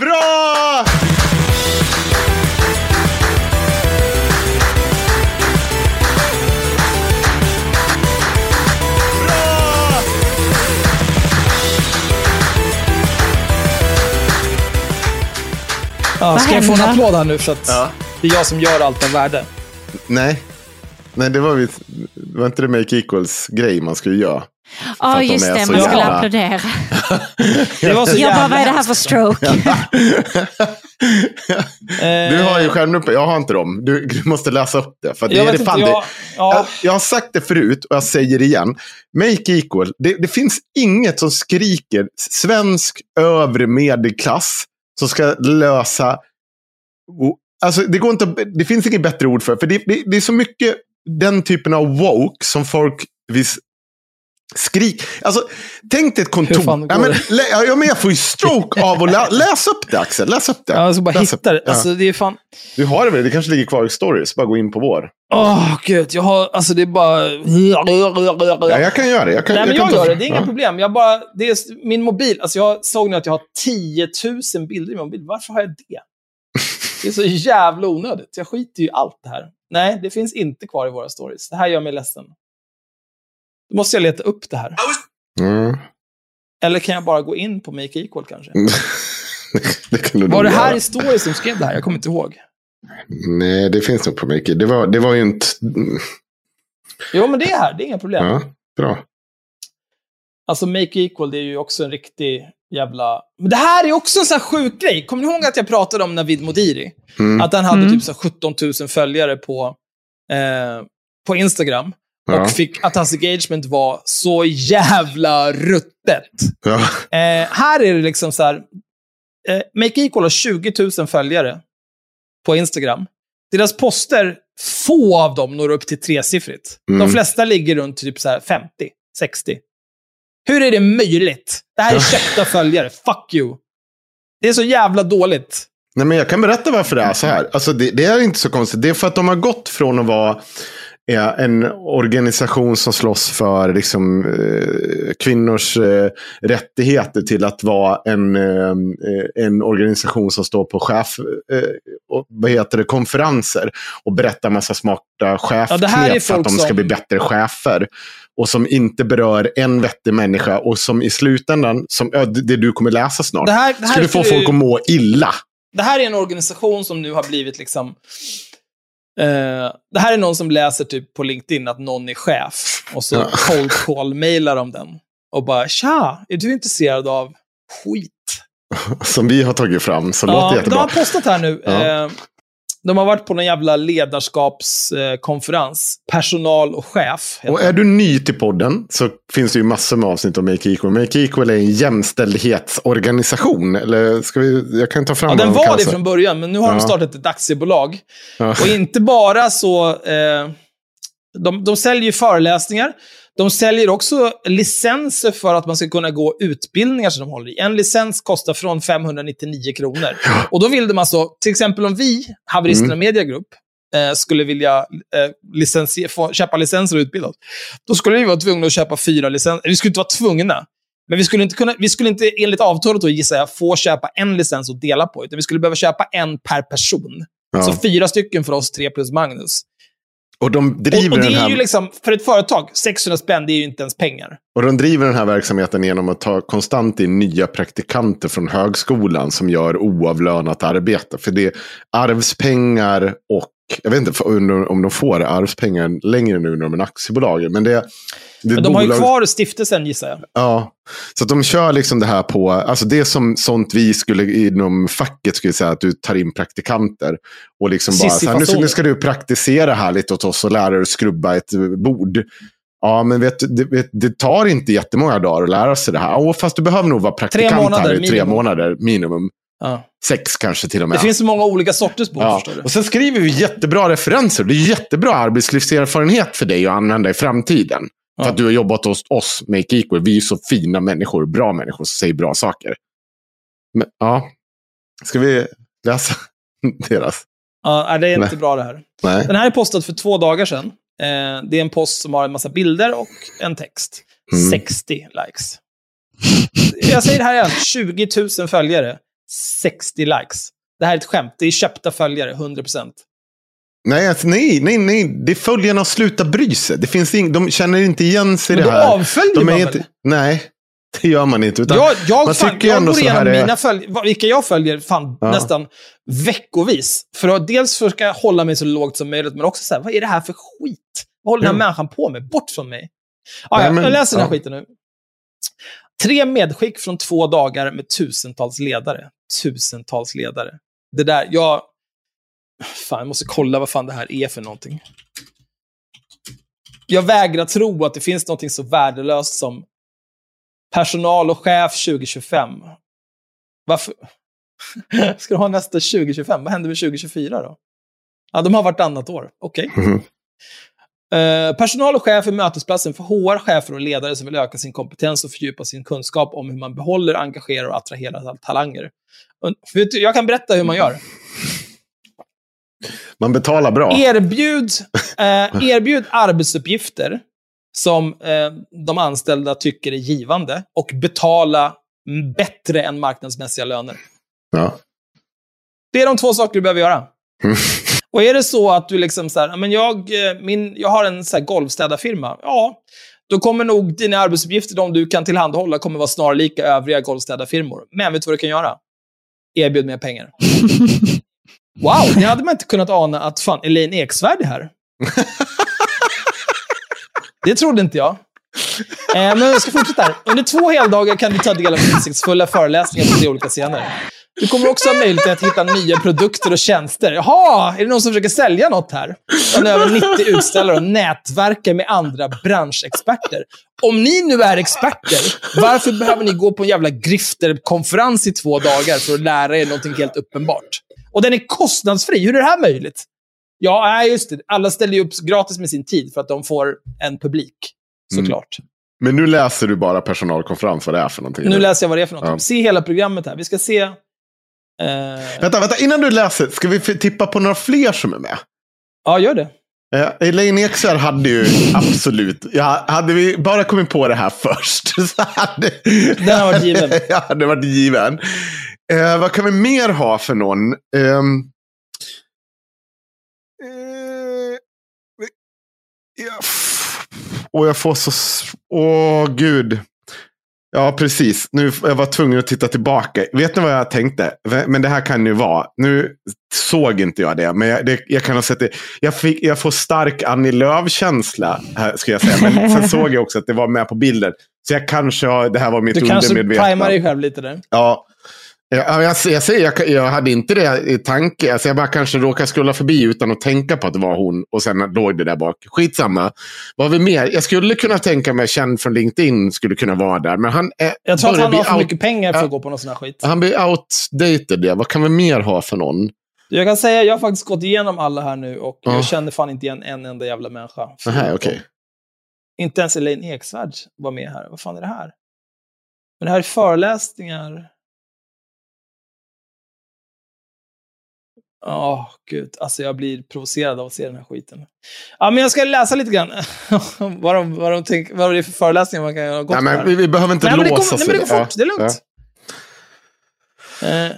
Bra! Ja, ska jag få en applåd här nu för att det är jag som gör allt av värde? Nej. Nej, det var, visst- det var inte det Make Equals grej man skulle göra. Ja, de just är det. så Man skulle jävla- applådera. Det var så Jag bara, vad är det här för stroke? Du har ju Eh, skärmdumpar, jag har inte dem. Du, du måste läsa upp det. För det jag är det inte, fan, jag, det, ja, jag, jag har sagt det förut och jag säger det igen. Make equal. Det, det finns inget som skriker svensk övre medelklass som ska lösa... Alltså, det, går inte, det finns inget bättre ord för för det. Det, det är så mycket den typen av woke som folk vis, skrik. Alltså, tänk dig ett kontor. Ja, men, ja, men jag får ju stroke av att lä, läsa upp det, Axel. Läs upp det. jag ska bara hitta det. Ja. Alltså, det är fan... Du har det väl? Det kanske ligger kvar i stories. Bara gå in på vår. Åh, gud. Jag har... Alltså, det är bara... Ja, jag kan göra det. Jag kan, Nej, men kan jag ta- gör det. Det är inga ja. problem. Jag bara, det är min mobil. Alltså jag såg nu att jag har 10 000 bilder i min mobil. Varför har jag det? Det är så jävla onödigt. Jag skiter ju i allt det här. Nej, det finns inte kvar i våra stories. Det här gör mig ledsen. Då måste jag leta upp det här. Mm. Eller kan jag bara gå in på Make Equal kanske? det kan du Var det här i stories som skrev det här? Jag kommer inte ihåg. Nej, det finns nog på mycket. Det var, det var ju inte... Jo, men det är här. Det är inga problem. Ja, bra. Alltså Make Equal, det är ju också en riktig jävla... Men det här är också en sån här sjuk grej. Kommer ni ihåg att jag pratade om Navid Modiri? Mm. Att han hade Mm. typ så här 17 000 följare på, eh, på Instagram. Ja. Och fick, att hans engagement var så jävla ruttet. Ja. Eh, här är det liksom så här. Eh, Make Equal har 20 000 följare på Instagram. Deras poster, få av dem når upp till tresiffrigt. Mm. De flesta ligger runt typ så här 50, 60. Hur är det möjligt? Det här är köpta följare. Fuck you. Det är så jävla dåligt. Nej, men jag kan berätta varför det är så här. Alltså, det, det är inte så konstigt. Det är för att de har gått från att vara eh, en organisation som slåss för liksom, eh, kvinnors eh, rättigheter till att vara en, eh, en organisation som står på chef, vad heter det, konferenser och berättar massa smarta Ja, chefknep för att de ska som- bli bättre chefer. Och som inte berör en vettig människa och som i slutändan, som, ja, det, du kommer läsa snart, Det här, det här skulle få folk att må illa. Det här är en organisation som nu har blivit liksom... Eh, det här är någon som läser typ på LinkedIn att någon är chef. Och så Ja. cold call-mailar de den. Och bara, tja, är du intresserad av skit? som vi har tagit fram. Så låter Ja, de jättebra. har postat här nu. Ja. Eh, de har varit på någon jävla ledarskapskonferens. Personal och chef. Och är du ny till podden så finns det ju massor med avsnitt om Make Equal. Make Equal är en jämställdhetsorganisation. Eller ska vi, jag kan ta fram Ja, den de var kallar det från början, men nu har de Ja. startat ett aktiebolag. Ja. Och inte bara så... Eh, De, de säljer ju föreläsningar. De säljer också licenser för att man ska kunna gå utbildningar som de håller i. En licens kostar från 599 kronor. Och då vill de alltså, till exempel om vi, Haveristerna Mm. Media Group, eh, skulle vilja eh, licensie- få, köpa licenser och utbilda oss, då skulle vi vara tvungna att köpa fyra licenser. Vi skulle inte vara tvungna. Men vi skulle inte, kunna, vi skulle inte enligt avtalet då, gissar jag, få köpa en licens och dela på. Utan vi skulle behöva köpa en per person. Ja. Så fyra stycken för oss, tre plus Magnus. Och de driver Och, och det den är här... ju liksom, för ett företag, 600 spänn, det är ju inte ens pengar. Och de driver den här verksamheten genom att ta konstant in nya praktikanter från högskolan som gör oavlönat arbete. För det är arvspengar och, jag vet inte om de får arvspengar längre nu när de är aktiebolag. Men det, det Men de har ju bolag- kvar stiftelsen, gissar jag. Ja, så de kör liksom det här på, alltså det som sånt vi skulle inom facket skulle säga att du tar in praktikanter. Och liksom bara, här, nu, ska, nu ska du praktisera här lite åt oss och lära dig att skrubba ett bord. Ja, men vet, det, det tar inte jättemånga dagar att lära sig det här. Åh, fast du behöver nog vara praktikant månader här i tre minimum. månader minimum. Ja. Sex kanske till och med. Det finns så många olika sorters bord, Ja. Och sen skriver vi jättebra referenser. Det är jättebra arbetslivserfarenhet för dig att använda i framtiden. För Ja. att du har jobbat hos oss, Make Equal. Vi är så fina människor, bra människor som säger bra saker. Men ja, ska vi läsa deras? Ja, det är inte Nej. bra det här. Nej. Den här är postad för två dagar sedan. Eh, det är en post som har en massa bilder och en text. Mm. 60 likes. Jag säger det här igen. 20 000 följare. 60 likes. Det här är ett skämt. Det är köpta följare, 100%. Nej, alltså, nej, nej, nej. Det är följarna att sluta bry sig. Det finns ing, de känner inte igen sig i Men det då här. avföljer de man inte, väl? Nej, det gör man inte. Utan Jag, jag, man fan, tycker jag ändå går så här igenom är- mina följ, vilka jag följer fan, Ja. nästan veckovis. För att dels försöka hålla mig så lågt som möjligt, men också så här, vad är det här för skit? Vad håller den här människan på med? Bort från mig. Ah, Nej, ja, men- jag läser den här ja. skiten nu. Tre medskick från två dagar med tusentals ledare. Tusentals ledare. Det där, jag... Fan, jag måste kolla vad fan det här är för någonting. Jag vägrar tro att det finns någonting så värdelöst som personal och chef 2025. Varför? Ska du ha nästa 2025? Vad händer med 2024 då? Ja, de har vartannat år. Okej. Mhm. Eh, personal och chef är mötesplatsen för HR, chefer och ledare som vill öka sin kompetens och fördjupa sin kunskap om hur man behåller, engagerar och attraherar talanger. Du, jag kan berätta hur man gör. man betalar bra. Erbjud, eh, erbjud arbetsuppgifter som eh, de anställda tycker är givande och betala bättre än marknadsmässiga löner. Ja. Det är de två saker du behöver göra. Och är det så att du liksom så här, "Ja, men jag, eh, min, jag har en så här golvstädarfirma, ja, då kommer nog dina arbetsuppgifter, de du kan tillhandahålla, kommer vara snarlika övriga golvstädarfirmor. Men vet du vad du kan göra? Erbjud mer pengar. Wow, det hade man inte kunnat ana att fan, Elaine Eksvärd är här. Det trodde inte jag. Eh, men jag ska fortsätta här. Under två heldagar kan du ta del av insiktsfulla föreläsningar på tre olika scener. Du kommer också ha möjlighet att hitta nya produkter och tjänster. Jaha, är det någon som försöker sälja något här? Och över 90 utställare och nätverkar med andra branschexperter. Om ni nu är experter, varför behöver ni gå på en jävla grifterkonferens i två dagar för att lära er någonting helt uppenbart? Och den är kostnadsfri. Hur är det här möjligt? Ja, just det. Alla ställer ju upp gratis med sin tid för att de får en publik. Såklart. Men nu läser du bara personalkonferens, vad det är för någonting. Nu läser jag vad det är för något. Ja. Se hela programmet här. Vi ska se... Eh, Vänta, vänta, innan du läser, ska vi tippa på några fler som är med? ja, gör det. Eh, Elaine Eksvärd hade ju absolut, ja, hade vi bara kommit på det här först så hade Den har varit given. ja, det varit given. Eh, vad kan vi mer ha för någon? Ehm, eh, ja, och jag får så... Åh, gud. Ja, precis. Nu jag var tvungen att titta tillbaka. Vet ni vad jag tänkte? Men det här kan ju vara. Nu såg inte jag det, men jag, det, jag kan ha sett det. Jag, fick, jag får stark Annie Lööf-känsla, ska jag säga. Men sen såg jag också att det var med på bilden. Så jag kanske har, det här var mitt Du kanske undermedvetna. primar dig själv lite där. Ja. Ja, jag, jag säger, jag, jag hade inte det i tanke. Alltså jag bara kanske råkade scrolla förbi utan att tänka på att det var hon. Och sen låg det där bak. Skitsamma. Vad har vi mer? Jag skulle kunna tänka mig, känd från LinkedIn, skulle kunna vara där. Men han är, Jag tror att han har för out- mycket pengar för att gå på någon sån här skit. Han blir outdated. Ja. Vad kan vi mer ha för någon? Jag kan säga, jag har faktiskt gått igenom alla här nu och Ja. jag känner fan inte igen en enda jävla människa. Nähä, okej. Inte ens Elaine Eksvärd var med här. Vad fan är det här? Men det här är föreläsningar. Åh, gud. Alltså jag blir provocerad av att se den här skiten. Ja, men jag ska läsa lite grann vad, de, vad, de tänk, vad det är för föreläsningar man kan ha gått Nej, men vi, vi behöver inte Nej, låsa kommer, nej, men det går Ja, fort. Det är lugnt. ja. Eh,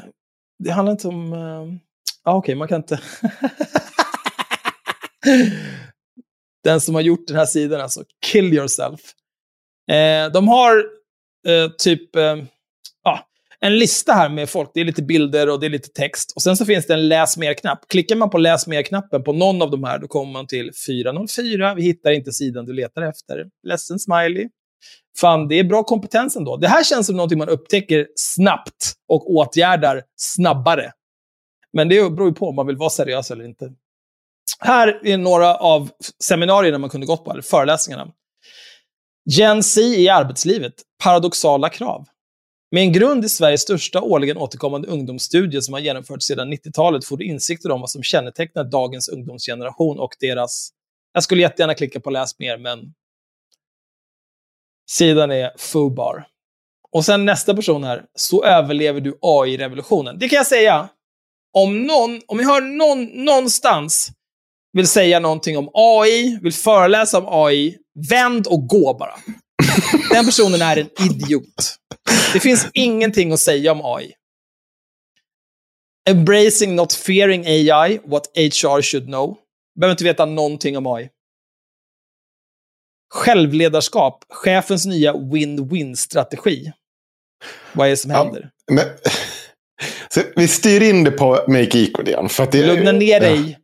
det handlar inte om... eh, Ja, okej, man kan inte... den som har gjort den här sidan, alltså. Kill yourself. Eh, de har eh, typ eh, ja, en lista här med folk. Det är lite bilder och det är lite text. Och sen så finns det en läs mer-knapp. Klickar man på läs mer-knappen på någon av de här, då kommer man till 404. Vi hittar inte sidan du letar efter. Ledsen smiley. Fan, det är bra kompetens ändå. Det här känns som någonting man upptäcker snabbt och åtgärdar snabbare. Men det beror ju på om man vill vara seriös eller inte. Här är några av seminarierna man kunde gått på, eller föreläsningarna. Gen Z i arbetslivet. Paradoxala krav. Med en grund i Sveriges största årligen återkommande ungdomsstudie som har genomförts sedan 90-talet får du insikter om vad som kännetecknar dagens ungdomsgeneration och deras... Jag skulle jättegärna klicka på läs mer, men sidan är FUBAR. Och sen nästa person här. Så överlever du AI-revolutionen. Det kan jag säga. Om någon, om jag hör någon någonstans vill säga någonting om AI, vill föreläsa om AI, vänd och gå bara. Den personen är en idiot. Det finns ingenting att säga om AI. Embracing not fearing AI, what HR should know. Behöver inte veta någonting om AI. Självledarskap, chefens nya win-win-strategi. Vad är det som Ja. händer? Men, så vi styr in det på Make Equal igen. För att det, Lugna ner Ja. dig.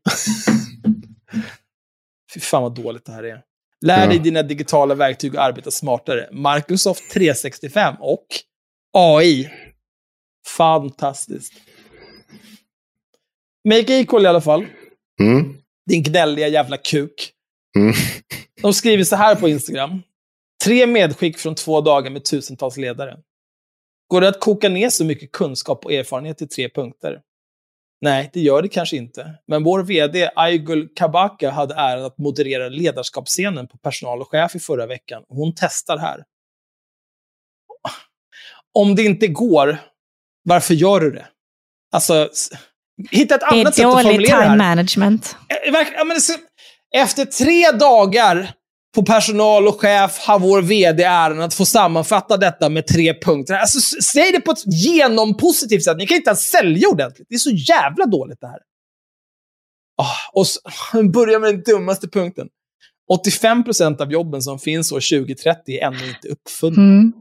Fy fan vad dåligt det här är. Lär dig dina digitala verktyg och arbeta smartare. Microsoft 365 och AI. Fantastiskt. Make Equal i alla fall. Mm. Din gnälliga jävla kuk. Mm. De skriver så här på Instagram. Tre medskick från två dagar med tusentals ledare. Går det att koka ner så mycket kunskap och erfarenhet i tre punkter? Nej, det gör det kanske inte. Men vår VD Aygul Kabaka hade äran att moderera ledarskapsscenen på personal och chef i förra veckan. Hon testar här. Om det inte går, varför gör du det? Alltså, hitta ett Det annat är sätt att dålig formulera det time här. management. Eh, verk- ja, men det så- Efter tre dagar på personal och chef har vår VD äran att få sammanfatta detta med tre punkter. Alltså, säg det på ett genompositivt sätt. Ni kan inte ens sälja ordentligt. Det är så jävla dåligt det här. Ah, och så, börja med den dummaste punkten. 85% av jobben som finns år 2030 är ännu inte uppfunna. Mm.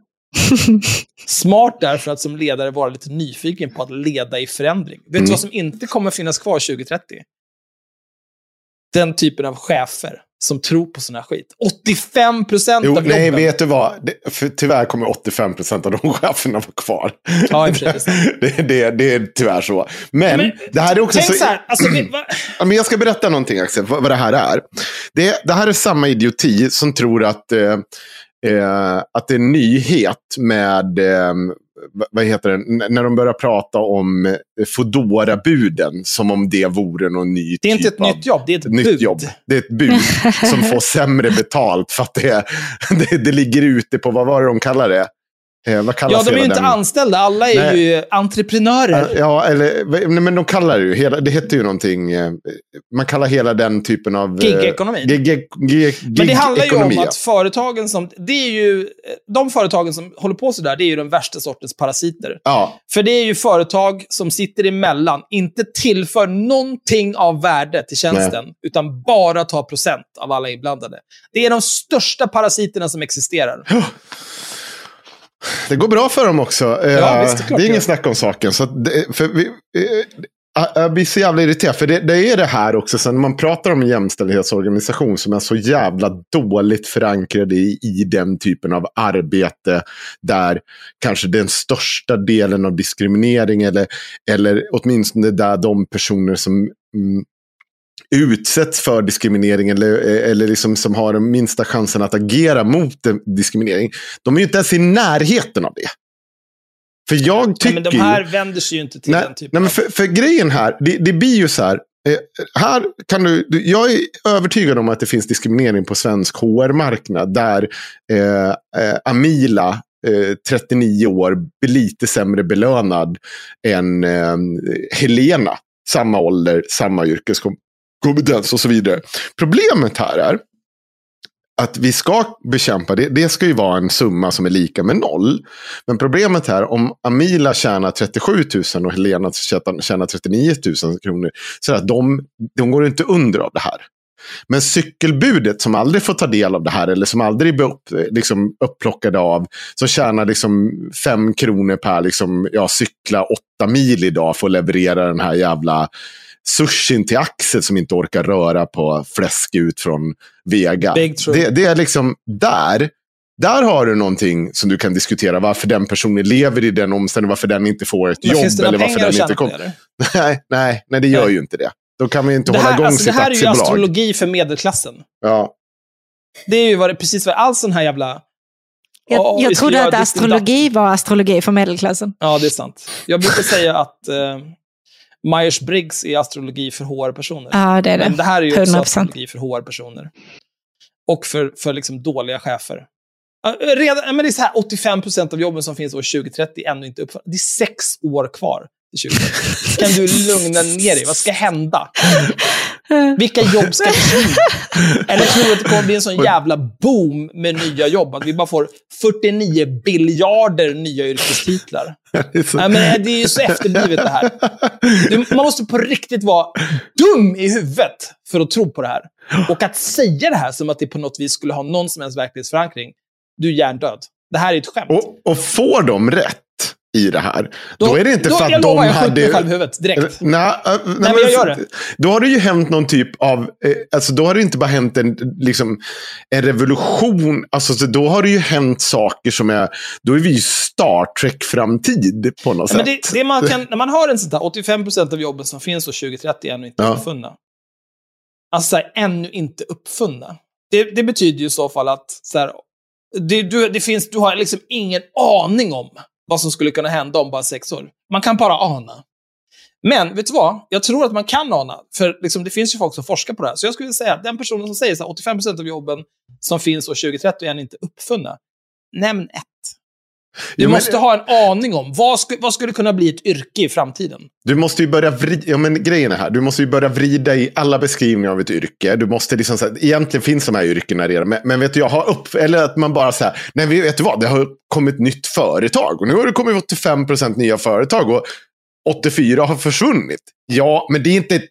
Smart därför att som ledare vara lite nyfiken på att leda i förändring. Vet Mm. du vad som inte kommer finnas kvar 2030? Den typen av chefer som tror på sån här skit. 85 procent av nej, jobben. vet du vad? Det, för tyvärr kommer 85 procent av de cheferna vara kvar. Ja, det det, det, är tyvärr så. Men, Men, det här är också Tänk så... så här, alltså, Ja, men jag ska berätta någonting, Axel, vad, vad det här är. Det, det här är samma idioti som tror att, eh, eh, att det är en nyhet med, eh, vad- heter det, när de börjar prata om eh, Foodora-buden, som om det vore någon ny det är inte typ ett nytt jobb, det är ett ett nytt bud. jobb. Det är ett bud som får sämre betalt för att det, det, det ligger ute på, vad var det de kallar det? Eh, vad kallas Ja, de är ju inte den- anställda. Alla är Nej. ju entreprenörer. Ja, eller, nej, men de kallar det ju, hela, det heter ju någonting, eh, man kallar hela den typen av... eh, Gigekonomi. Gig, gig, gig, Men det handlar ju om gigekonomi, att företagen som... Det är ju, de företagen som håller på sådär, det är ju den värsta sortens parasiter. Ja, För det är ju företag som sitter emellan, inte tillför någonting av värde till tjänsten, utan bara tar procent av alla inblandade. Det är de största parasiterna som existerar. Det går bra för dem också. Eh, Ja, visst, det är klart det är ingen snack om saken. Så det, för vi, eh, jag blir så jävla irriterad. För det, det är det här också, sen när man pratar om en jämställdhetsorganisation som är så jävla dåligt förankrade i, i den typen av arbete. Där kanske den största delen av diskriminering, eller, eller åtminstone där de personer som mm, utsätts för diskriminering eller, eller liksom som har den minsta chansen att agera mot diskriminering. De är ju inte ens i närheten av det. För jag Nej, tycker men de här vänder sig ju inte till Nej, den typen nej men för, för grejen här, det, det blir ju så här. Eh, här kan du, jag är övertygad om att det finns diskriminering på svensk HR-marknad. Där eh, eh, Amila, eh, 39 år, blir lite sämre belönad än eh, Helena. Samma ålder, samma yrkeskompetens och så vidare. Problemet här är att vi ska bekämpa det. Det ska ju vara en summa som är lika med noll. Men problemet här, om Amila tjänar 37 000 och Helena tjänar 39 000 kronor. Så att de, de går inte under av det här. Men cykelbudet som aldrig får ta del av det här eller som aldrig blir upp, liksom, upplockade av. Som tjänar liksom fem kronor per liksom, ja, cykla åtta mil idag för att leverera den här jävla sushin till Axel som inte orkar röra på fläsk ut från Vega. Det, det är liksom där. Där har du någonting som du kan diskutera. Varför den personen lever i den omständigheten. Varför den inte får ett Men jobb. finns det Eller varför den inte det? kom... nej, nej, nej, det gör Nej. ju inte det. Då kan man ju inte Det hålla här, igång alltså, det sitt här är ju aktiebolag. astrologi för medelklassen. Ja. Det är ju vad det, precis vad all sån här jävla... Jag, vi jag trodde att astrologi var astrologi för medelklassen. Ja, det är sant. Jag brukar säga att eh, Myers-Briggs är astrologi för HR-personer. Ja, det är det. Men det här är ju också 100%. astrologi för HR-personer. Och för, för liksom dåliga chefer. Redan, men det är så här, 85% av jobben som finns år 2030 är ännu inte uppfunna. Det är sex år kvar till 2030. Kan du lugna ner dig? Vad ska hända? Vilka jobb ska försvinna? Eller tror du att det kommer bli en sån jävla boom med nya jobb? Att vi bara får 49 biljarder nya yrkestitlar? Det är så- Nej, men det är ju så efterblivet det här. Man måste på riktigt vara dum i huvudet för att tro på det här. Och att säga det här som att det på något vis skulle ha någon som helst verklighetsförankring, du är hjärndöd. Det här är ett skämt. Och, och får de rätt i det här, då, är det inte då, för att jag de jag hade... själv i huvudet direkt. Nej, äh, nej, men jag gör det. Då har det ju hänt någon typ av, eh, alltså då har det inte bara hänt en, liksom, en revolution, alltså så då har det ju hänt saker som är, då är vi ju Star Trek-framtid på något Ja, men sätt. det, det man kan, när man har en sån där 85% av jobben som finns år 2030 är ännu inte Ja. uppfunna. Alltså så här, ännu inte uppfunna. Det, det betyder ju i så fall att så här, det, du, det finns, du har liksom ingen aning om vad som skulle kunna hända om bara sex år. Man kan bara ana. Men, vet du vad? Jag tror att man kan ana. För liksom, det finns ju folk som forskar på det här. Så jag skulle säga att den personen som säger så här, 85% av jobben som finns år 2030 är inte uppfunna. Nämn ett. Du Ja, men- måste ha en aning om vad, sku, vad skulle kunna bli ett yrke i framtiden. Du måste ju börja vrida, ja men grejen är här, du måste ju börja vrida i alla beskrivningar av ett yrke. Du måste liksom så här, egentligen finns de här yrkena redan, men, men vet du, jag har upp, eller att man bara så här, nej vet du vad, det har kommit nytt företag och nu har det kommit 85% nya företag och 84 har försvunnit. Ja, men det är inte,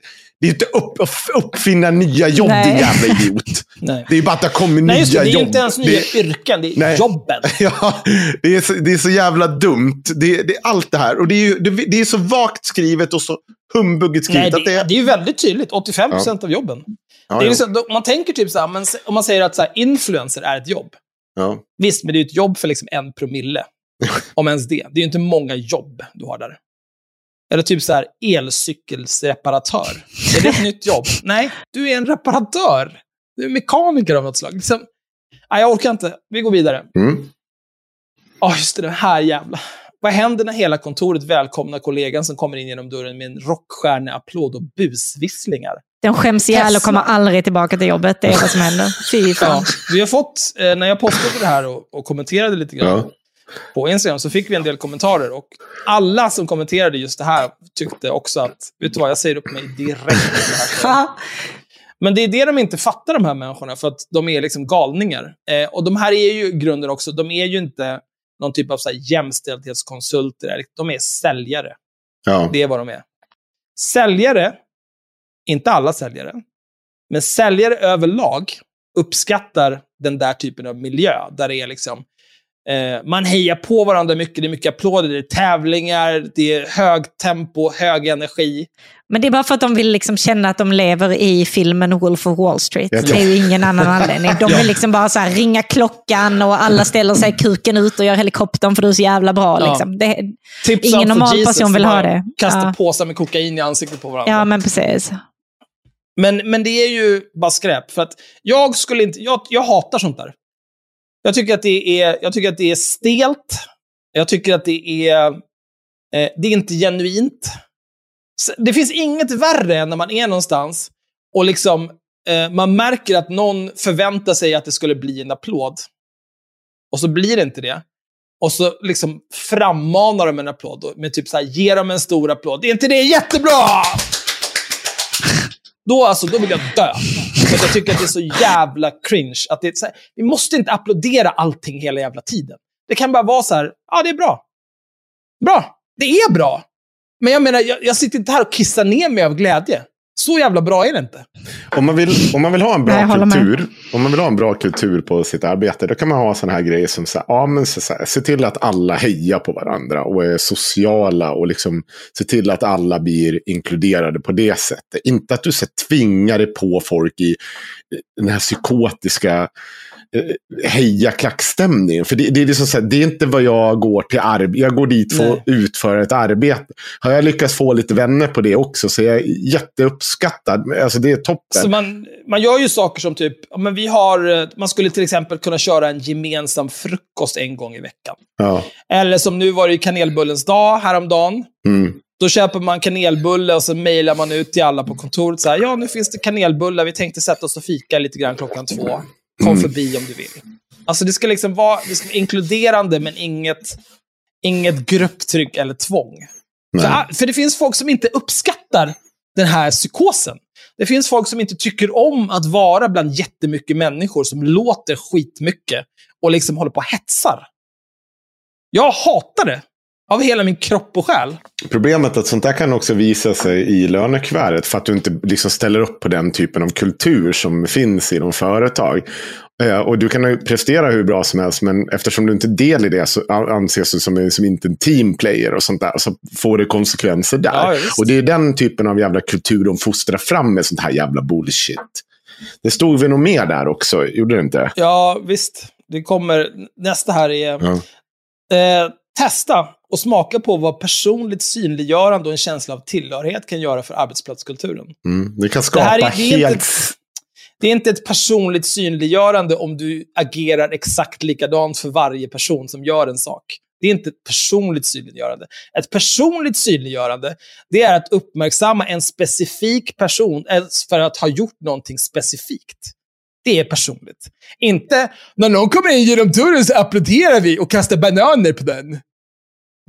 det är inte upp, upp, uppfinna nya jobb, Nej. din jävla idiot. Nej. Det är bara att det kommit Nej, just det. nya Det är jobb. inte ens nya yrken, det är Nej. jobben. Ja, det är, så, det är så jävla dumt. Det, det är allt det här. Och det är, ju, det, det är så vagt skrivet och så humbuggigt Nej, skrivet. det, att det är ju väldigt tydligt. 85% av jobben. ja, det är ja, liksom, då- man tänker typ så här, men, om man säger att så här, influencer är ett jobb. ja. Visst, men det är ett jobb för liksom en promille. om ens det. Det är ju inte många jobb du har där. Eller typ så här, elcykelsreparatör. Är det ett nytt jobb? Nej, du är en reparatör. Du är mekaniker av något slag. Liksom, nej, jag orkar inte. Vi går vidare. Mm. Ja, just det, den här jävla... Vad händer när hela kontoret välkomnar kollegan som kommer in genom dörren med en rockstjärneapplåd och busvisslingar? Den skäms ihjäl och kommer aldrig tillbaka till jobbet. Det är vad som händer. Fy fan. Ja, vi har fått, eh, när jag postade det här och, och kommenterade lite grann Ja. På Instagram, så fick vi en del kommentarer. Och alla som kommenterade just det här tyckte också att, vet du vad, jag säger upp mig direkt. Men det är det de inte fattar, de här människorna, för att de är liksom galningar. Eh, och de här är ju grunden också, de är ju inte någon typ av så här jämställdhetskonsulter. eller- De är säljare. Ja. Det är vad de är. Säljare, inte alla säljare, men säljare överlag uppskattar den där typen av miljö, där det är liksom man hejar på varandra mycket, det är mycket applåder, det är tävlingar, det är hög tempo, hög energi. Men det är bara för att de vill liksom känna att de lever i filmen Wolf of Wall Street. Jag Det är ju ingen annan anledning. De vill liksom bara så här ringa klockan och alla ställer sig kuken ut och gör helikoptern för du är så jävla bra. Ja. Liksom. Det, Tips Ingen normal Jesus, person vill ha det. Kasta Ja. påsar med kokain i ansiktet på varandra. ja, men precis. Men, men det är ju bara skräp. För att jag skulle inte... Jag, jag hatar sånt där. Jag tycker, att det är, jag tycker att det är stelt. Jag tycker att det är Eh, det är inte genuint. Det finns inget värre än när man är någonstans och liksom, eh, man märker att någon förväntar sig att det skulle bli en applåd. Och så blir det inte det. Och så liksom frammanar de en applåd och- med typ så här, ge dem en stor applåd. Är inte det jättebra? Då, alltså, då vill jag dö. För att jag tycker att det är så jävla cringe. Att det är så här, vi måste inte applådera allting hela jävla tiden. Det kan bara vara så här, ja det är bra. Bra. Det är bra. Men jag menar, jag, jag sitter inte här och kissar ner mig av glädje. Så jävla bra är det inte. Om man, vill, om man vill ha en bra Nej, kultur, om man vill ha en bra kultur på sitt arbete, då kan man ha sådana här grejer som så här, ja, men så, så här, se till att alla hejar på varandra och är sociala och liksom se till att alla blir inkluderade på det sättet. Inte att du så här, tvingar dig på folk i den här psykotiska heja klackstämningen. För det, det, är liksom så här, det är inte vad jag går till arbete. Jag går dit för att utföra ett arbete. Har jag lyckats få lite vänner på det också så är jag jätteuppskattad. Alltså det är toppen. Så man, man gör ju saker som typ, men vi har, eh, man skulle till exempel kunna köra en gemensam frukost en gång i veckan. Ja. Eller som nu var det kanelbullens dag häromdagen. Mm. Då köper man kanelbulle och så mejlar man ut till alla på kontoret. Så här, ja, nu finns det kanelbullar. Vi tänkte sätta oss och fika lite grann klockan två. Kom förbi om du vill. Alltså det ska liksom vara, det ska vara inkluderande, men inget, inget grupptryck eller tvång. För, för det finns folk som inte uppskattar den här psykosen. Det finns folk som inte tycker om att vara bland jättemycket människor som låter skitmycket och liksom håller på och hetsar. Jag hatar det. Av hela min kropp och själ. Problemet är att sånt där kan också visa sig i lönekuvertet för att du inte liksom ställer upp på den typen av kultur som finns i de företag. Eh, Och du kan ju prestera hur bra som helst, men eftersom du inte är del i det så anses du som, som inte en teamplayer och sånt där. Så får det konsekvenser där. Ja, och det är den typen av jävla kultur de fostrar fram med sånt här jävla bullshit. Det stod vi nog mer där också, gjorde det inte? Ja, visst. Det kommer, nästa här är... Ja. Eh, testa och smaka på vad personligt synliggörande och en känsla av tillhörighet kan göra för arbetsplatskulturen. Mm. Det kan Det skapa här är, det, är inte helt... ett, det är inte ett personligt synliggörande om du agerar exakt likadant för varje person som gör en sak. Det är inte ett personligt synliggörande. Ett personligt synliggörande, det är att uppmärksamma en specifik person eh, för att ha gjort någonting specifikt. Det är personligt. Inte, när någon kommer in genom dörren så applåderar vi och kastar bananer på den.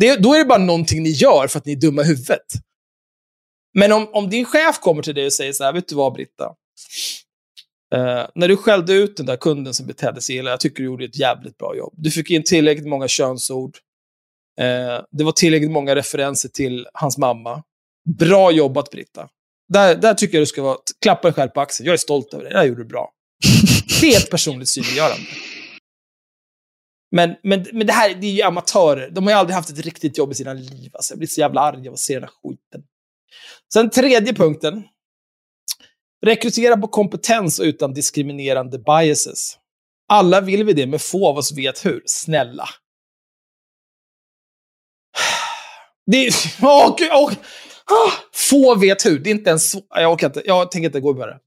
Det, då är det bara någonting ni gör för att ni är dumma i huvudet. Men om, om din chef kommer till dig och säger så här, vet du vad Britta? Eh, när du skällde ut den där kunden som betedde sig illa, jag tycker du gjorde ett jävligt bra jobb. Du fick in tillräckligt många könsord. Eh, det var tillräckligt många referenser till hans mamma. Bra jobbat Britta. Där, där tycker jag du ska vara, klappa dig själv på axeln. Jag är stolt över det. Det där gjorde du bra. Det är ett personligt synliggörande. Men, men, men det här det är ju amatörer. De har ju aldrig haft ett riktigt jobb i sina liv. Alltså, jag blir så jävla arg av att se den här skiten. Sen tredje punkten. Rekrytera på kompetens och utan diskriminerande biases. Alla vill vi det, men få av oss vet hur. Snälla. Det är... Åh, gud, åh. Ah, få vet hur. Det är inte ens. Jag orkar inte. Jag tänker inte gå vidare.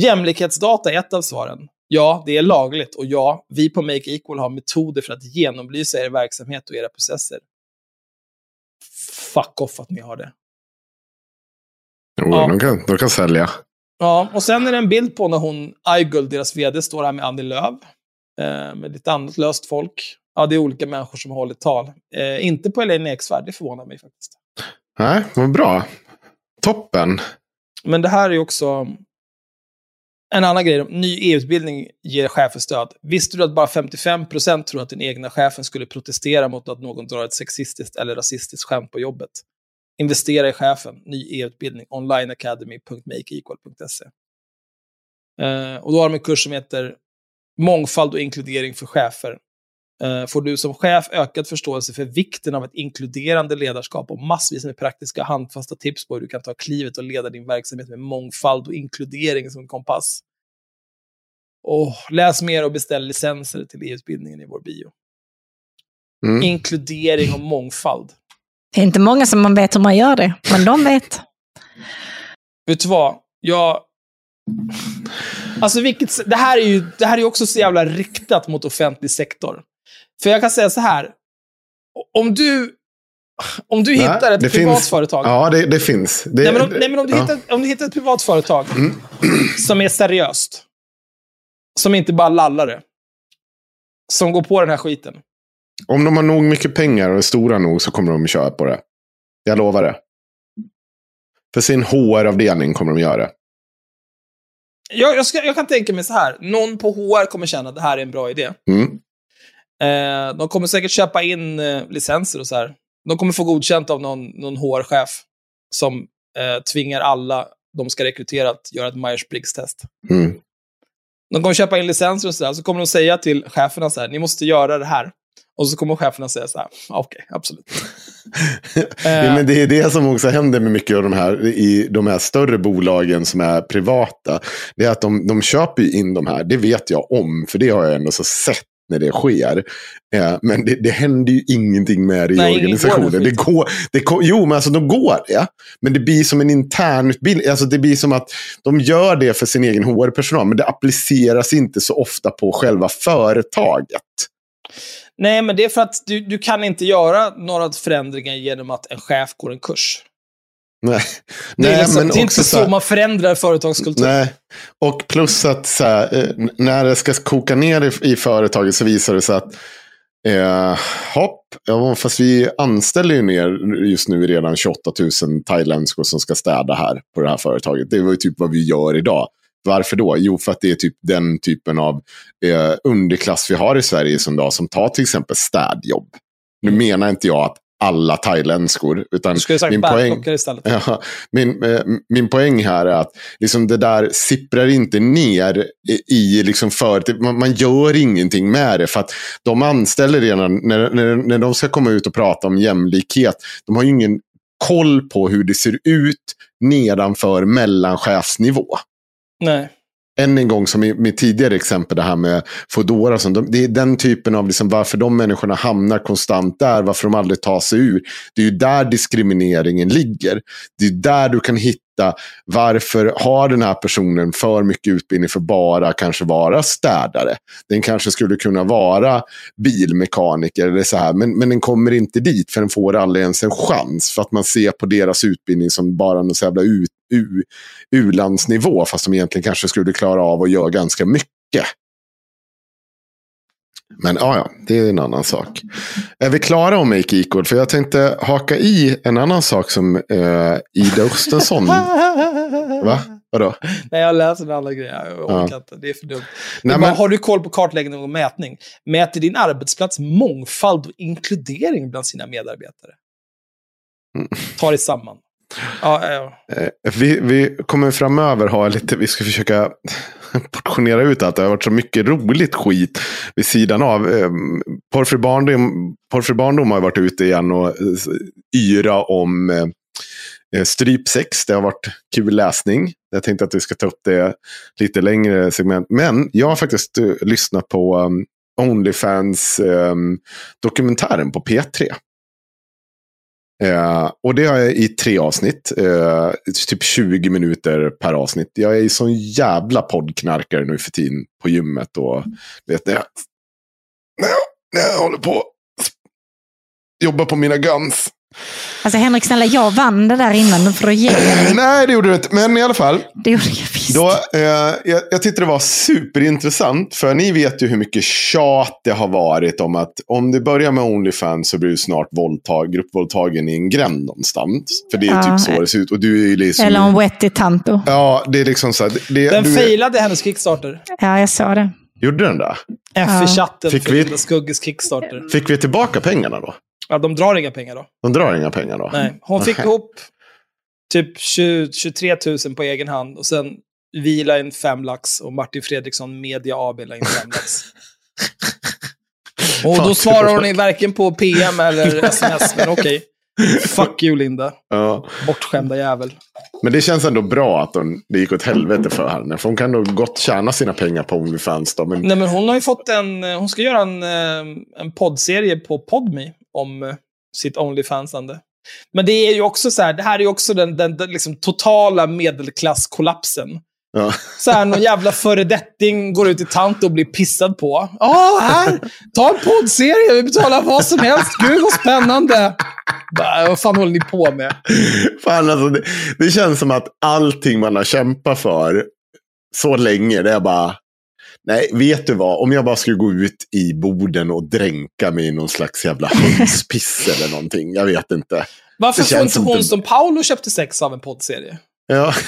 Jämlikhetsdata är ett av svaren. Ja, det är lagligt. Och ja, vi på Make Equal har metoder för att genomlysa er verksamhet och era processer. Fuck off att ni har det. Jo, Ja. de, kan, de kan sälja. Ja, och sen är det en bild på när hon, Aigul, deras vd, står här med Annie Lööf. Eh, med lite annat löst folk. Ja, det är olika människor som hållit tal. Eh, inte på Elaine Eksvärd, det förvånar mig faktiskt. Nej, vad bra. Toppen. Men det här är också en annan grej. Ny EU-utbildning ger chefer stöd. Visste du att bara 55% tror att den egna chefen skulle protestera mot att någon drar ett sexistiskt eller rasistiskt skämt på jobbet? Investera i chefen. Ny EU-utbildning. onlineacademy.makeequal.se. Eh, och då har de en kurs som heter Mångfald och inkludering för chefer. Eh, får du som chef ökad förståelse för vikten av ett inkluderande ledarskap och massvis med praktiska handfasta tips på hur du kan ta klivet och leda din verksamhet med mångfald och inkludering som kompass. Och läs mer och beställ licenser till EU-utbildningen i vår bio. Mm. Inkludering och mångfald. Det är inte många som man vet hur man gör det, men de vet. Vet du vad? Jag... Alltså, vilket... det, här är ju, det här är ju också så jävla riktat mot offentlig sektor. För jag kan säga så här. Om du Om du Nej, hittar ett privat finns- företag. Ja, det, det finns. Det, nej, men om, nej, men om, du ja. hittar, om du hittar ett privat företag Mm. som är seriöst. Som inte bara lallar det. Som går på den här skiten. Om de har nog mycket pengar och är stora nog så kommer de köra på det. Jag lovar det. För sin HR-avdelning kommer de göra det. Jag, jag, ska, jag kan tänka mig så här. Någon på HR kommer känna att det här är en bra idé. Mm. Eh, de kommer säkert köpa in eh, licenser och så här. De kommer få godkänt av någon, någon HR-chef som eh, tvingar alla de ska rekrytera att göra ett Myers-Briggs-test. Mm. De kommer köpa in licenser och så där, så kommer de säga till cheferna så här, ni måste göra det här. Och så kommer cheferna säga så här, "Ja, okej, absolut. Ja, men det är det som också händer med mycket av de här, i de här större bolagen som är privata. Det är att de, de köper in de här, det vet jag om, för det har jag ändå så sett när det sker. Eh, men det, det händer ju ingenting med det i Nej, ingen organisationen. går Det går, det går, jo, men alltså de går det. Men det blir som en intern utbildning. Alltså det blir som att de gör det för sin egen HR-personal, men det appliceras inte så ofta på själva företaget. Nej, men det är för att du, du kan inte göra några förändringar genom att en chef går en kurs. Nej, Det är, Nej, liksom, men det är inte så, här- man förändrar företagskultur. Nej, och plus att så här, eh, när det ska koka ner i, i företaget så visar det sig att eh, hopp, ja, fast vi anställer ju ner just nu redan 28 000 thailändskor som ska städa här på det här företaget. Det var ju typ vad vi gör idag. Varför då? Jo, för att det är typ den typen av eh, underklass vi har i Sverige som, dag, som tar till exempel städjobb. Nu menar inte jag att alla thailändskor, utan Du skulle sagt min poäng... istället. Ja, min, eh, min poäng här är att liksom det där sipprar inte ner i, i liksom för, man, man gör ingenting med det. För att de anställer redan, när, när, när de ska komma ut och prata om jämlikhet, de har ju ingen koll på hur det ser ut nedanför mellanchefsnivå. Nej. Än en gång, som i mitt tidigare exempel, det här med Foodora. de- Det är den typen av liksom, varför de människorna hamnar konstant där, varför de aldrig tar sig ur. Det är ju där diskrimineringen ligger. Det är där du kan hitta varför har den här personen för mycket utbildning för bara kanske vara städare. Den kanske skulle kunna vara bilmekaniker eller så här, men, men den kommer inte dit för den får aldrig ens en chans. För att man ser på deras utbildning som bara någon jävla u-landsnivå, fast de egentligen kanske skulle klara av att göra ganska mycket. Men ja, ja, det är en annan sak. Är vi klara om Make Equal? För jag tänkte haka i en annan sak som eh, Ida Östensson... Va? Vadå? Nej, jag läser en annan grej. Jag orkar Ja. inte. Det är för dumt. Nej, men Har du koll på kartläggning och mätning? Mäter din arbetsplats mångfald och inkludering bland sina medarbetare? Mm. Ta dig samman. Ja, ja. Eh, Vi, vi kommer framöver ha lite, vi ska försöka portionera ut allt. det har varit så mycket roligt skit vid sidan av. Ehm, Porrfri barndom, Porrfri barndom har varit ute igen och eh, yra om eh, eh, strypsex. Det har varit kul läsning. Jag tänkte att vi ska ta upp det lite längre segment. Men jag har faktiskt lyssnat på ehm, Onlyfans-dokumentären ehm, på P3. Eh, och det har jag i tre avsnitt. Eh, typ 20 minuter per avsnitt. Jag är ju sån jävla poddknarkare nu för tiden på gymmet. Och vet det. När jag, när jag håller på jobba på mina guns. Alltså Henrik, snälla, jag vann det där innan. Får du ge. Nej, det gjorde du inte. Men i alla fall. Det gjorde jag visst. Då, eh, jag, jag tyckte det var superintressant. För ni vet ju hur mycket tjat det har varit om att om du börjar med Onlyfans så blir du snart våldtag, gruppvåldtagen i en gränd någonstans. För det är Ja, typ så det ser ut. Och du är liksom... Eller en wetty tanto. Ja, det är liksom så här. Det, Den du, failade hennes Kickstarter. Ja, jag sa det. Gjorde den det? F i chatten Fick för vi- Skugges Kickstarter. Fick vi tillbaka pengarna då? Ja, de drar inga pengar då. De drar inga pengar då? Nej, hon fick Nej. ihop typ 20, 23 000 på egen hand och sen vi la in fem lax och Martin Fredriksson Media AB la in fem lax. Och då svarar hon varken på PM eller sms, men okej. Fuck you Linda, Ja. bortskämda jävel. Men det känns ändå bra att hon, det gick åt helvete för henne. För hon kan nog gott tjäna sina pengar på Onlyfans då. Men Nej men hon har ju fått en, hon ska göra en, eh, en poddserie på Podme om eh, sitt Onlyfansande. Men det är ju också så här, det här är ju också den, den, den liksom totala medelklasskollapsen. ja. Så här, någon jävla föredetting går ut i tant och blir pissad på. Ja, här! Ta en poddserie, vi betalar vad som helst. Gud vad spännande! Bara, vad fan håller ni på med? Fan, alltså, det, det känns som att allting man har kämpat för så länge, det är bara... Nej, vet du vad? Om jag bara skulle gå ut i Boden och dränka mig i någon slags jävla hönspiss eller någonting. Jag vet inte. Varför får inte hon som Paolo köpte sex av en poddserie? Ja.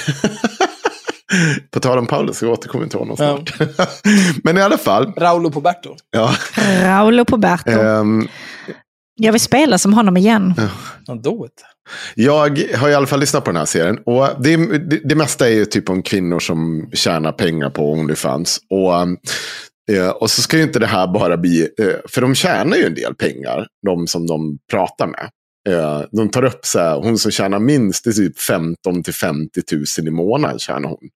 På tal om Paulus, så återkommer vi till honom Ja. snart. Men i alla fall. Raulo Poberto. Ja, Raulo Poberto. ehm, Jag vill spela som honom igen. Ja, it. Jag har i alla fall lyssnat på den här serien. Och det, det, det mesta är ju typ om kvinnor som tjänar pengar på Onlyfans. Och, eh, och så ska ju inte det här bara bli, eh, för de tjänar ju en del pengar, de som de pratar med. Eh, de tar upp så här, hon som tjänar minst det är typ 15 till 50 000 i månaden tjänar hon.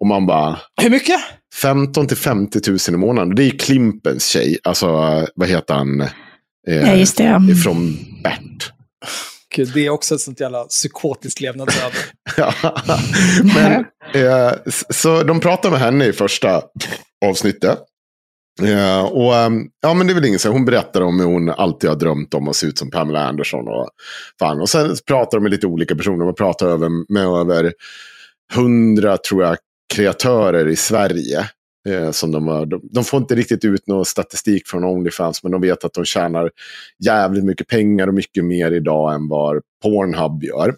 Och man bara, Hur mycket? 15 till 50 000 i månaden. Det är ju Klimpens tjej, alltså vad heter han? Eh, Ja, just det. Från Bert. Det är också ett sånt jävla psykotiskt levnadsöde. Ja, men, eh, så de pratar med henne i första avsnittet. Eh, och, ehm, ja, men det är väl ingen så. Hon berättar om hur hon alltid har drömt om att se ut som Pamela Anderson. Och, fan. och sen pratar de med lite olika personer. De pratar över, med över hundra, tror jag, kreatörer i Sverige. Eh, som de, har, de, de får inte riktigt ut någon statistik från Onlyfans, men de vet att de tjänar jävligt mycket pengar och mycket mer idag än vad Pornhub gör.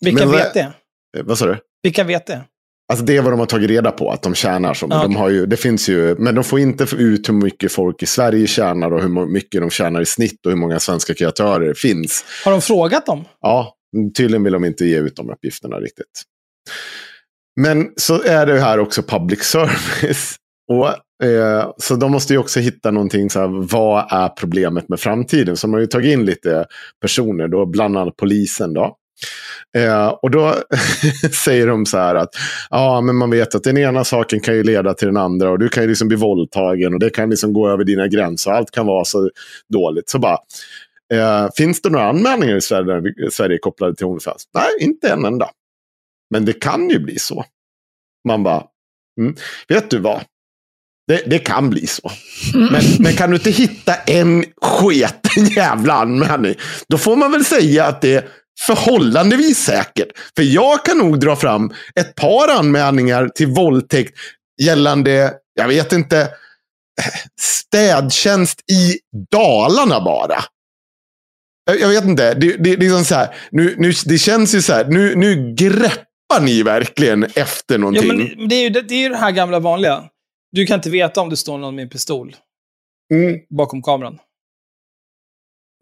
Vilka Men vet det? Eh, vad sa du? Vilka vet det? Alltså det är vad de har tagit reda på, att de tjänar. Men, Ja, de har ju, det finns ju, men de får inte ut hur mycket folk i Sverige tjänar och hur mycket de tjänar i snitt och hur många svenska kreatörer det finns. Har de frågat dem? Ja, tydligen vill de inte ge ut de uppgifterna riktigt. Men så är det här också public service. Och, eh, så de måste ju också hitta någonting, så här, vad är problemet med framtiden? Så de har ju tagit in lite personer, då, bland annat polisen. Då. Eh, och då säger de så här att ja, men man vet att den ena saken kan ju leda till den andra och du kan ju liksom bli våldtagen och det kan liksom gå över dina gränser och allt kan vara så dåligt. Så bara, eh, finns det några anmälningar i Sverige, Sverige kopplade till Onlyfans? Nej, inte en enda. Men det kan ju bli så. Man bara, mm, vet du vad? Det, det kan bli så. Men, men kan du inte hitta en sketen jävla anmälning, då får man väl säga att det är förhållandevis säkert. För jag kan nog dra fram ett par anmälningar till våldtäkt gällande, jag vet inte, städtjänst i Dalarna bara. Jag, jag vet inte, det, det, det är liksom så här, nu, nu, det känns ju så här, nu, nu greppar ni verkligen efter Ja, någonting. men det är, ju, det, det är ju det här gamla vanliga. Du kan inte veta om det står någon med en pistol Mm. bakom kameran.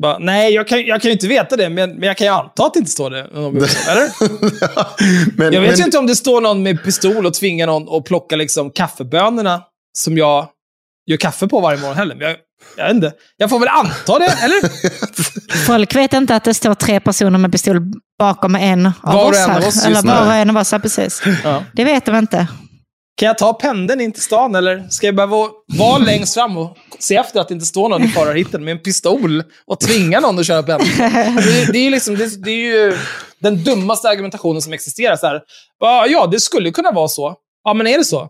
Bara, nej, jag kan, jag kan ju inte veta det, men, men jag kan ju anta att det inte står det. Eller? men, Jag vet men, ju inte om det står någon med pistol och tvingar någon att plocka liksom kaffebönorna som jag gör kaffe på varje morgon heller. Men jag, jag vet inte. Jag får väl anta det, eller? Folk vet inte att det står tre personer med pistol bakom en av Var oss av här. oss Eller var och en av oss, ja, precis. Ja. Det vet de inte. Kan jag ta pendeln in till stan, eller ska jag behöva vara längst fram och se efter att det inte står någon i förarhytten med en pistol och tvinga någon att köra pendeln? Det, är- det, är liksom, det, det är ju den dummaste argumentationen som existerar. Så här, ja, det skulle kunna vara så. Ja, men är det så?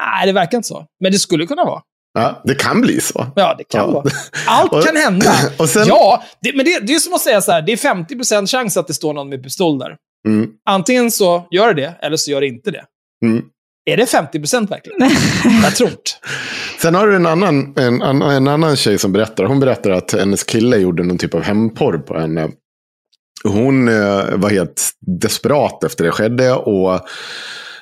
Nej, det verkar inte så. Men det skulle kunna vara. Ja, det kan bli så. Ja, det kan Ja. vara. Allt Och- kan hända. och sen- Ja, det, men det, det är som att säga så här, det är 50% chans att det står någon med pistol där. Mm. Antingen så gör det eller så gör det inte det. Mm. Är det 50% verkligen? Jag tror inte. Sen har du en annan, en, en annan tjej som berättar. Hon berättar att hennes kille gjorde någon typ av hämndporr på henne. Hon eh, var helt desperat efter det skedde. Och,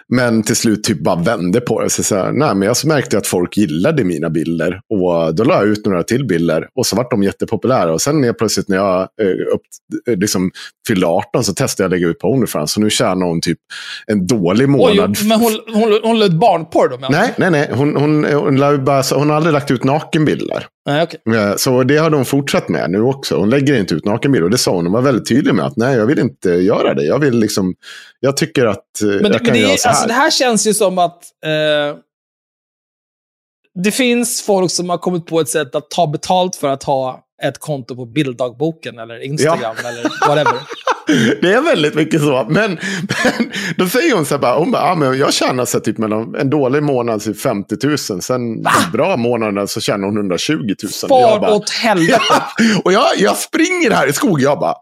men till slut typ bara vände på det. Så så här, nej, men jag så märkte att folk gillade mina bilder. Och då la jag ut några till bilder. Och så vart de jättepopulära. Och sen helt plötsligt när jag eh, upp, eh, liksom, fyllde 18 så testade jag att lägga ut på Onlyfans. Så nu tjänar hon typ en dålig Oj, månad. men hon, hon, hon la ut barnporr då? Nej, nej, nej. Hon, hon, hon, bara, hon har aldrig lagt ut nakenbilder. Nej. Eh, Så det har de fortsatt med nu också. Hon lägger inte ut nakenbilder. Och det sa hon. Hon var väldigt tydlig med att nej, jag vill inte göra det. Jag vill liksom, jag tycker att eh, Men, jag det, kan men det, göra så här. alltså, det här känns ju som att eh, det finns folk som har kommit på ett sätt att ta betalt för att ha ett konto på bilddagboken eller Instagram eller whatever. det är väldigt mycket så. Men, men då säger hon så här, bara, hon bara, ah, men jag tjänar så typ mellan en dålig månad till 50 000. Sen en bra månad så tjänar hon 120 000. Jag Far bara, åt helvete. och jag, jag springer här i skogen, jag bara,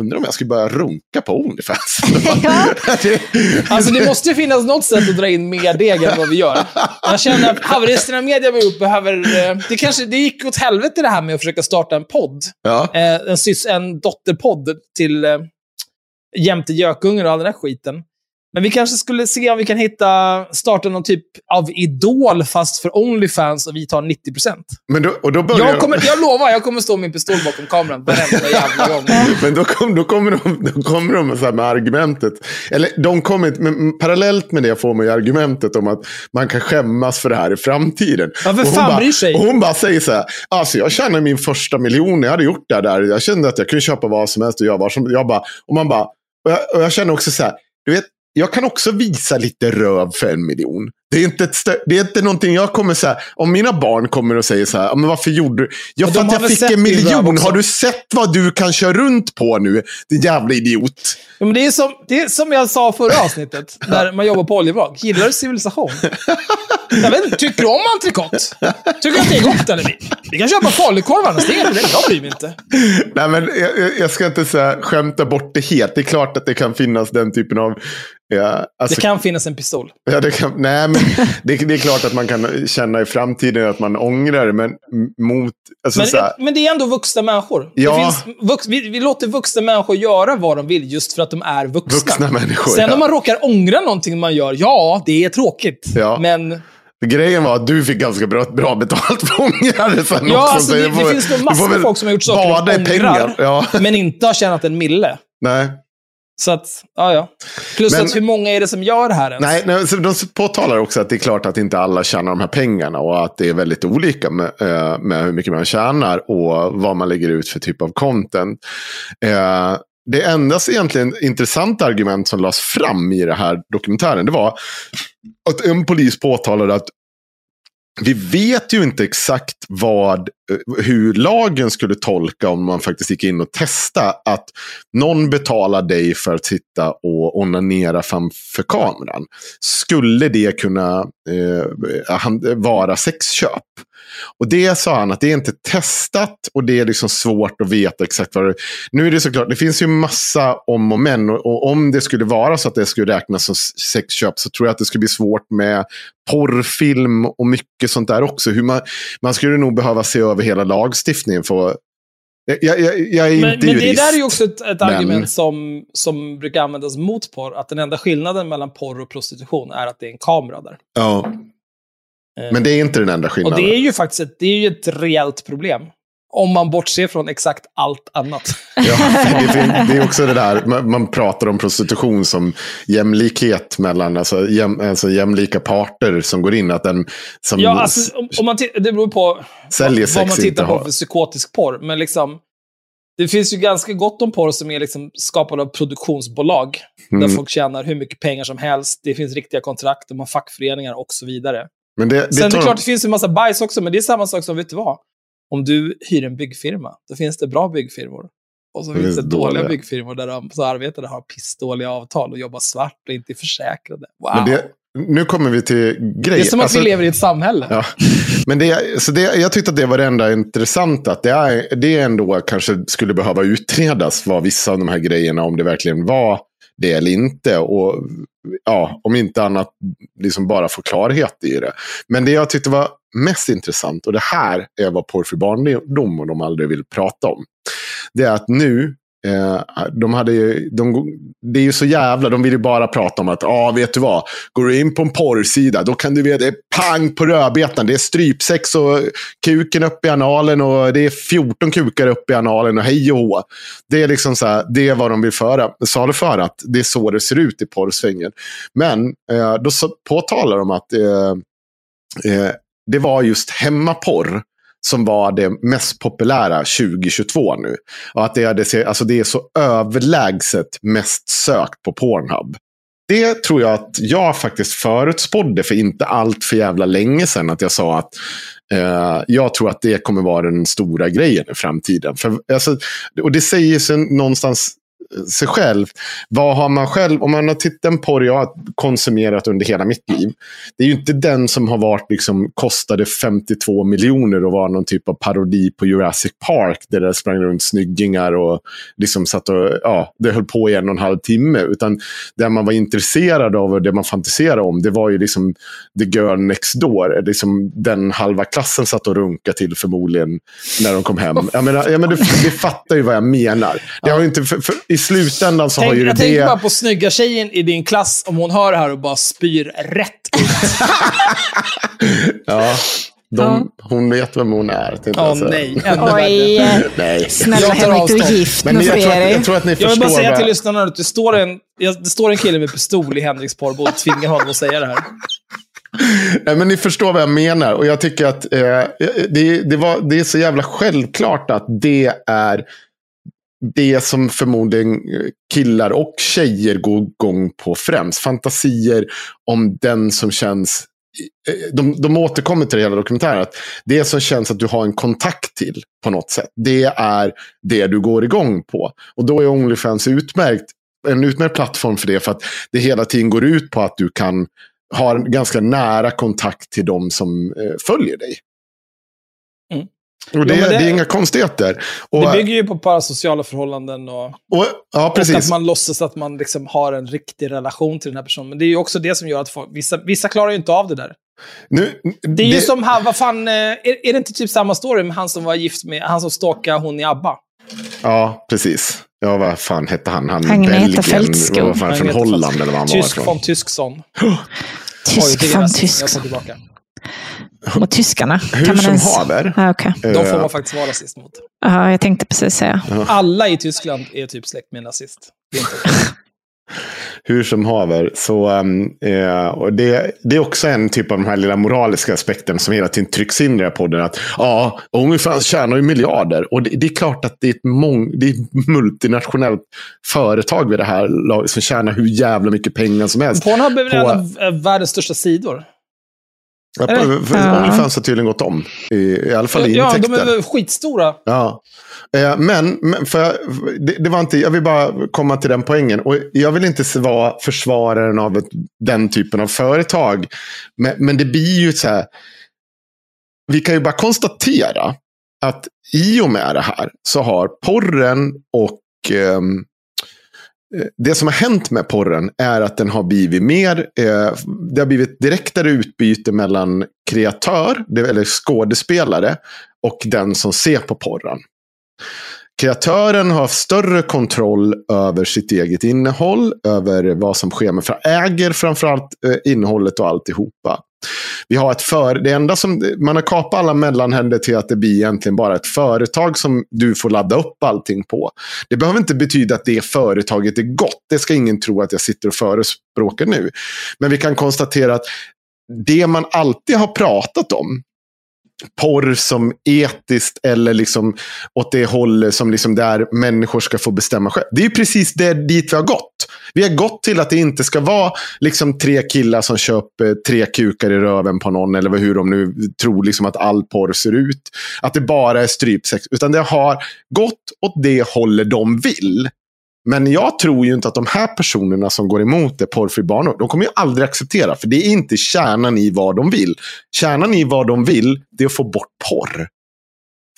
undrar om jag skulle börja runka på Onlyfans. Det- Alltså det måste ju finnas något sätt att dra in mer deg än vad vi gör. Jag känner att Haveresterna Media vi gjort behöver... eh, Det, kanske, det gick åt helvete det här med att försöka starta en podd. ja. Eh, en, sys, en dotterpodd till eh, Jämte Gökungen och all den här skiten. Men vi kanske skulle se om vi kan hitta, starta någon typ av Idol fast för Onlyfans och vi tar 90%. Men då, och då börjar Jag, kommer, jag lovar, jag kommer stå med min pistol bakom kameran varenda jävla gång. Men då, kom, då kommer de, då kommer de så här med argumentet. Eller de kommer inte, men parallellt med det får man ju argumentet om att man kan skämmas för det här i framtiden. Ja, vem fan bara, bryr sig? Och hon bara säger så här, alltså jag tjänade min första miljon, jag hade gjort det där. Jag kände att jag kunde köpa vad som helst och göra vad som jag bara, Och man bara, och jag, och jag känner också så här, du vet, jag kan också visa lite röv för en miljon. Det är inte, ett det är inte någonting jag kommer säga. Om mina barn kommer och säger så här, "Ja, men varför gjorde du? Ja, för att jag fick en miljon. Har du sett vad du kan köra runt på nu? Din jävla idiot. Ja, men det, är som, det är som jag sa förra avsnittet, när man jobbar på oljevrak. Gillar du civilisation? Jag vet inte, tycker du om entrecote? Tycker du att det är gott eller? Vi, vi kan köpa falukorv annars, det är problem. Jag bryr mig inte. Nej, men jag, jag- ska inte säga, skämta bort det helt. Det är klart att det kan finnas den typen av... Ja, alltså, Det kan finnas en pistol. Ja, det, kan, nej, men det, det är klart att man kan känna i framtiden att man ångrar men mot... Alltså, Men, här, men det är ändå vuxna människor. Ja. Finns vux, vi, vi låter vuxna människor göra vad de vill just för att de är vuxna. vuxna människor. Sen ja. om man råkar ångra någonting man gör, ja, det är tråkigt. Ja. Men Grejen var att du fick ganska bra, bra betalt för ångrar det sen ja, också. alltså, så det, det får- finns nog massor med väl folk som har gjort saker de ångrar, pengar. Ja, men inte har tjänat en mille. nej. Så att, ja, ja. Plus Men- att hur många är det som gör det här ens? Nej, nej de påtalar också att det är klart att inte alla tjänar de här pengarna och att det är väldigt olika med, eh, med hur mycket man tjänar och vad man lägger ut för typ av content. Eh, det enda egentligen intressanta argument som lades fram i den här dokumentären det var att en polis påtalade att vi vet ju inte exakt vad, eh, hur lagen skulle tolka om man faktiskt gick in och testa att någon betalar dig för att sitta och onanera framför kameran. Skulle det kunna eh, vara sexköp? Och det sa han att det är inte testat och det är liksom svårt att veta exakt vad det Nu är det såklart, det finns ju massa om och men. Och, och om det skulle vara så att det skulle räknas som sexköp så tror jag att det skulle bli svårt med porrfilm och mycket sånt där också. Hur man, man skulle nog behöva se över hela lagstiftningen för jag, jag, jag, är Men, inte men det jurist. där är ju också ett, ett men- argument som, som brukar användas mot porr. Att den enda skillnaden mellan porr och prostitution är att det är en kamera där. Ja, men det är inte den enda och skillnaden. det är ju faktiskt ett, det är ju ett reellt problem. Om man bortser från exakt allt annat. Ja, det, är också det där, man, pratar om prostitution som jämlikhet mellan, alltså, jäm, alltså jämlika parter som går in. Att den som Ja, alltså, om, om man det beror på säljer vad man sex tittar på för psykotisk porr. Men liksom, det finns ju ganska gott om porr som är liksom skapad av produktionsbolag. Där Mm. folk tjänar hur mycket pengar som helst. Det finns riktiga kontrakt, de har fackföreningar och så vidare. Men det, det Sen är det de- klart, det finns en massa bajs också, men det är samma sak som, vet du vad? Om du hyr en byggfirma, då finns det bra byggfirmor. Och så Det finns det dåliga dåliga. byggfirmor där de så arbetare har pissdåliga avtal och jobbar svart och inte är försäkrade. Wow! det, nu kommer vi till det grejer. är som att Alltså- vi lever i ett samhälle. Ja. Men det, så det, jag tyckte att det var det enda intressanta. Att det, är, det ändå kanske skulle behöva utredas vad vissa av de här grejerna, om det verkligen var det eller inte. Och ja, om inte annat, liksom bara få klarhet i det. Men det jag tyckte var mest intressant, och det här är vad porrfri barndom och de aldrig vill prata om. Det är att nu, eh, ah, de hade ju, de, det är ju så jävla, de vill ju bara prata om att, ja ah, vet du vad, går du in på en porrsida, då kan du veta, det är pang på rödbetan, det är strypsex och kuken upp i analen och det är 14 kukar upp i analen och hej och hå. Det är liksom så här, det är vad de vill föra, saluföra, att det är så det ser ut i porrsvängen. Men eh, då så, påtalar de att eh, eh, det var just hemmaporr som var det mest populära 2022 nu. Och att det är, det, alltså det är så överlägset mest sökt på Pornhub. Det tror jag att jag faktiskt förutspådde för inte allt för jävla länge sedan. Att jag sa att eh, jag tror att det kommer vara den stora grejen i framtiden. För, alltså, och det säger sig någonstans sig själv. Vad har man själv, om man har tittat på porr jag har konsumerat under hela mitt liv. Det är ju inte den som har varit, liksom, kostade 52 miljoner och var någon typ av parodi på Jurassic Park. Där det sprang runt snyggingar och liksom satt och, ja, det höll på i en och en halv timme. Utan det man var intresserad av och det man fantiserade om, det var ju liksom the girl next door. Liksom den halva klassen satt och runkade till förmodligen när de kom hem. Jag menar, jag menar, du, du fattar ju vad jag menar. Det har ju inte, för, för, i slutändan så Tänk, har ju jag det... tänker bara på snygga tjejen i din klass, om hon hör det här och bara spyr rätt ut. Ja, de, Hon vet vem hon är. Åh jag säga. nej, ännu Oj, nej. snälla Henrik, du är gift Men nu jag tror, att, jag tror att ni Jag vill förstår. bara säga vad- till lyssnarna att det står en, det står en kille med pistol i Henriks porrbod och tvingar honom att säga det här. Nej, men ni förstår vad jag menar. Och jag tycker att eh, det, det, var, det är så jävla självklart att det är det som förmodligen eh, killar och tjejer går igång på främst. Fantasier om den som känns... Eh, eh, de, de återkommer till det hela dokumentären. Att det som känns att du har en kontakt till på något sätt. Det är det du går igång på. Och då är Onlyfans utmärkt, en utmärkt plattform för det. För att det hela tiden går ut på att du kan ha en ganska nära kontakt till de som eh, följer dig. Och det, Jo, det... det- är inga konstigheter. Och, Det bygger ju på parasociala förhållanden och, och, ja, och precis. att man låtsas att man liksom har en riktig relation till den här personen. Men det är ju också det som gör att folk, vissa, vissa klarar ju inte av det där. Nu, Det är ju som han, vad fan, eh, är, är det inte typ samma story med han som var gift med, han som stalkade hon i ABBA? Ja, precis. Ja, vad fan hette han? Han, i Belgien. Vad fan, från Holland eller vad han var Tysk från Tyskson. Tysk det från rasism. Mot tyskarna. Hur kan man som ens... haver. Ja, okej. De får Eh, man faktiskt vara rasist mot. Ja, jag tänkte precis säga. Alla i Tyskland är typ släkt med en nazist. Hur som haver. Så, um, eh, och det, det är också en typ av de här lilla moraliska aspekten som hela tiden trycks in i den här podden. Att ja, Onlyfans tjänar ju miljarder. Och det, det är klart att det är ett mång, det är ett multinationellt företag vid det här laget som tjänar hur jävla mycket pengar som helst. Pornhub är väl På- en av eh, världens största sidor? Ja, Eller? för Ja. Onlyfans har tydligen gått om. I, i alla fall i Ja, intäkter. de är väl skitstora. Ja. Eh, Men, men för, jag- det, det var inte, jag vill bara komma till den poängen. Och jag vill inte vara försvararen av ett, den typen av företag. Men, men det blir ju så här. Vi kan ju bara konstatera att i och med det här så har porren och eh, Eh, det som har hänt med porren är att den har blivit mer, eh, det har blivit direktare utbyte mellan kreatör, det- eller skådespelare, och den som ser på porren. Kreatören har större kontroll över sitt eget innehåll, över vad som sker men äger framförallt eh, innehållet och alltihopa. Vi har ett för, det enda som, man har kapat alla mellanhänder till att det blir egentligen bara ett företag som du får ladda upp allting på. Det behöver inte betyda att det företaget är gott. Det ska ingen tro att jag sitter och förespråkar nu. Men vi kan konstatera att det man alltid har pratat om, porr som etiskt eller liksom åt det hållet som liksom där människor ska få bestämma själv. Det är precis det, dit vi har gått. Vi har gått till att det inte ska vara liksom tre killar som köper tre kukar i röven på någon eller hur de nu tror liksom att all porr ser ut. Att det bara är strypsex. Utan det har gått åt det hållet de vill. Men jag tror ju inte att de här personerna som går emot det, porrfri barnår, de kommer ju aldrig acceptera. För det är inte kärnan i vad de vill. Kärnan i vad de vill, det är att få bort porr.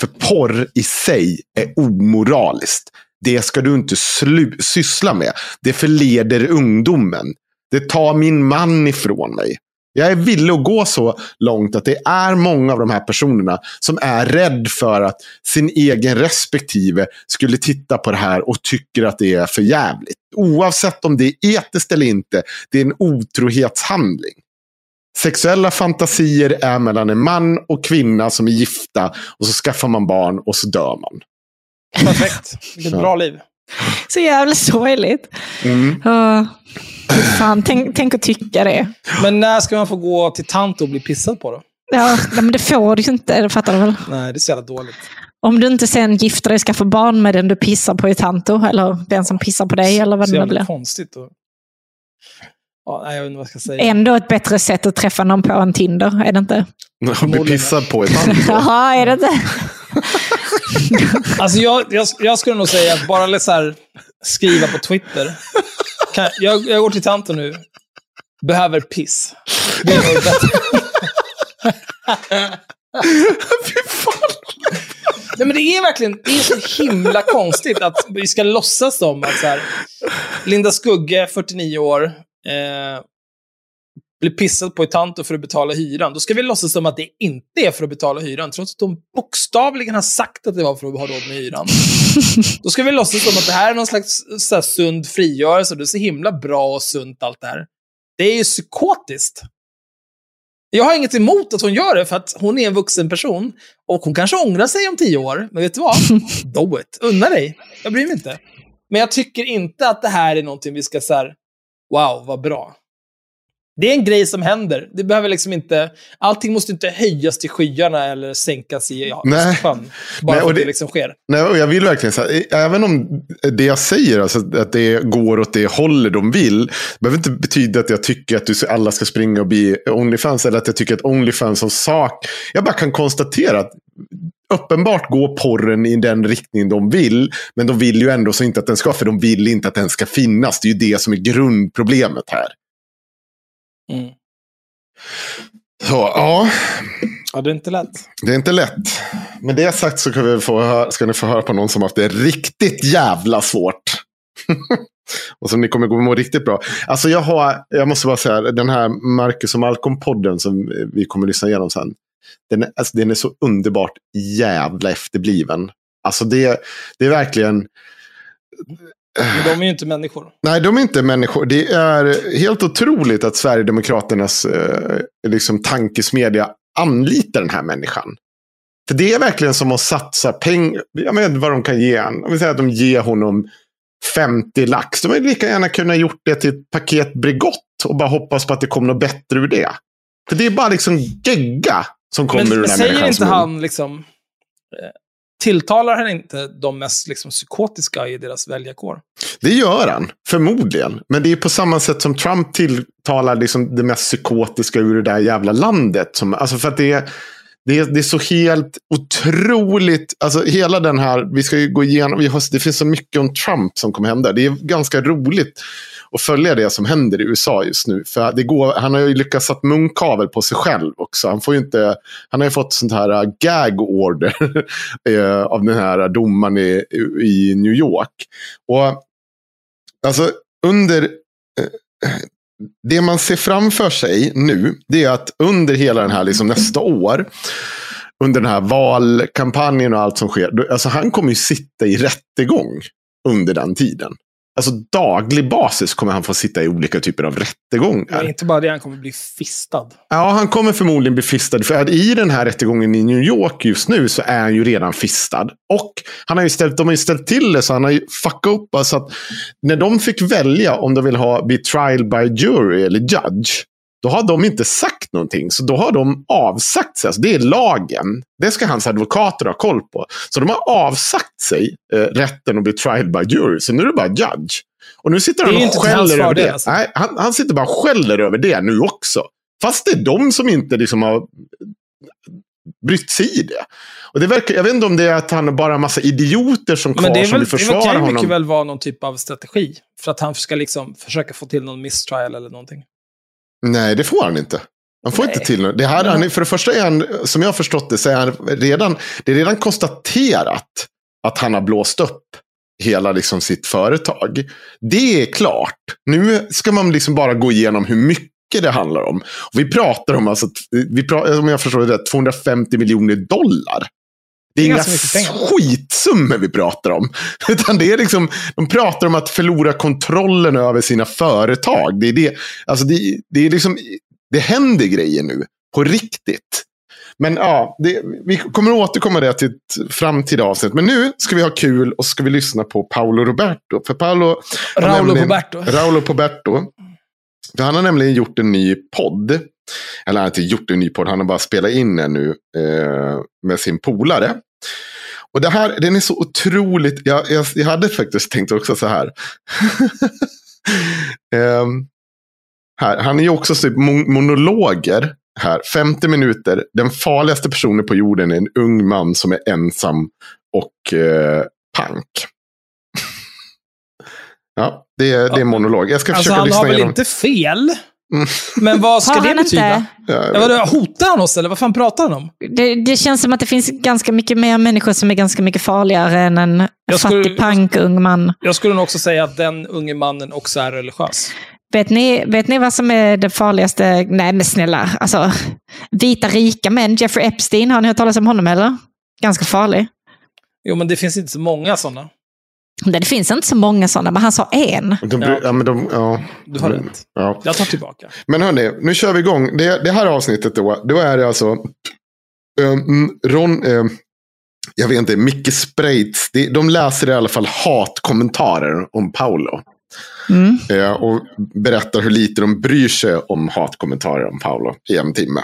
För porr i sig är omoraliskt. Det ska du inte slu- syssla med. Det förleder ungdomen. Det tar min man ifrån mig. Jag är villig att gå så långt att det är många av de här personerna som är rädd för att sin egen respektive skulle titta på det här och tycker att det är för jävligt. Oavsett om det är etiskt eller inte, det är en otrohetshandling. Sexuella fantasier är mellan en man och kvinna som är gifta och så skaffar man barn och så dör man. Perfekt. Vilket bra liv. Så jävla sorgligt. Mm. Fy fan, tänk, tänk att tycka det. Men när ska man få gå till tant och bli pissad på då? Ja, men det får du ju inte, det fattar du väl? Nej, det är så jävla dåligt. Om du inte sen gifter dig, skaffar barn med den du pissar på i tanto, eller den som pissar på dig, eller vad så det nu blir. konstigt. Och... Ja, nej, jag vet inte vad jag ska säga. Ändå ett bättre sätt att träffa någon på än Tinder, är det inte? Och bli pissad på ett hand. Jaha, är det inte? Alltså jag, jag, jag skulle nog säga att bara så här, skriva på Twitter. Kan, jag, jag går till tanten nu. Behöver piss. Det är nog bättre. Fy fan. Nej, men det är verkligen det är så himla konstigt att vi ska låtsas som att så här, Linda Skugge, 49 år, eh, blir pissad på i Tanto för att betala hyran. Då ska vi låtsas som att det inte är för att betala hyran, trots att de bokstavligen har sagt att det var för att ha råd med hyran. Då ska vi låtsas som att det här är någon slags så här, sund frigörelse. Det är så himla bra och sunt allt det här. Det är ju psykotiskt. Jag har inget emot att hon gör det, för att hon är en vuxen person. Och hon kanske ångrar sig om tio år. Men vet du vad? Do it. Unna dig. Jag bryr mig inte. Men jag tycker inte att det här är någonting vi ska så här, wow, vad bra. Det är en grej som händer. Det behöver liksom inte, allting måste inte höjas till skyarna eller sänkas i ja, Nej. Östersjön. Bara Nej, för att det det- liksom sker. Nej, och jag vill verkligen säga, även om det jag säger, alltså, att det går åt det hållet de vill, behöver inte betyda att jag tycker att du, alla ska springa och bli Onlyfans, eller att jag tycker att Onlyfans som sak, jag bara kan konstatera att uppenbart går porren i den riktning de vill, men de vill ju ändå så inte att den ska, för de vill inte att den ska finnas. Det är ju det som är grundproblemet här. Mm. Så, ja, Ja, det är inte lätt. det är inte lätt. Med det sagt så ska, vi få höra, ska ni få höra på någon som haft det riktigt jävla svårt. och som ni kommer gå må riktigt bra. Alltså jag har, jag måste bara säga, den här Marcus och Malcolm-podden som vi kommer lyssna igenom sen. Den är, alltså, den är så underbart jävla efterbliven. Alltså det, det är verkligen, Men de är ju inte människor. Nej, de är inte människor. Det är helt otroligt att Sverigedemokraternas eh, liksom, tankesmedja anlitar den här människan. För det är verkligen som att satsa pengar. Jag vet inte vad de kan ge honom. Om vi säger att de ger honom 50 lax. De hade lika gärna kunnat gjort det till ett paket Bregott och bara hoppas på att det kommer något bättre ur det. För det är bara liksom gegga som kommer Men, ur den här säger människans inte han liksom... Tilltalar han inte de mest liksom, psykotiska i deras väljarkår? Det gör han, förmodligen. Men det är på samma sätt som Trump tilltalar liksom det mest psykotiska ur det där jävla landet. Som, alltså för att det är, det, är, det är så helt otroligt. Alltså hela den här, vi ska ju gå igenom, vi har, det finns så mycket om Trump som kommer hända. Det är ganska roligt och följa det som händer i USA just nu. För det går, han har ju lyckats sätta munkavel på sig själv också. Han, får ju inte, han har ju fått sånt här gag order eh, av den här domaren i, i New York. Och Alltså under... Eh, det man ser framför sig nu, det är att under hela den här liksom nästa år, under den här valkampanjen och allt som sker, alltså han kommer ju sitta i rättegång under den tiden. Alltså daglig basis kommer han få sitta i olika typer av rättegångar. Men inte bara det, han kommer bli fistad. Ja, han kommer förmodligen bli fistad. För att i den här rättegången i New York just nu så är han ju redan fistad. Och han har ju ställt, de har ju ställt till det så han har ju fuckat upp. Så att när de fick välja om de vill ha bli trial by jury eller judge. Då har de inte sagt någonting. Så då har de avsagt sig. Alltså det är lagen. Det ska hans advokater ha koll på. Så de har avsagt sig eh, rätten att bli trial by jury. Så nu är det bara judge. Och nu sitter Det han och skäller över det. alltså. Nej, han, han sitter bara och skäller över det nu också. Fast det är de som inte liksom har brytt sig i det. Och det verkar, jag vet inte om det är att han har bara en massa idioter som kvar Men det, är som vill det försvara kan ju honom. mycket väl vara någon typ av strategi. För att han ska liksom försöka få till någon mistrial eller någonting. Nej, det får han inte. Han får Nej. inte till det. Här, han, för det första är han, som jag har förstått det, så är han redan, det är redan konstaterat att han har blåst upp hela liksom sitt företag. Det är klart. Nu ska man liksom bara gå igenom hur mycket det handlar om. Och vi pratar om, alltså, vi pratar, om jag förstår det rätt, 250 miljoner dollar. Det är, Det är inga skitsummor vi pratar om. Utan det är liksom, de pratar om att förlora kontrollen över sina företag. Det är, det, alltså det, det är liksom, det händer grejer nu. På riktigt. Men ja, det, vi kommer att återkomma det till ett framtida avsnitt. Men nu ska vi ha kul och ska vi lyssna på Paolo Roberto. För Paolo... Raulo Roberto. Raulo Poberto. För han har nämligen gjort en ny podd. Eller han har inte gjort en ny podd, han har bara spelat in den nu eh, med sin polare. Och det här, den är så otroligt, jag, jag, jag hade faktiskt tänkt också så här. Ehm, här han är ju också typ mon- monologer här, 50 minuter. Den farligaste personen på jorden är en ung man som är ensam och eh, pank. Ja, det är, det är monolog. Jag ska Alltså försöka han lyssna har väl igenom. inte fel? Mm. Men vad ska Har det betyda? inte? Ja, vadå, hotar han oss eller vad fan pratar han om? Det, det känns som att det finns ganska mycket mer människor som är ganska mycket farligare än en Jag skulle- fattig pankung man. Jag skulle nog också säga att den unge mannen också är religiös. Vet ni, vet ni vad som är det farligaste? Nej men snälla, alltså. Vita rika män, Jeffrey Epstein, har ni hört talas om honom eller? Ganska farlig. Jo, men det finns inte så många sådana. Det finns inte så många sådana, men han sa en. De, bry- ja, men de, ja. Du har rätt. Ja. Jag tar tillbaka. Men hörni, nu kör vi igång. Det, det här avsnittet då, då är det alltså um, Ron, um, jag vet inte, Micke Spreitz, de läser i alla fall hatkommentarer om Paolo. Mm. Eh, och berättar hur lite de bryr sig om hatkommentarer om Paolo i en timme.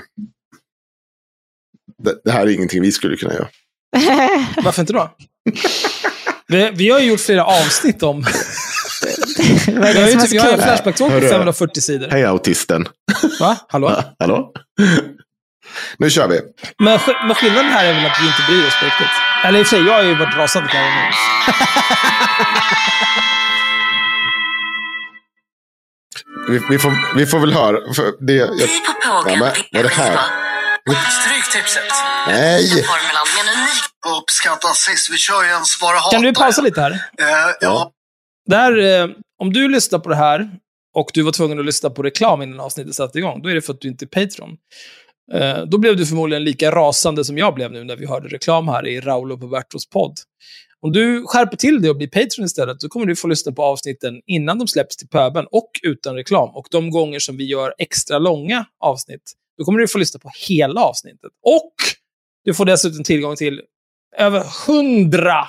Det, det här är ingenting vi skulle kunna göra. Varför inte då? Vi, vi har ju gjort flera avsnitt om... Vi har ju typ, vi har ju kul? Flashback-tåg på Hörru. 540 sidor. Hej autisten. Va? Hallå? Hallå? nu kör vi. Men, men skillnaden här är väl att vi inte bryr oss på riktigt. Eller i och för sig, jag har ju varit rasande på honom. Vi, vi, får, vi får väl höra. För det, jag, Ja, men, vad är det här? Nej! Med en unik uppskattat sist. Vi kör ju en svara hat. Kan du pausa lite här? Eh, ja. Där, eh, om du lyssnar på det här och du var tvungen att lyssna på reklam innan avsnittet satte igång, då är det för att du inte är Patreon. Eh, då blev du förmodligen lika rasande som jag blev nu när vi hörde reklam här i Raul och Robertos podd. Om du skärper till det och blir Patreon istället, då kommer du få lyssna på avsnitten innan de släpps till pöben och utan reklam. Och de gånger som vi gör extra långa avsnitt, då kommer du få lyssna på hela avsnittet. Och du får dessutom tillgång till över hundra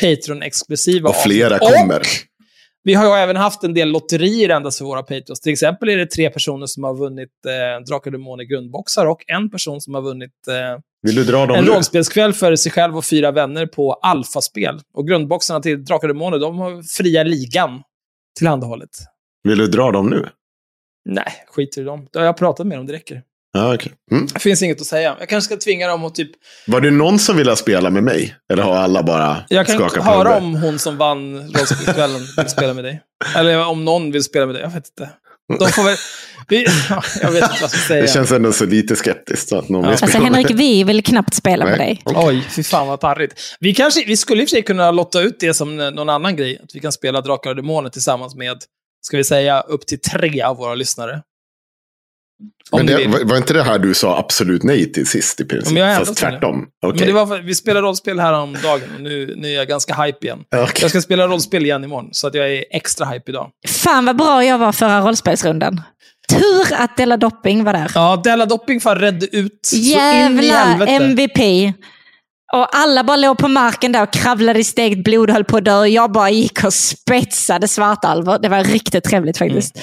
Patreon-exklusiva Och flera avsnitt. kommer. Och vi har ju även haft en del lotterier endast för våra Patreons. Till exempel är det tre personer som har vunnit eh, Drakar och Demoner grundboxar och en person som har vunnit eh, Vill du dra dem en rollspelskväll för sig själv och fyra vänner på Alfaspel. Och grundboxarna till Drakar och Demoner, de har fria ligan tillhandahållet. Vill du dra dem nu? Nej, skit i dem. Det har jag pratat med dem, det räcker. Ja, okej. Mm. Det finns inget att säga. Jag kanske ska tvinga dem att typ... Var det någon som ville spela med mig? Eller har alla bara Jag kan skakat höra om hon som vann rollspelskvällen vill spela med dig. Eller om någon vill spela med dig. Jag vet inte. De får väl... Vi, ja, jag vet inte vad jag ska säga. Det känns ändå så lite skeptiskt. Att någon Ja. vill Alltså spela med Henrik, vi vill knappt spela med Nej. dig. Oj, fy fan vad tarrigt. Vi, kanske, vi skulle i och för sig kunna lotta ut det som någon annan grej. Att vi kan spela Drakar och Demoner tillsammans med, ska vi säga, upp till tre av våra lyssnare. Om Men det, var, var inte det här du sa absolut nej till sist i princip? Men jag Fast det. tvärtom. Okej. Men det var, vi spelade rollspel här om dagen och nu, nu är jag ganska hype igen. Okej. Jag ska spela rollspel igen imorgon, så att jag är extra hype idag. Fan vad bra jag var förra rollspelsrundan. Tur att Della Dopping var där. Ja, Della Dopping fan redde ut så in i Jävla. MVP. Och alla bara låg på marken där och kravlade i stegt blod och höll på att dö. Jag bara gick och spetsade svartalver. Det var riktigt trevligt faktiskt.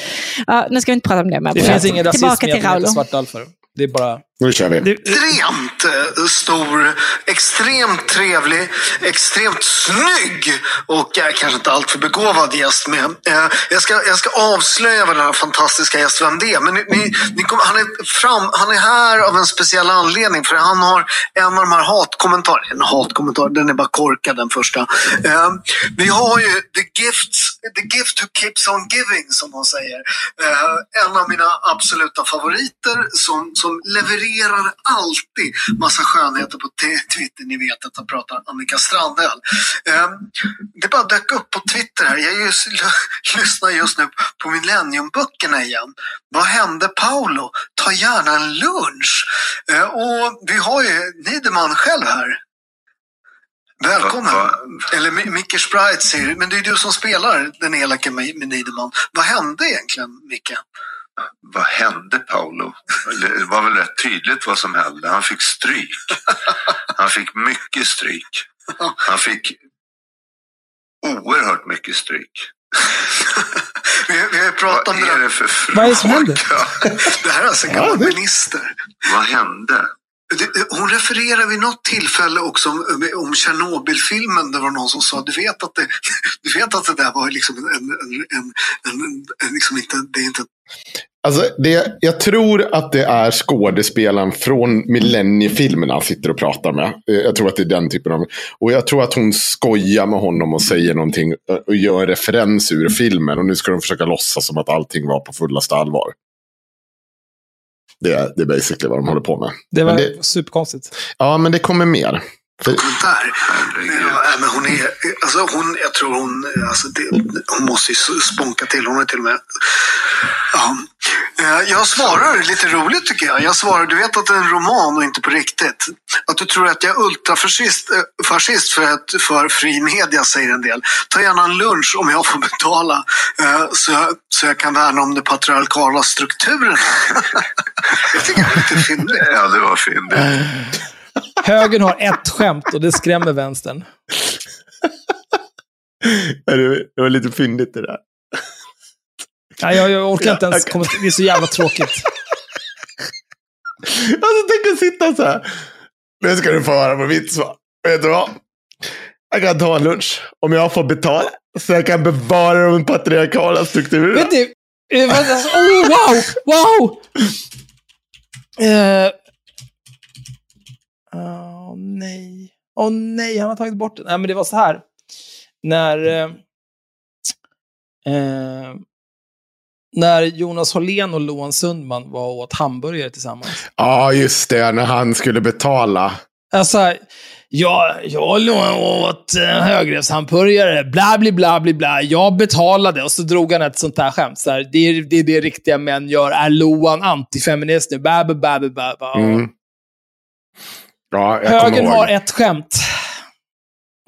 Ja, nu ska vi inte prata om det mer. Mm. Det finns ingen rasism Tillbaka i till Raulo. svartalfer. Det är bara... Nu kör vi. Det, Extremt eh, stor, extremt trevlig, extremt snygg och eh, kanske inte alltför begåvad gäst med. Eh, jag, ska, jag ska avslöja vad den här fantastiska gäst vem det är. Men ni, ni, ni kommer, han, är fram, han är här av en speciell anledning för han har en av de här hatkommentarerna. En hatkommentar, den är bara korkad den första. Eh, vi har ju the gift, the gift who keeps on giving som de säger. Eh, en av mina absoluta favoriter som, som levererar alltid massa skönheter på Twitter. Ni vet att jag pratar Annika Strandhäll. Eh, det bara dök upp på Twitter här. Jag just, lyssnar just nu på Millenniumböckerna igen. Vad hände Paolo? Ta gärna en lunch. Eh, och vi har ju Niederman själv här. Välkommen. Eller Mi- Micke Sprite säger men det är du som spelar den elaka med med Niederman. Vad hände egentligen, Micke? Vad hände Paolo? Det var väl rätt tydligt vad som hände. Han fick stryk. Han fick mycket stryk. Han fick oerhört mycket stryk. Vi, vi har pratat om Vad det är där. det för Vad är det som händer? fråga? Det här är alltså en gammal minister. Vad hände? Hon refererar vid något tillfälle också om, om Tjernobylfilmen. Det var någon som sa, du vet att det, du vet att det där var liksom en, en, en, en, en liksom inte, det är inte Alltså, det, jag tror att det är skådespelaren från Millenniefilmerna han sitter och pratar med. Eh, Jag tror att det är den typen av... Och jag tror att hon skojar med honom och säger någonting eh, och gör referens ur filmen. Och nu ska de försöka låtsas som att allting var på fullaste allvar. Det är, det är basically vad de håller på med. Det var Men det, superkonstigt. ja, men det kommer mer. För. Ja, men hon är, alltså hon, jag tror hon, alltså det, hon måste ju spånka till. Hon är till och med, ja. Eh, Jag svarar lite roligt tycker jag. Jag svarar, du vet att det är en roman och inte på riktigt. Att du tror att jag är ultrafascist eh, fascist för, att, för fri media säger en del. Ta gärna en lunch om jag får betala eh, så jag, så jag kan värna om de patriarkala strukturerna. jag tycker det är lite fyndigt. Ja, det var fyndigt. Högern har ett skämt och det skrämmer vänstern. det var lite fyndigt det där. Nej, jag, jag orkar inte ens komma Det är så jävla tråkigt. Alltså tänk att sitta så här. Nu ska du få höra på mitt svar. Vet du vad? Jag kan ta en lunch om jag får betala. Så jag kan bevara de patriarkala strukturerna. Vet du? alltså, Oh, wow! Wow! Eh, Åh nej. Åh nej, han har tagit bort den. Nej, men det var så här. När... Eh, eh, när Jonas Hållén och Loan Sundman var och åt hamburgare tillsammans. Ja, just det. När han skulle betala. Alltså, jag, jag åt eh, högrevshamburgare, bla bla bla bla bla. Jag betalade och så drog han ett sånt här skämt. Så här, det, är, det är det riktiga män gör. Är Loan antifeminist nu? Bä, bä, bä, bä, bä. Mm. Ja, Högern har ett skämt.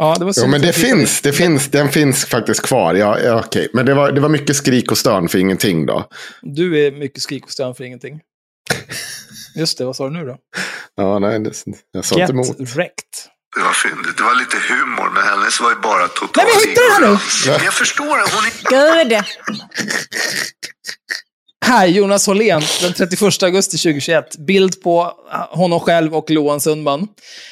Ja, det var Jo, men det finns, det finns, den finns faktiskt kvar. Ja, ja, okej. Men det var, det var mycket skrik och stön för ingenting då. Du är mycket skrik och stön för ingenting. Just det, vad sa du nu då? Ja, nej, det, jag sa Get inte emot. wrecked. Det var fyndigt. Det var lite humor, men hennes var ju bara total Nej, men hittar du det här nu? jag förstår det. Hon är Gud. Här, Jonas Hållén, den 31 augusti 2021. Bild på honom själv och Loan Sundman.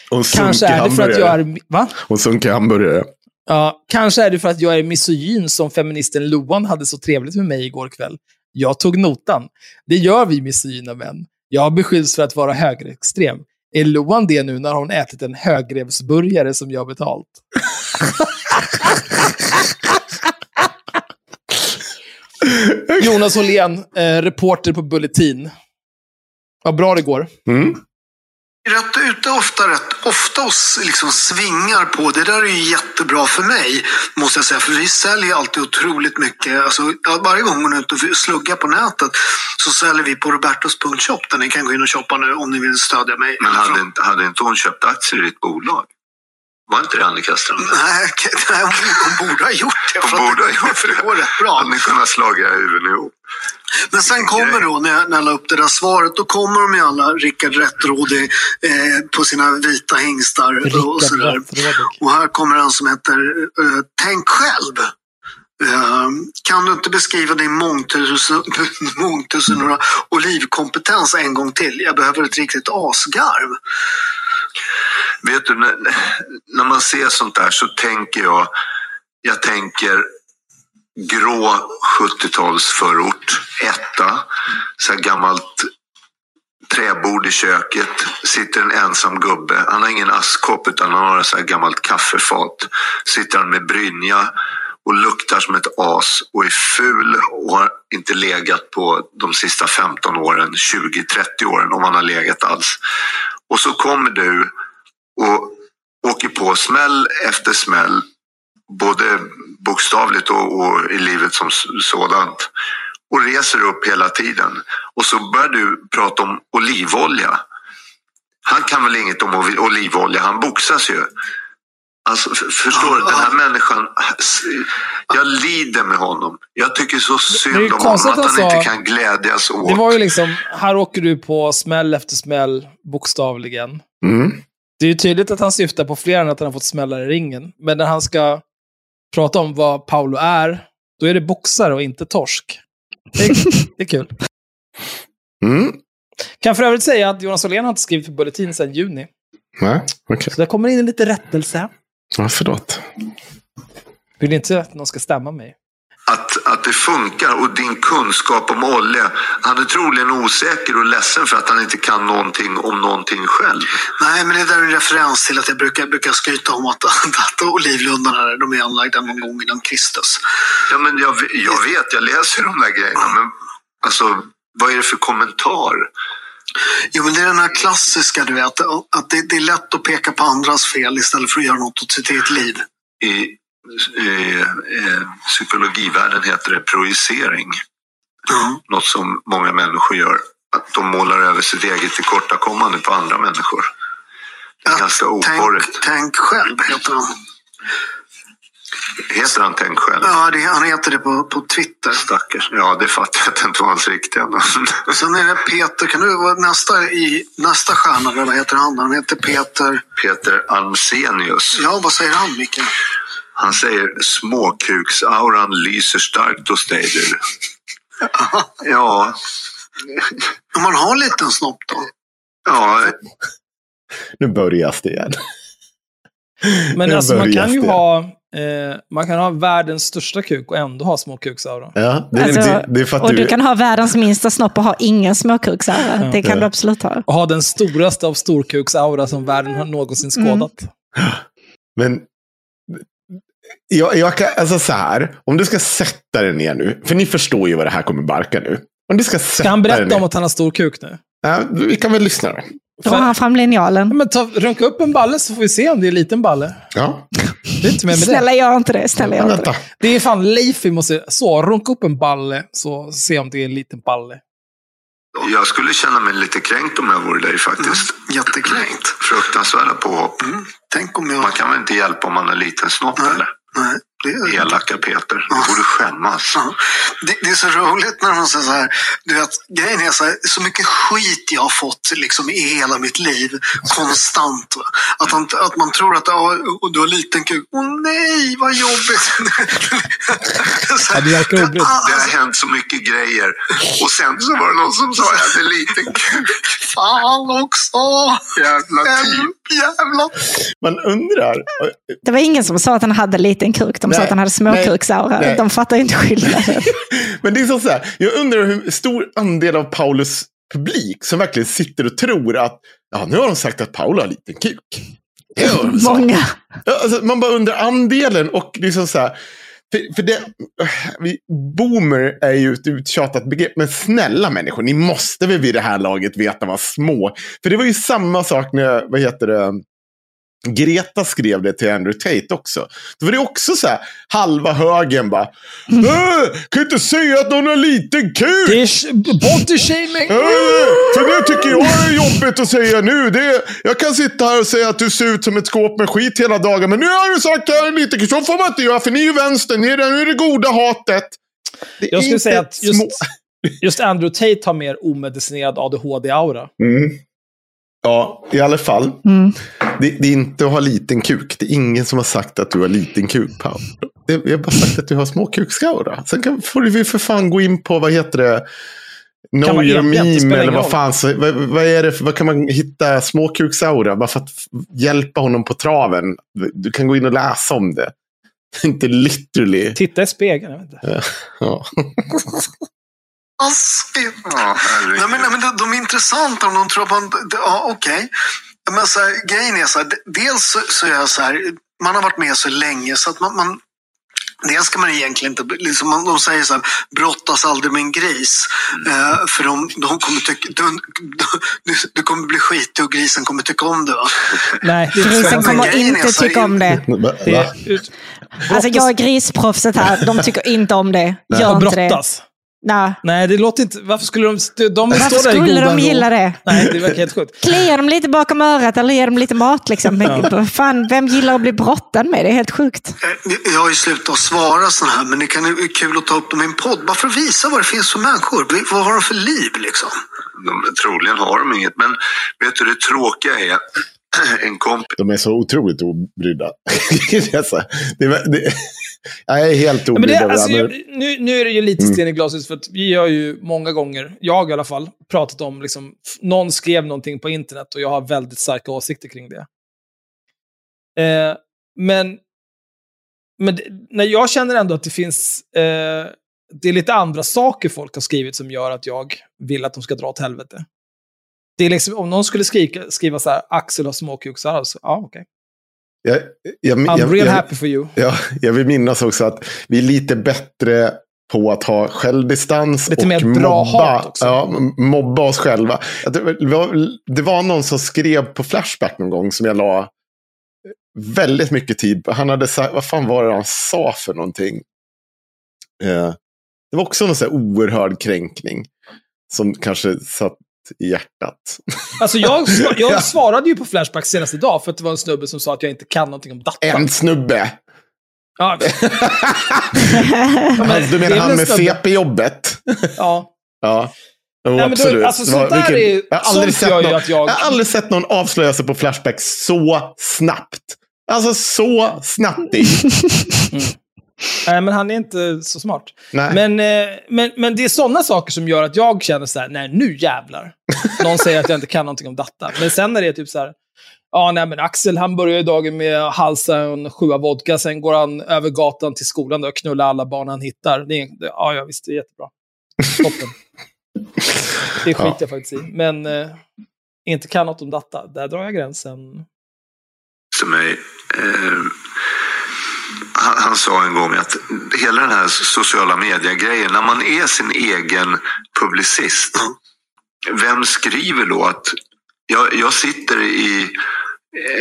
Hon Kanske är det för att jag är... Va? Hon sunkig hamburgare. Ja, kanske är det för att jag är misogyn som feministen Loan hade så trevligt med mig igår kväll. Jag tog notan. Det gör vi misogyna män. Jag beskylls för att vara högerextrem. Är Loan det nu när hon ätit en högrevsburgare som jag betalt? Jonas Hållén, eh, reporter på Bulletin. Vad bra det går. Mm. rätt ute ofta, rätt ofta och liksom svingar på. Det där är ju jättebra för mig, måste jag säga. För vi säljer alltid otroligt mycket. Alltså, varje gång hon är ute och sluggar på nätet så säljer vi på robertos.shop där ni kan gå in och shoppa nu om ni vill stödja mig. Men hade inte, hade inte hon köpt aktier i ditt bolag? Var inte det Annika Strand? Nej, nej hon, hon borde ha gjort det. Hon borde ha gjort för det det. går rätt bra. Hade ni kunnat slaga huvuden ihop? Men sen kommer då, när jag, när jag la upp det där svaret, då kommer de ju alla Rickard Rättrådig eh, på sina vita hingstar och sådär. Och här kommer en som heter eh, Tänk själv. Eh, kan du inte beskriva din mångtusen, mångtusen olivkompetens en gång till? Jag behöver ett riktigt asgarv. Vet du, när, när man ser sånt där så tänker jag, jag tänker grå 70-talsförort, etta, så här gammalt träbord i köket, sitter en ensam gubbe. Han har ingen askkopp utan han har ett så här gammalt kaffefat. Sitter han med brynja och luktar som ett as och är ful och har inte legat på de sista 15 åren, 20-30 åren om han har legat alls. Och så kommer du och åker på smäll efter smäll, både bokstavligt och, och i livet som sådant. Och reser upp hela tiden. Och så börjar du prata om olivolja. Han kan väl inget om olivolja, han boxas ju. Alltså, förstår du? Den här människan, jag lider med honom. Jag tycker så synd om honom att han sa- inte kan glädjas åt. Det var ju liksom, här åker du på smäll efter smäll, bokstavligen. Mm. Det är ju tydligt att han syftar på fler än att han har fått smällar i ringen. Men när han ska prata om vad Paolo är, då är det boxare och inte torsk. Det är, det är kul. Mm. Kan för övrigt säga att Jonas Åhlén har inte skrivit för Bulletin sedan juni. Nej, okej. Så det kommer in en lite rättelse. Ja, förlåt. Vill inte att någon ska stämma mig. att, att det funkar och din kunskap om Olle. Han är troligen osäker och ledsen för att han inte kan någonting om någonting själv. Nej, men det där är en referens till att jag brukar, brukar skryta om att, att olivlundarna de är anlagda någon gång innan Kristus. Ja, men jag, jag vet, jag läser de där grejerna. Men alltså, vad är det för kommentar? Jo, men det är den här klassiska, du vet, att det, det är lätt att peka på andras fel istället för att göra något åt sitt eget liv. I, i, i psykologivärlden heter det projicering. Ja. Något som många människor gör. Att de målar över sitt eget tillkortakommande på andra människor. Det är ganska oporrigt. Tänk, tänk själv, heter han. Heter han Tänk själv? Ja, det, han heter det på, på Twitter. Stackars. Ja, det fattar jag att det inte var hans riktiga namn. Sen är det Peter, kan du vara nästa, i, nästa stjärna, eller vad heter han? Han heter Peter... Peter Almsenius. Ja, vad säger han, Micke? Han säger småkuksauran lyser starkt hos dig du. Ja, Om man har en liten snopp då? ja, Nu börjas det igen. Men alltså, man kan ju ha, eh, man kan ha världens största kuk och ändå ha små kuksaura. Ja, det, Alltså, det, det är för att och du... du kan ha världens minsta snopp och ha ingen småkuksöra. Det kan Ja. du absolut ha. Och ha den storaste av storkuksaura som världen har någonsin skådat. Men jag, jag kan, alltså så här, om du ska sätta dig ner nu, för ni förstår ju vad det här kommer barka nu. Om du ska sätta Ska han berätta om att han har stor kuk nu? Ja, vi kan väl lyssna då. Drar han fram linjalen? Ja, Men ta, runka upp en balle så får vi se om det är en liten balle. Ja, Det är inte med det. Snälla gör inte det. Snälla gör inte det. Det är fan Leif vi måste... Så, runka upp en balle så se om det är en liten balle. jag skulle känna mig lite kränkt om jag vore dig faktiskt. Jättekränkt. Fruktansvärda påhopp. Mm. Tänk om jag... Man kan väl inte hjälpa om man har liten snopp Nej. eller? Nej, det är... Elaka Peter. Du borde skämmas. Ja. Det, det är så roligt när man säger så här, du vet, grejen är så här, så mycket skit jag har fått liksom i hela mitt liv, konstant. Va? Att, man, att man tror att ja, och du har liten kuk. Åh nej, vad jobbigt. Så här, Ja, det verkar ah, Det har hänt så mycket grejer. Och sen så var det någon som sa att jag hade liten kuk. Fan också! Jävla typ. Jävla... Man undrar. Det var ingen som sa att han hade liten kuk. Sa Nej, att han hade småkuksaura. De fattar inte skillnaden. Men det är så så här, jag undrar hur stor andel av Paulus publik som verkligen sitter och tror att ja, nu har de sagt att Paolo har liten kuk. Många. Alltså, man bara undrar andelen och liksom så här. För, för det, boomer är ju ett uttjatat begrepp, men snälla människor, ni måste väl vid det här laget veta vad små. För det var ju samma sak när, vad heter det, Greta skrev det till Andrew Tate också. Då var det också så här, halva högen bara, äh, kan inte säga att någon har liten kuk! Det är body shaming! Äh, För det tycker jag är jobbigt att säga nu. Det, jag kan sitta här och säga att du ser ut som ett skåp med skit hela dagen. Men nu har du sagt att jag är lite Så får man inte göra, för ni är ju vänster. Ni är, nu är det goda hatet. Det är Jag skulle säga att just, just Andrew Tate har mer omedicinerad ADHD-aura. Mm. Ja, i alla fall. Mm. Det, det är inte att ha liten kuk. Det är ingen som har sagt att du har liten kuk, Paul. Det- Vi har bara sagt att du har små kukskaura. Sen kan, får vi för fan gå in på, vad heter det? Know your meme eller vad fan. Så, vad, vad, är det vad kan man hitta småkuksaura? Bara för att hjälpa honom på traven. Du kan gå in och läsa om det. Inte literally. Titta i spegeln. Jag vet inte. Ja. Askigt. Ja. Nej, men, nej, men de, de är intressanta om de tror på en... Ja, okej. Men så här, grejen är så här, dels så, så är jag så här, man har varit med så länge så att man, man Dels ska man egentligen inte, liksom, man- de säger så här, brottas aldrig med en gris. Eh, för de, de kommer tycka, du, du, du kommer bli skitig och grisen kommer tycka om det. Va? Nej, det Grisen kommer inte tycka om det. Det Alltså jag är grisproffset här. De tycker inte om det. Gör inte det. Brottas. Nej. Nej, det låter inte... Varför skulle de... De, de Varför står där i skulle de gilla det? Nej, det verkar helt sjukt. Klia dem lite bakom örat eller ge dem lite mat. Liksom. Men, fan, vem gillar att bli brottad med? Det är helt sjukt. Eh, Jag har ju slutat svara sådana här, men det kan det är kul att ta upp dem i en podd. Bara för att visa vad det finns för människor. Vad har de för liv liksom? De, troligen har de inget. Men vet du det tråkiga är? En kompis De är så otroligt obrydda. det är så, det, det, jag är helt obrydd över alltså, nu, nu är det ju lite sten i glaset, för att vi har ju många gånger, jag i alla fall, pratat om, liksom, någon skrev någonting på internet och jag har väldigt starka åsikter kring det. Eh, men men när jag känner ändå att det finns, eh, det är lite andra saker folk har skrivit som gör att jag vill att de ska dra åt helvete. Det är liksom, om någon skulle skrika, skriva så här, Axel har småkuksar, så ja, okej. Jag, jag, I'm jag, real happy for you. Ja, jag vill minnas också att vi är lite bättre på att ha självdistans Lite och mer bra mobba, hat också. Ja, mobba oss själva. Det var, det var någon som skrev på Flashback någon gång som jag la väldigt mycket tid på. Han hade sagt, vad fan var det han sa för någonting? Eh, det var också någon så här oerhörd kränkning som kanske satt i hjärtat. Alltså jag, jag Ja. svarade ju på Flashback senast idag för att det var en snubbe som sa att jag inte kan någonting om data. En snubbe! Ja, Alltså, du menar han med. CP-jobbet? ja. Ja. Jo, Nej, men då- absolut. alltså, sånt där vilken- är- jag, har aldrig sett någon, jag- jag har aldrig sett någon avslöja sig på Flashback så snabbt. Alltså så snabbt. i. Nej, men han är inte så smart. Nej. Men, eh, men, men det är sådana saker som gör att jag känner så här, nej nu jävlar. Någon säger att jag inte kan någonting om data. Men sen när det är typ så här, ja nej men Axel han börjar ju dagen med att halsa en sjua vodka, sen går han över gatan till skolan och knullar alla barn han hittar. Det är, det, ja, ja, visst, det är jättebra. Toppen. Det skiter Ja. jag faktiskt i. Men eh, inte kan något om data, där drar jag gränsen. till mig. Eh, han, han sa en gång att hela den här sociala medier-grejen, när man är sin egen publicist, vem skriver då att jag, jag sitter i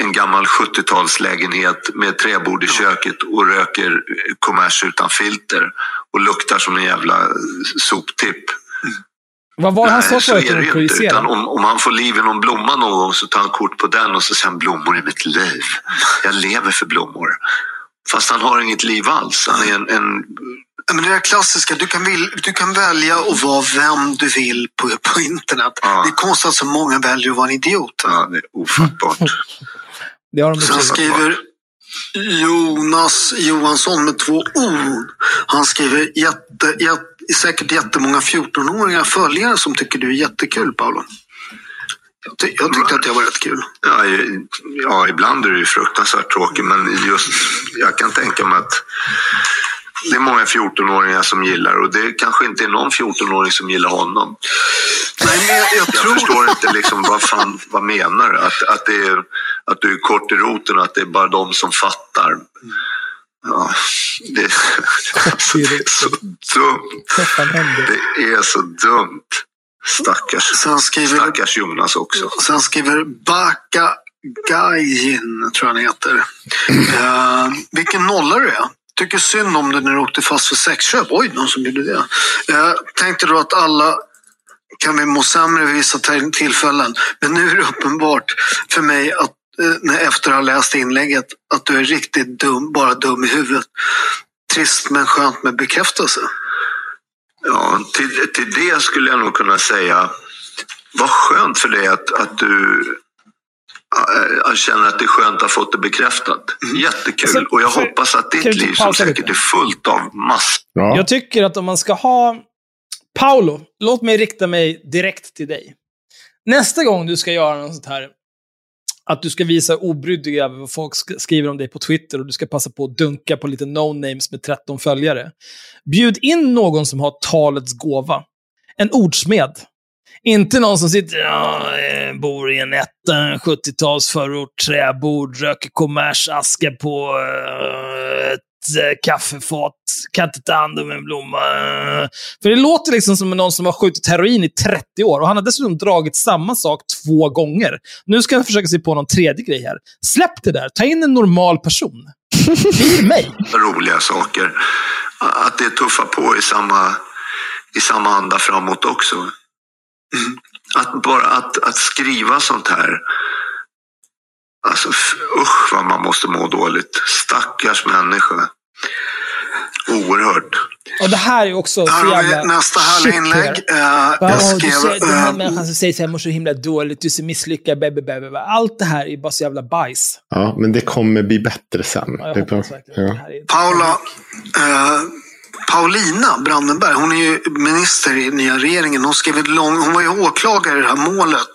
en gammal 70-talslägenhet med träbord i köket och röker kommers utan filter och luktar som en jävla soptipp. Vad var det han sa Nej, så förut är det om ju att inte. Utan projicera? om, om han får liv i någon blomma någon gång så tar han kort på den och så säger han blommor i mitt liv. Jag lever för blommor. Fast han har inget liv alls. Han är en, en Ja, Men det där klassiska, du kan, vil, du kan välja att vara vem du vill på, på internet. Ja. Det är konstigt att så många väljer att vara en idiot. ja, det är ofattbart. Det har de Sen skriver Jonas Johansson med två O. Han skriver jätte, jätte, säkert jättemånga 14-åringar följare som tycker du är jättekul, Paolo. Jag, ty, jag tyckte att det var rätt kul. Ja, ja, ibland är det ju fruktansvärt tråkigt men just jag kan tänka mig att det är många 14-åringar som gillar och det kanske inte är någon 14-åring som gillar honom. Nej, men jag, jag Jag tror... förstår inte liksom vad fan, vad menar du? Att, att, det är, att du är kort i roten och att det är bara de som fattar. Ja, det, alltså, det är så dumt. Det är så dumt. Stackars, Sen skriver, stackars Jonas också. sen skriver Baka Gajin, tror jag han heter. Uh, vilken nolla du är. Tycker synd om dig när du åkte fast för sexköp. Oj, någon som gjorde det. Uh, tänkte du att alla kan vi må sämre vid vissa till- tillfällen. Men nu är det uppenbart för mig att eh, när efter att ha läst inlägget att du är riktigt dum, bara dum i huvudet. Trist men skönt med bekräftelse. Ja, till, till det skulle jag nog kunna säga, vad skönt för dig att, att du äh, känner att det är skönt att ha fått det bekräftat. Jättekul. Sen- och jag för- hoppas att ditt liv som säkert lite? är fullt av massor Ja. Jag tycker att om man ska ha... Paolo, låt mig rikta mig direkt till dig. Nästa gång du ska göra något sånt här, att du ska visa obrydd över vad folk skriver om dig på Twitter och du ska passa på att dunka på lite no-names med 13 följare. Bjud in någon som har talets gåva. En ordsmed. Inte någon som sitter, ja, eh, bor i en etta, 70-talsförort, träbord, röker kommersaska på eh, kaffefat, kan inte ta hand om en blomma. För det låter liksom som någon som har skjutit heroin i 30 år och han har dessutom dragit samma sak två gånger. Nu ska jag försöka se på någon tredje grej här. Släpp det där, ta in en normal person. Bli mig. roliga saker. Att det tuffar på i samma, i samma anda framåt också. Mm. Att bara att, att skriva sånt här. Alltså usch vad man måste må dåligt. Stackars människa. Oerhört. Och det här är också så jävla nästa härliga inlägg. Ja, jag du skrev... ser, den här eh, människan som säger så här, jag mår så himla dåligt, du så misslyckad, bä, bä. Allt det här är bara så jävla bajs. ja, men det kommer bli bättre sen. Ja, jag Det hoppas Ja. det här är... Paula, eh, Paulina Brandenberg, hon är ju minister i nya regeringen. Hon, skrev ett lång, hon var ju åklagare i det här målet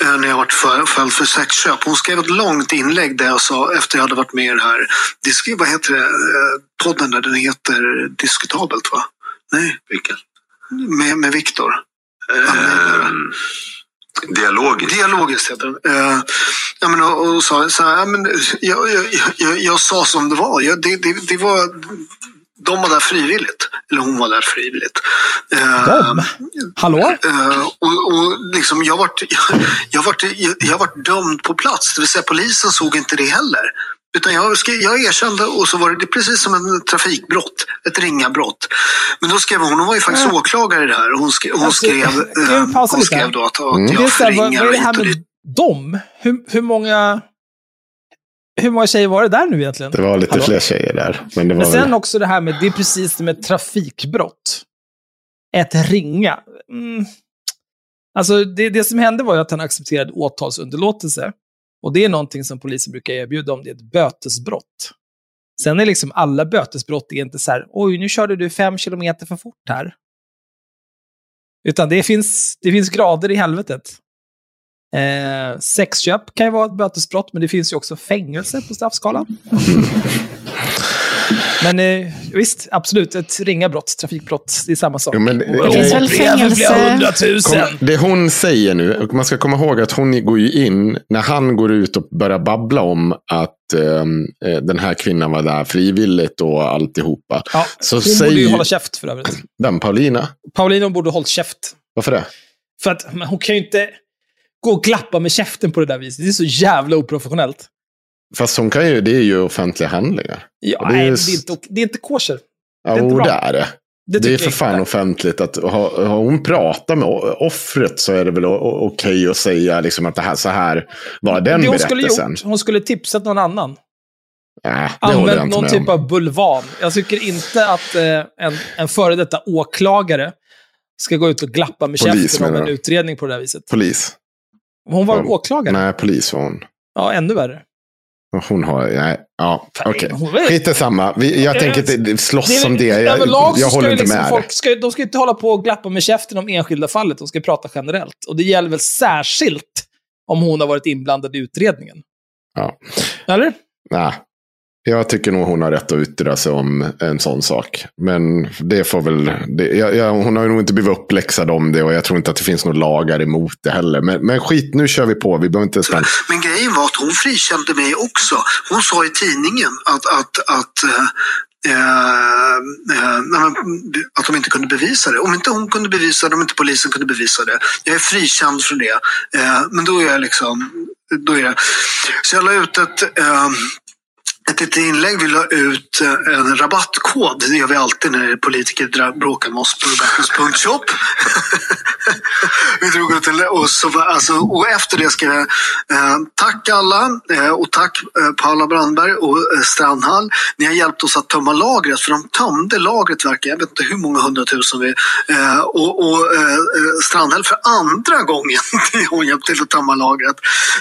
eh, när jag varit för, fälld för sexköp. Hon skrev ett långt inlägg där jag sa, efter jag hade varit med i det här, disk, vad heter det, eh, podden där den heter Diskutabelt va? Nej, Vilken? med, med Viktor. Ehm, dialogiskt. Dialogiskt heter den. Eh, ja, men, och, och sa så här, ja, men, jag, jag, jag, jag sa som det var. Jag, det, det, det var. De var där frivilligt. Eller hon var där frivilligt. Eh, De? Hallå? Eh, och, och liksom, jag vart jag, jag vart, jag, jag vart dömd på plats. Det vill säga polisen såg inte det heller. Utan jag, skrev, jag erkände och så var det, det precis som en trafikbrott. Ett ringa brott. Men då skrev hon, hon var ju faktiskt åklagare i det här. Hon skrev, hon Alltså, skrev, eh, pausa hon skrev då att, att Mm. Jag förringar det hit och dit. dem? Hur, hur många... Hur många tjejer var det där nu egentligen? Det var lite Hallå? fler tjejer där. Men det var Men sen väl... också det här med, det är precis som ett trafikbrott. Ett ringa. Mm. Alltså det, det som hände var ju att han accepterade åtalsunderlåtelse. Och det är någonting som polisen brukar erbjuda om det är ett bötesbrott. Sen är liksom alla bötesbrott är inte så här, oj nu körde du fem kilometer för fort här. Utan det finns, det finns grader i helvetet. Eh, sexköp kan ju vara ett bötesbrott, men det finns ju också fängelse på straffskalan. Men eh, visst, absolut, ett ringa brott, trafikbrott, det är samma sak. Jo, men- Det finns väl fängelse? Kom, det hon säger nu, och man ska komma ihåg att hon går ju in, när han går ut och börjar babbla om att ehm, eh, den här kvinnan var där frivilligt och alltihopa. Ja, Så hon säger borde ju hålla käft för övrigt. Vem? Paulina? Paulina borde hållit käft. Varför det? För att hon kan ju inte gå och glappa med käften på det där viset. Det är så jävla oprofessionellt. Fast hon kan ju, det är ju offentliga handlingar. Ja, det är nej, det är inte, det är inte kosher. Ja, Det är inte jo, det är det. Det, Det är för fan offentligt. att Har, har hon pratat med offret så är det väl okej att säga liksom att det här, så här var den det hon skulle berättelsen. gjort, hon skulle tipsat någon annan. Jag Använt någon typ om. av bulvan. Jag tycker inte att eh, en, en före detta åklagare ska gå ut och glappa med Polis, käften om en utredning på det där viset. Polis. Hon var Ja. åklagare. Nej, polis var hon. Ja, ännu värre. Hon har, nej, ja, okej. hon var- Skit samma. Vi, jag tänker inte slåss om det. Jag, jag håller inte liksom med. Folk ska, de ska inte hålla på och glappa med käften om enskilda fallet. De ska prata generellt. Och det gäller väl särskilt om hon har varit inblandad i utredningen. Ja. Eller? Nej. Jag tycker nog hon har rätt att yttra sig om en sån sak. Men det får väl... Det, jag, jag, hon har ju nog inte blivit uppläxad om det och jag tror inte att det finns några lagar emot det heller. Men, men skit, nu kör vi på. Vi behöver inte stanna. Men grejen var att hon frikände mig också. Hon sa i tidningen att, att, att, eh, eh, eh, att de inte kunde bevisa det. Om inte hon kunde bevisa det, om inte polisen kunde bevisa det. Jag är frikänd från det. Eh, men då är jag liksom... Då är det. Så jag la ut ett... Ett litet inlägg. Vi la ut eh, en rabattkod. Det gör vi alltid när politiker bråkar med oss på Robertos.shop. vi drog ut en, och, så, alltså, och efter det skrev jag eh, tack alla eh, och tack eh, Paula Brandberg och eh, Strandhall. Ni har hjälpt oss att tömma lagret för de tömde lagret verkar jag vet inte hur många hundratusen vi eh, och, och eh, eh Strandhäll för andra gången har hon hjälpt till att tömma lagret.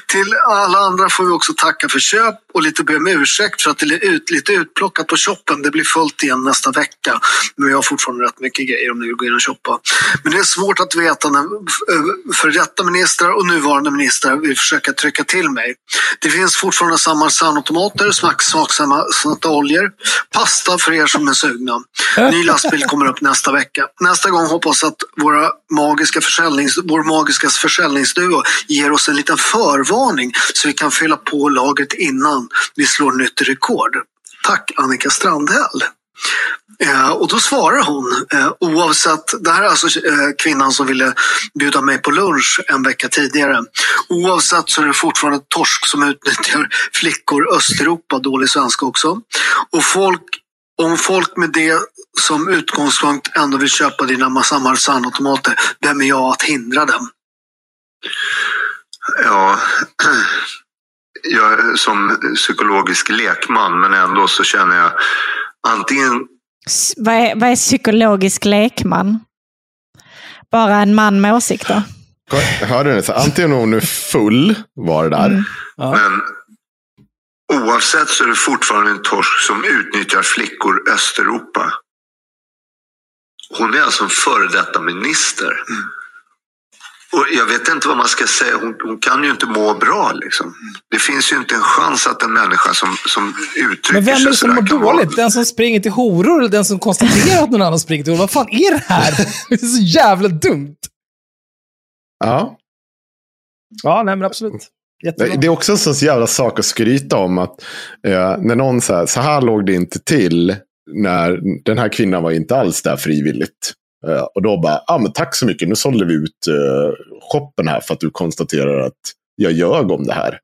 Till alla andra får vi också tacka för köp och lite be om ursäkt för att det är ut, lite utplockat på shoppen. Det blir fullt igen nästa vecka. Men vi har fortfarande rätt mycket grejer om ni vill gå in och shoppa. Men det är svårt att veta när eh, för detta ministrar och nuvarande ministrar vill försöka trycka till mig. Det finns fortfarande samma sandautomater, smaksamma oljor, pasta för er som är sugna. Ny lastbil kommer upp nästa vecka. Nästa gång hoppas att våra magiska försäljnings, vår magiska försäljningsduo ger oss en liten förvarning så vi kan fylla på lagret innan vi slår nytt rekord. Tack Annika Strandhäll. Eh, och då svarar hon, eh, oavsett, det här är alltså eh, kvinnan som ville bjuda mig på lunch en vecka tidigare. Oavsett så är det fortfarande torsk som utnyttjar flickor Östeuropa, dålig svenska också. Och folk, om folk med det som utgångspunkt ändå vill köpa dina massa Marsanautomater, vem är jag att hindra dem? Ja, jag är som psykologisk lekman, men ändå så känner jag antingen S- Vad är, vad är psykologisk lekman? Bara en man med åsikter? Hörde ni? Så antingen är hon nu full, var det där. Mm. Men oavsett så är det fortfarande en torsk som utnyttjar flickor Östeuropa. Hon är alltså en före detta minister. Och jag vet inte vad man ska säga. Hon, hon kan ju inte må bra. Liksom. Det finns ju inte en chans att en människa som, som uttrycker Men vem är sig det som sådär mår kan vara- dåligt? Den som springer till horor eller den som konstaterar att någon annan springer till horor? Vad fan är det här? Det är så jävla dumt. Ja. Ja, nej men absolut. Jättebra. Det är också en sån jävla sak att skryta om att eh, när någon säger så här låg det inte till när den här kvinnan var inte alls där frivilligt. Eh, och då bara, ah, men tack så mycket, nu sålde vi ut eh, shoppen här för att du konstaterar att jag ljög om det här.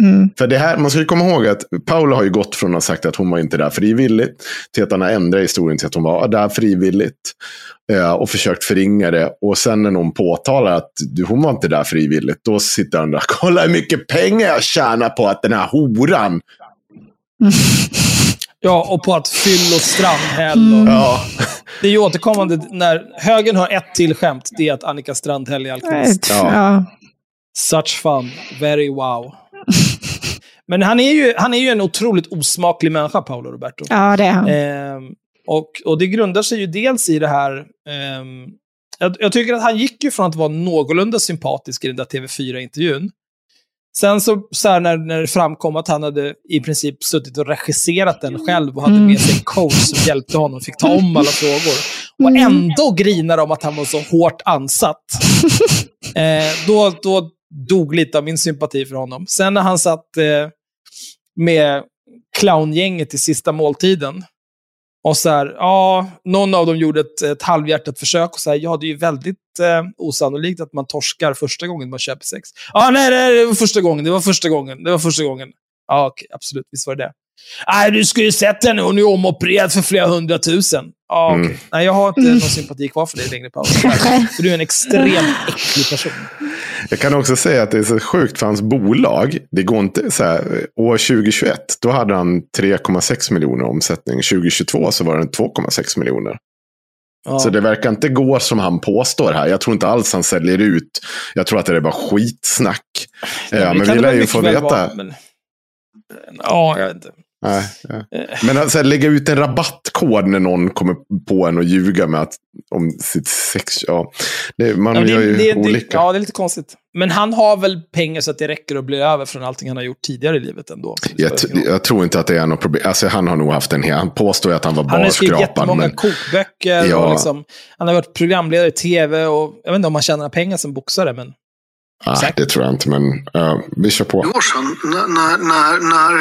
Mm. För det här, man ska ju komma ihåg att Paula har ju gått från att ha sagt att hon var inte där frivilligt till att han har ändrat historien till att hon var där frivilligt. Eh, och försökt förringa det. Och sen när någon påtalar att du, hon var inte där frivilligt, då sitter han där kolla hur mycket pengar jag tjänar på att den här horan. Ja, och på att fyll och Strandhäll. Och... Ja, Det är ju återkommande när högern har ett till skämt. Det är att Annika Strandhäll är alkoholist. Ja. Ja. Such fun. Very wow. Men han är, ju, han är ju en otroligt osmaklig människa, Paolo Roberto. ja, det är han. Ehm, och, och det grundar sig ju dels i det här... ehm, jag, jag tycker att han gick ju från att vara någorlunda sympatisk i den där TV4-intervjun. Sen så, så här, när, när det framkom att han hade i princip suttit och regisserat den själv och hade med sig en coach som hjälpte honom, fick ta om alla frågor. Och ändå grinar om att han var så hårt ansatt. Eh, då, då dog lite av min sympati för honom. Sen när han satt eh, med clowngänget i sista måltiden. Och så här, ja, någon av dem gjorde ett, ett halvhjärtat försök och så här, ja, det är ju väldigt eh, osannolikt att man torskar första gången man köper sex. Ja, nej, nej, det var första gången, det var första gången, det var första gången. Ja, okej, absolut, visst var det det. Nej, du skulle ju sett henne, hon är omopererad för flera hundratusen. Ja, okej. Mm. Nej, jag har inte någon sympati kvar för dig längre, Paolo. För du är en extremt äcklig person. Jag kan också säga att det är så sjukt för hans bolag. Det går inte så här, år 2021, då hade han 3,6 miljoner omsättning. 2022 så var den 2,6 miljoner. Ja. Så det verkar inte gå som han påstår här. Jag tror inte alls han säljer ut. Jag tror att det är bara skitsnack. Ja, men vi lär ju få veta. vara, men... Ja, jag vet inte. Nej, ja. Men alltså, lägga ut en rabattkod när någon kommer på en och ljuga med att, om sitt sex. Ja, det, man Ja, men gör ju det, det, olika. ja, det är lite konstigt. Men han har väl pengar så att det räcker och blir över från allting han har gjort tidigare i livet ändå. jag, jag tror inte att det är något problem. Alltså, han har nog haft en hel... Han påstår ju att han var han har skrivit barskrapad. jättemånga Men, kokböcker. Ja. Och liksom, han har varit programledare i tv. Och, jag vet inte om han tjänar pengar som boxare, men nej, det tror jag inte. Men uh, vi kör på. år sedan när, när, när, när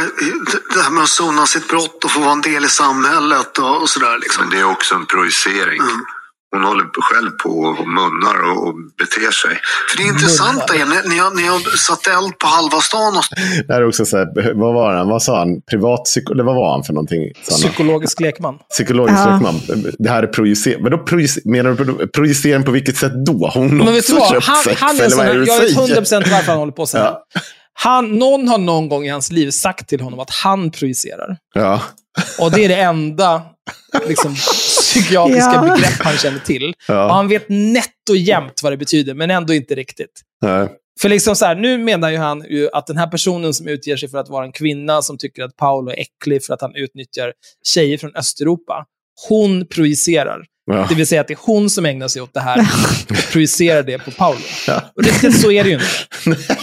det här med att sona sitt brott och få vara en del i samhället och, och sådär. Liksom. Men det är också en projicering. Mm. Hon håller själv på och munnar och, och beter sig. För det intressanta är när, jag, när jag satte eld på halva stan och Det här är också så här, vad var han? Vad sa han? Privatpsyko... Eller vad var han för någonting? Sa han? psykologisk lekman. Psykologisk Ja. lekman. Det här är projicering. Men då projic- menar du projicering på vilket sätt då? Har hon Men vet du också vad? köpt Han, sex? han är eller vad är det du jag vet säger? 100% varför han håller på så här. Ja. Han, någon har någon gång i hans liv sagt till honom att han projicerar. Ja. Och det är det enda liksom, psykiatriska Ja. begrepp han känner till. Ja. Och han vet nätt och jämnt vad det betyder, men ändå inte riktigt. Nej. För liksom så här, nu menar ju han ju att den här personen som utger sig för att vara en kvinna som tycker att Paolo är äcklig för att han utnyttjar tjejer från Östeuropa, hon projicerar. Ja. Det vill säga att det är hon som ägnar sig åt det här och projicerar det på Paolo. Ja. Och riktigt så är det ju inte.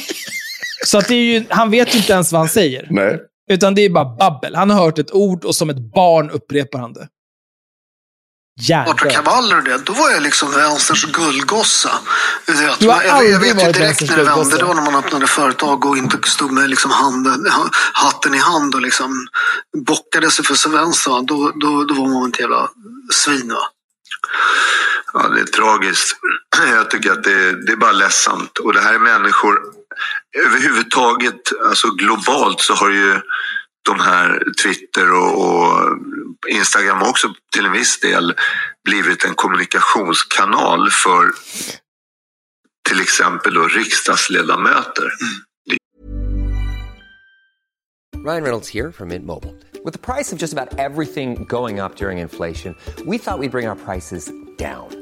Så att det är ju, han vet ju inte ens vad han säger. Nej. Utan det är bara babbel. Han har hört ett ord och som ett barn upprepar han det. Kravaller och det, då var jag liksom vänsterns guldgossa. Du har jag, jag vet ju varit direkt när det vände, det var när man öppnade företag och inte stod med liksom handen, hatten i hand och liksom bockade sig för sig vänster. Då, då, då var man ett jävla svin. Va? Ja, det är tragiskt. Jag tycker att det är, det är bara ledsamt. Och det här är människor, överhuvudtaget, alltså globalt så har ju de här Twitter och, och Instagram har också till en viss del blivit en kommunikationskanal för till exempel då riksdagsledamöter. Mm. Ryan Reynolds here from Mint Mobile. With the price of just about everything going up during inflation, we thought we'd bring our prices down.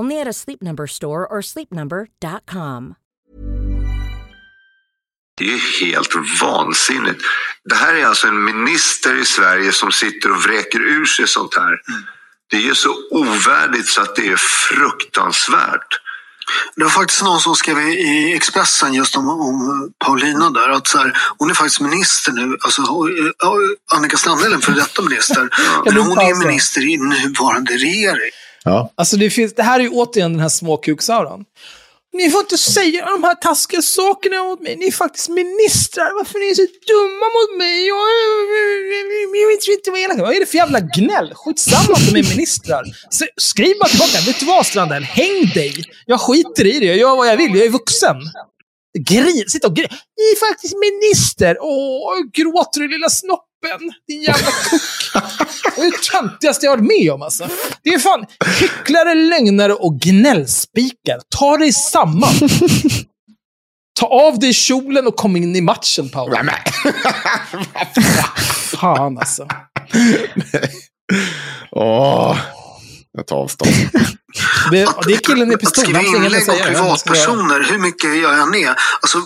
Only at a Sleep Number store or sleepnumber.com. Det är ju helt vansinnigt. Det här är alltså en minister i Sverige som sitter och vräker ur sig sånt här. Det är ju så ovärdigt så att det är fruktansvärt. Det var faktiskt någon som skrev i- Expressen just om, om Paulina där att så här, hon är faktiskt minister nu. Alltså, Annika Strandhäll är en före detta minister. Men hon är minister i nuvarande regering. Ja. Alltså det, finns, det här är ju återigen den här småkuksauran. Ni får inte säga de här taskiga sakerna mot mig. Ni är faktiskt ministrar. Varför är ni så dumma mot mig? Jag, jag vet inte vara elak. Vad är det för jävla gnäll? Skitsamma att de är ministrar. Skriv bara tillbaka. Vet du vad Strandell? Häng dig. Jag skiter i det. Jag gör vad jag vill. Jag är vuxen. Grin, sitta och grin. Ni är faktiskt minister. Åh, gråter du lilla snoppen? Din jävla kuck. Det är det töntigaste jag har varit med om alltså. Det är fan hycklare, lögnare och gnällspikar. Ta dig samman. Ta av dig kjolen och kom in i matchen, Paul. Fan alltså. Åh, jag tar avstånd. Det, det är killen med Att pistol. skriva inlägg att om privatpersoner, hur mycket gör jag ner? Alltså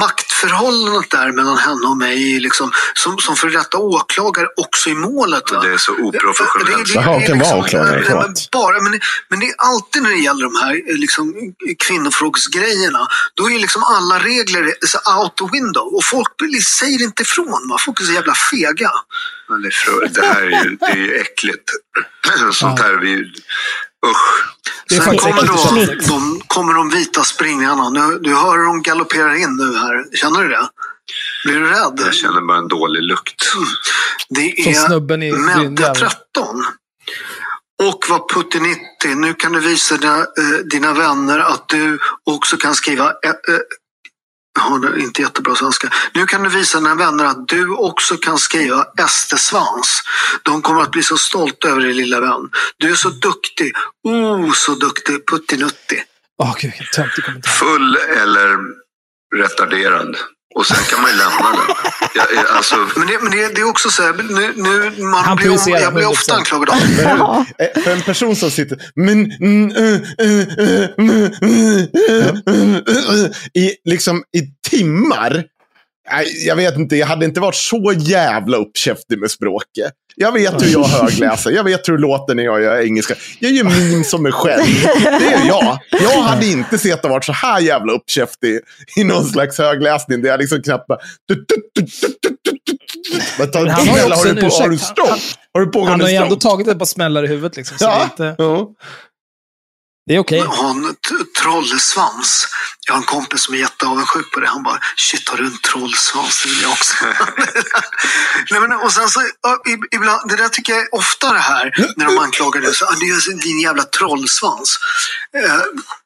maktförhållandet där mellan henne och mig, liksom, som, som för detta åklagare också i målet. Va? Det är så oprofessionellt. Det- det- Jaha, det vara liksom- åklagare, nej, förlåt. men bara, men, det- men det är alltid när det gäller de här liksom, kvinnofrågsgrejerna, då är liksom alla regler så out the window. Och folk säger inte ifrån. Va? Folk är så jävla fega. Men det, är för, det här är ju, det är ju äckligt. Sånt här, vi, usch. Det är Sen kommer, då, de, kommer de vita springarna. Nu, du hör hur de galopperar in nu här. Känner du det? Blir du rädd? Jag känner bara en dålig lukt. Det Från är Brynjärv. 13. Och var Putinitti. Nu kan du visa dina, eh, dina vänner att du också kan skriva Ja, det är inte jättebra svenska. Nu kan du visa dina vänner att du också kan skriva SD-svans. De kommer att bli så stolta över dig lilla vän. Du är så duktig. Oh, så duktig. Puttinutti. Åh gud. Full eller retarderad. Och sen kan man ju lämna den. Jag, är- alltså, Men det, men det, det är också så här, nu, nu, man Han blir, om, jag blir 100%. ofta anklagad av Ja. Eh, För en person som sitter men, mm, eh, eh, eh, mm, eh, eh, eh, i, liksom, i timmar. Nej, Jag vet inte, jag hade inte varit så jävla uppkäftig med språket. Jag vet hur jag högläser, jag vet hur det låter när jag gör engelska. Jag gör min som mig själv. Det är jag. Jag hade inte sett att varit så här jävla uppkäftig i någon slags högläsning. Där jag liksom knappt bara... Men han har ju också en på- Har du ursäkt. du Han pågående har ju ändå tagit ett par smällar i huvudet liksom. Så Ja. inte. Det är okej. ha en t- trollsvans. Jag har en kompis som är jätteavundsjuk på det. Han bara, shit har du en trollsvans? Det vill jag också. Nej, men, och sen så, ibland, det där tycker jag är ofta det här när de anklagar dig. Ah, det är din jävla trollsvans. Eh,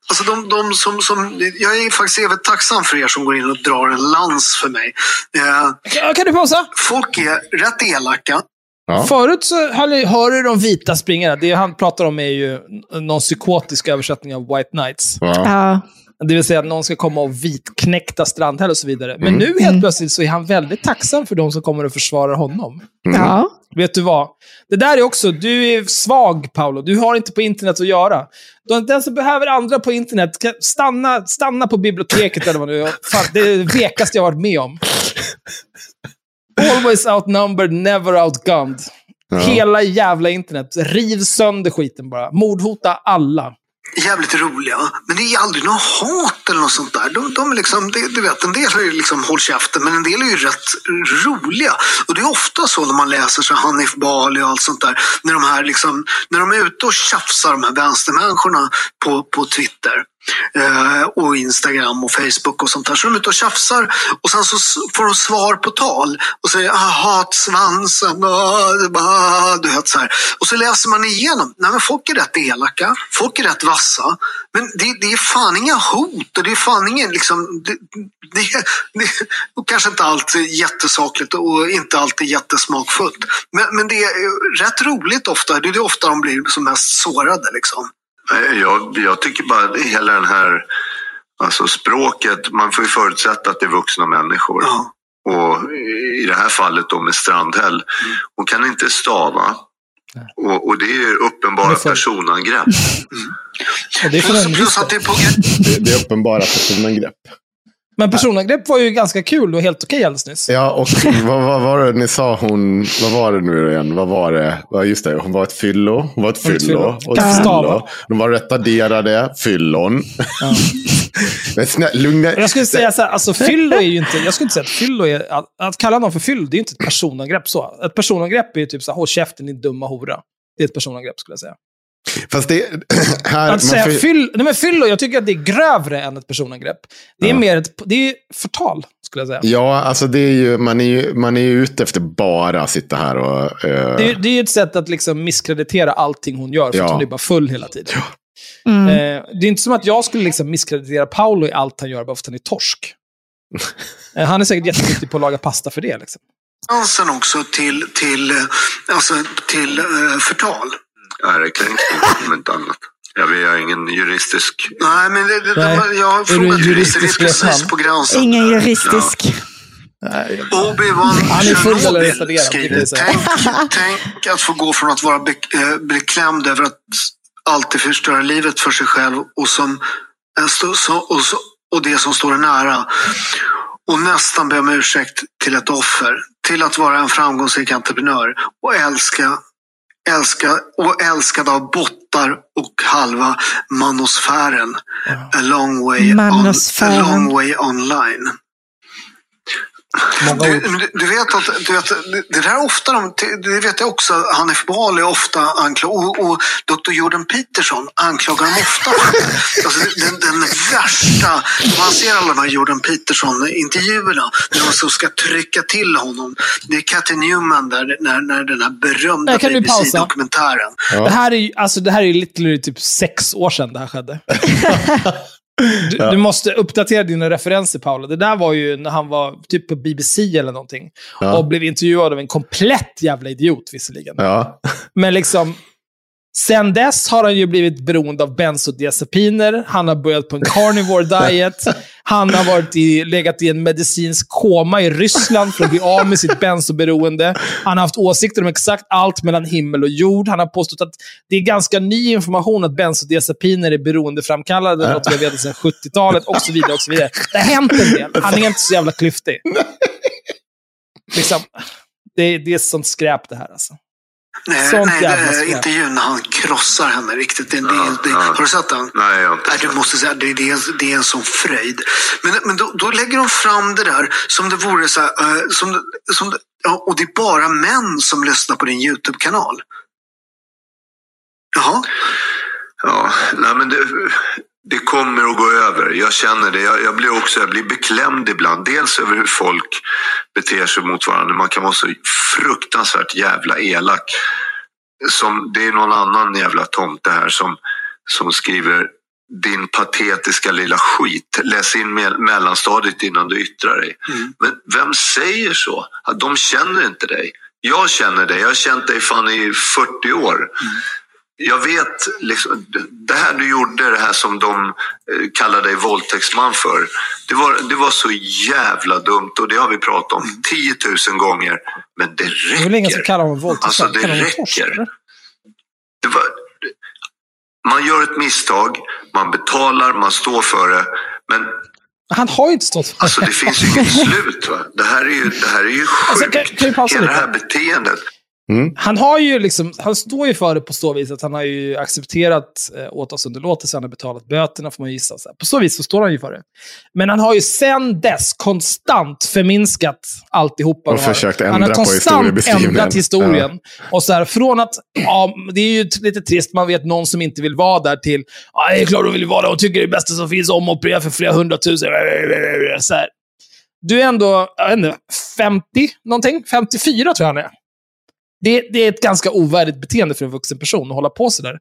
alltså de, de som, som, jag är faktiskt evigt tacksam för er som går in och drar en lans för mig. Eh, Kan du pausa? folk är rätt elaka. Ja. Förut så hörde- hörde du de vita springarna. Det han pratar om är ju någon psykotisk översättning av White Knights. Ja. Ja. Det vill säga att någon ska komma och vitknäkta Strandhäll och så vidare. Men Mm. nu helt plötsligt så är han väldigt tacksam för de som kommer och försvarar honom. Ja. Vet du vad? Det där är också, du är svag Paolo. Du har inte på internet att göra. De- Den som behöver andra på internet, stanna, stanna på biblioteket eller vad är. Fan, det är det vekaste jag har varit med om. Always outnumbered, never outgunned. Ja. Hela jävla internet. Riv sönder skiten bara. Mordhota alla. jävligt roliga. Men det är aldrig något hat eller något sånt där. De, de är liksom, du vet, en del är ju liksom håll käften, men en del är ju rätt roliga. Och det är ofta så när man läser så Hanif Bali och allt sånt där. När de här liksom, när de är ute och tjafsar, de här vänstermänniskorna på, på Twitter. Eh, och Instagram och Facebook och sånt där. Så de är ute och tjafsar och sen så får de svar på tal och säger ah, hatsvansen, ah, du vet så här. Och så läser man igenom. Nej men folk är rätt elaka, folk är rätt vassa. Men det, det är fan inga hot och det är fan ingen liksom, det, det, det, och kanske inte alltid jättesakligt och inte alltid jättesmakfullt. Men, men det är rätt roligt ofta, det är ofta de blir som mest sårade liksom. Jag, jag tycker bara att hela den här, alltså språket, man får ju förutsätta att det är vuxna människor. Och i det här fallet då med Strandhäll, hon kan inte stava. Och, och det är ju uppenbara för- personangrepp. Och det är för en Plus att det är på Det, det är uppenbara personangrepp. Men personangrepp var ju ganska kul och helt okej alldeles nyss. Ja, och vad, vad var det ni sa hon, vad var det nu igen? Vad var det? Ja, just det, hon var ett fyllo. Hon var ett fyllo. Och ett fyllo. De var retarderade, fyllon. Men snälla, lugna Jag skulle säga så här, alltså fyllo är ju inte, jag skulle inte säga att fyllo är, att, att kalla någon för fyllo, det är ju inte ett personangrepp så. Ett personangrepp är ju typ så här, håll käften din dumma hora. Det är ett personangrepp skulle jag säga. Fast det, här, Att man säga får fyll, nej men fyllo, jag tycker att det är grövre än ett personangrepp. Det är Ja. mer ett, det är förtal, skulle jag säga. Ja, alltså det är ju, man är ju, man är ju ute efter bara att sitta här och... eh, Det är, det är ju ett sätt att liksom misskreditera allting hon gör, för Ja. att hon är bara full hela tiden. Mm. Eh, det är inte som att jag skulle liksom misskreditera Paolo i allt han gör bara för att han är torsk. Eh, han är säkert jätteduktig på att laga pasta för det. Liksom. chansen också till, till, alltså, till förtal. Ärekränkning om inte annat. Jag är jag är ingen juristisk... Nej, men det, det, Nej. jag har frågat jurister, det är juristisk precis på gränsen. Ingen juristisk. Obi-Wan Chernobyl retarderad, det skriver, tänk, tänk att få gå från att vara eh, beklämd över att alltid förstöra livet för sig själv och, som, så, och, så, och det som står en nära. Och nästan be om ursäkt till ett offer. Till att vara en framgångsrik entreprenör och älska, älska och älskad av bottar och halva manosfären. A long way, on, a long way online. Du, du, vet att du vet, det- där är ofta, de, det vet jag också, Hanif Bali är ofta anklagad och, och Dr. Jordan Peterson anklagar dem ofta. Alltså, den, den värsta, man ser alla de här Jordan Peterson-intervjuerna när de så ska trycka till honom. Det är Cathy Newman där, när, när den här berömda? BBC-dokumentären. Det här är ju alltså, det här är ju literally typ sex år sedan det här skedde. Du, du måste uppdatera dina referenser, Paolo. Det där var ju när han var typ på BBC eller någonting. Ja. Och blev intervjuad av en komplett jävla idiot visserligen. Ja. Men liksom, sen dess har han ju blivit beroende av bensodiazepiner. Han har börjat på en carnivore diet. Han har varit i, legat i en medicinsk koma i Ryssland för att bli av med sitt bensoberoende. Han har haft åsikter om exakt allt mellan himmel och jord. Han har påstått att det är ganska ny information att bensodiazepiner är beroendeframkallande, något vi har vetat sedan 70-talet och så vidare. och så vidare. Det har hänt en del. Han är inte så jävla klyftig. Liksom, det, det är sånt skräp det här alltså. Nej, Sånt nej jävla det intervjun när han krossar henne riktigt. Det, det, det, ja. Har du sett den? Nej, jag har inte Nej, du måste säga, det, det, är, det är en sån fröjd. Men, men då, då lägger de fram det där som det vore så här, eh, som, som ja, och det är bara män som lyssnar på din YouTube-kanal. Jaha, Ja, nej men det, det kommer att gå över. Jag känner det. Jag, jag blir också jag blir beklämd ibland. Dels över hur folk beter sig mot varandra. Man kan vara så fruktansvärt jävla elak. Som, det är någon annan jävla tomte här som, som skriver din patetiska lilla skit. Läs in me- mellanstadiet innan du yttrar dig. Men vem säger så? De känner inte dig. Jag känner dig. Jag har känt dig fan i 40 år. Jag vet, liksom, det här du gjorde, det här som de eh, kallar dig våldtäktsman för. Det var, det var så jävla dumt och det har vi pratat om 10 000 gånger. Men det Det är väl ingen som räcker. kallar honom våldtäktsman? Alltså det räcker. Det var, man gör ett misstag, man betalar, man står för det. Men Han har ju inte stått för alltså, det finns ju inget slut. Va? Det här är ju, det här är ju Alltså, sjukt. kan- kan pausa Hela det lite? här beteendet. Mm. Han har ju liksom, han står ju för det på så vis att han har ju accepterat eh, åtalsunderlåtelse, han har betalat böterna får man gissa. Så. På så vis så står han ju för det. Men han har ju sen dess konstant förminskat alltihopa. Och försökt Han ändra har på konstant ändrat historien. Och så här, från att, ja, det är ju lite trist, man vet någon som inte vill vara där, till, ja, det är klart hon vill vara där, hon tycker det är det bästa som finns, omoperera för flera hundratusen. Så här. Du är ändå, jag vet inte, 50 någonting? 54 tror jag han är. Det, det är ett ganska ovärdigt beteende för en vuxen person att hålla på sådär.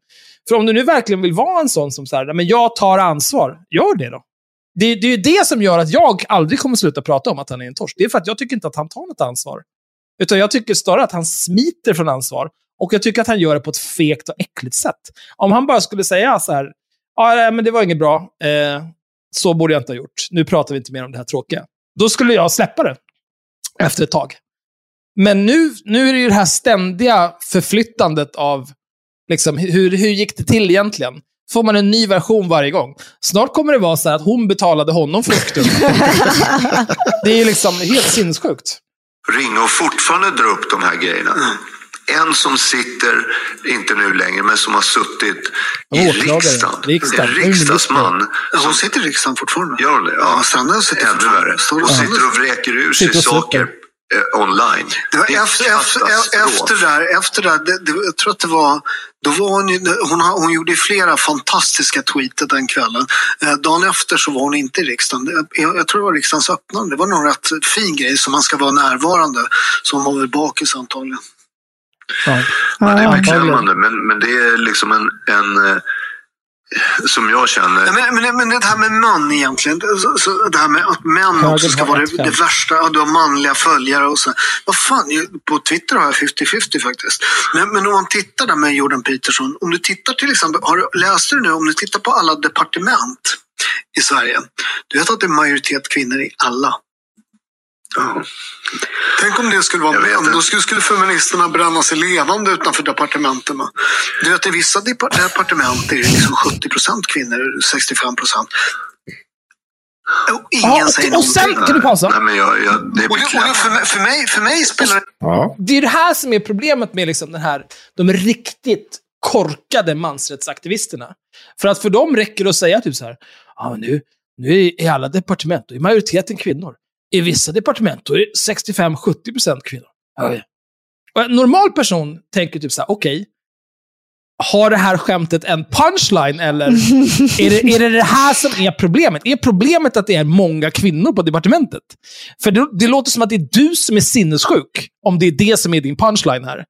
För om du nu verkligen vill vara en sån som säger, men jag tar ansvar, gör det då. Det, det är ju det som gör att jag aldrig kommer sluta prata om att han är en torsk. Det är för att jag tycker inte att han tar något ansvar. Utan jag tycker snarare att han smiter från ansvar. Och jag tycker att han gör det på ett fegt och äckligt sätt. Om han bara skulle säga så här, ja, men det var inget bra, eh, så borde jag inte ha gjort. Nu pratar vi inte mer om det här tråkiga. Då skulle jag släppa det efter ett tag. Men nu, nu är det ju det här ständiga förflyttandet av liksom, hur, hur gick det till egentligen? Får man en ny version varje gång. Snart kommer det vara så här att hon betalade honom för uppstödet. det är ju liksom helt sinnessjukt. ringa och fortfarande dra upp de här grejerna. En som sitter, inte nu längre, men som har suttit i Åklagare. riksdagen. Riksdagen. En riksdagsman. Ja, hon sitter i riksdagen fortfarande. Gör hon det? Ja, Strandhäll sitter Ännu värre. Står och sitter. och vräker ur sig saker. Eh, online. Det var är efter, efter, efter det där, efter det, där, det, det, jag tror att det var, då var hon, hon, har- hon gjorde flera fantastiska tweeter den kvällen. Eh, dagen efter så var hon inte i riksdagen. Det- Jag, jag tror det var riksdagens öppnande. Det var någon rätt fin grej som man ska vara närvarande. Så hon var väl bakis antagligen. Ja. Ja, det är beklämmande, men, men det är liksom en, en eh, som jag känner, Ja, men, men, men det här med man egentligen, så, så det här med att män Högern också ska vara det, det värsta, ja, du har manliga följare och så. Vad fan, på Twitter har jag 50-50 faktiskt. Men, men om man tittar där med Jordan Peterson, om du tittar till exempel, har du, läste du nu, om du tittar på alla departement i Sverige, du vet att det är majoritet kvinnor i alla. Ja, Tänk om det skulle vara det. då skulle, skulle feministerna bränna sig levande utanför departementen. Du vet, i vissa depar- departement är det liksom 70 procent kvinnor, 65 procent. Och ingen Ja, säger och någonting. sen, kan du pausa? nej men jag, jag, det är Och det, och det, för, mig, för, mig, för mig spelar det... Ja. Det är det här som är problemet med liksom den här, de riktigt korkade mansrättsaktivisterna. För att för dem räcker det att säga typ så här, ja men nu, nu är i alla departement, är majoriteten kvinnor. I vissa departement, är det 65-70% kvinnor. Ja. Och en normal person tänker typ så här, okej, har det här skämtet en punchline eller är det, är det det här som är problemet? Är problemet att det är många kvinnor på departementet? För det, det låter som att det är du som är sinnessjuk, om det är det som är din punchline här.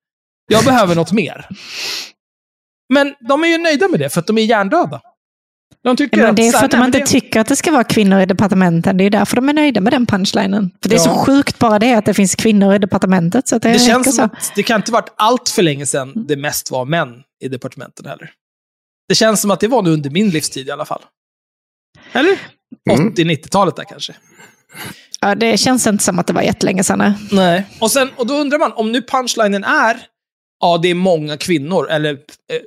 Jag behöver något mer. Men de är ju nöjda med det, för att de är hjärndöda. De tycker Ja, men det är så för att de inte tycker att det ska vara kvinnor i departementen. Det är därför de är nöjda med den punchlinen. För det är Ja. så sjukt bara det att det finns kvinnor i departementet. Så att det, Det känns så. att det kan inte varit allt för länge sedan det mest var män i departementen heller. Det känns som att det var nu under min livstid i alla fall. Eller? Mm. 80-90-talet där kanske. Ja, det känns inte som att det var jättelänge sedan. Nej. Och, sen, och då undrar man, om nu punchlinen är ja, det är många kvinnor, eller eh,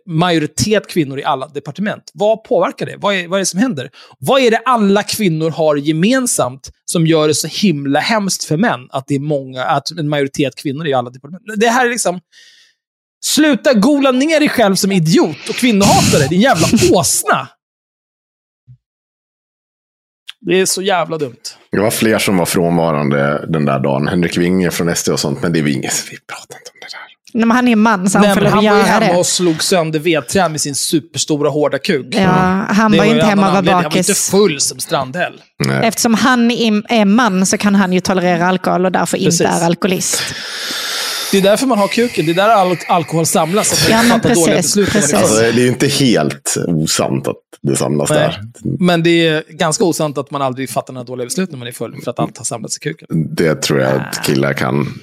majoritet kvinnor i alla departement. Vad påverkar det? Vad är, vad är det som händer? Vad är det alla kvinnor har gemensamt som gör det så himla hemskt för män att det är många, att en majoritet kvinnor i alla departement? Det här är liksom... Sluta gola ner dig själv som idiot och kvinnohatare, din jävla åsna! Det är så jävla dumt. Det var fler som var frånvarande den där dagen. Henrik Winge från SD och sånt. Men det är inget, vi pratar inte om det där. Nej, men han är man, så han Nej, får lov att han var ju göra hemma det. och slog sönder vedträn med sin superstora hårda kuk. Ja, han Det var ju inte hemma och var anledning. Han var inte bakis. full som Strandhäll. Nej. Eftersom han är är man så kan han ju tolerera alkohol och därför Precis. inte är alkoholist. Det är därför man har kuken. Det är där all alkohol samlas. Så att man Ja, men precis, precis. Alltså, det är ju inte helt osant att det samlas Nej. där. Men det är ganska osant att man aldrig fattar några dåliga beslut när man är full, för att allt har samlats i kuken. Det tror jag att killar kan.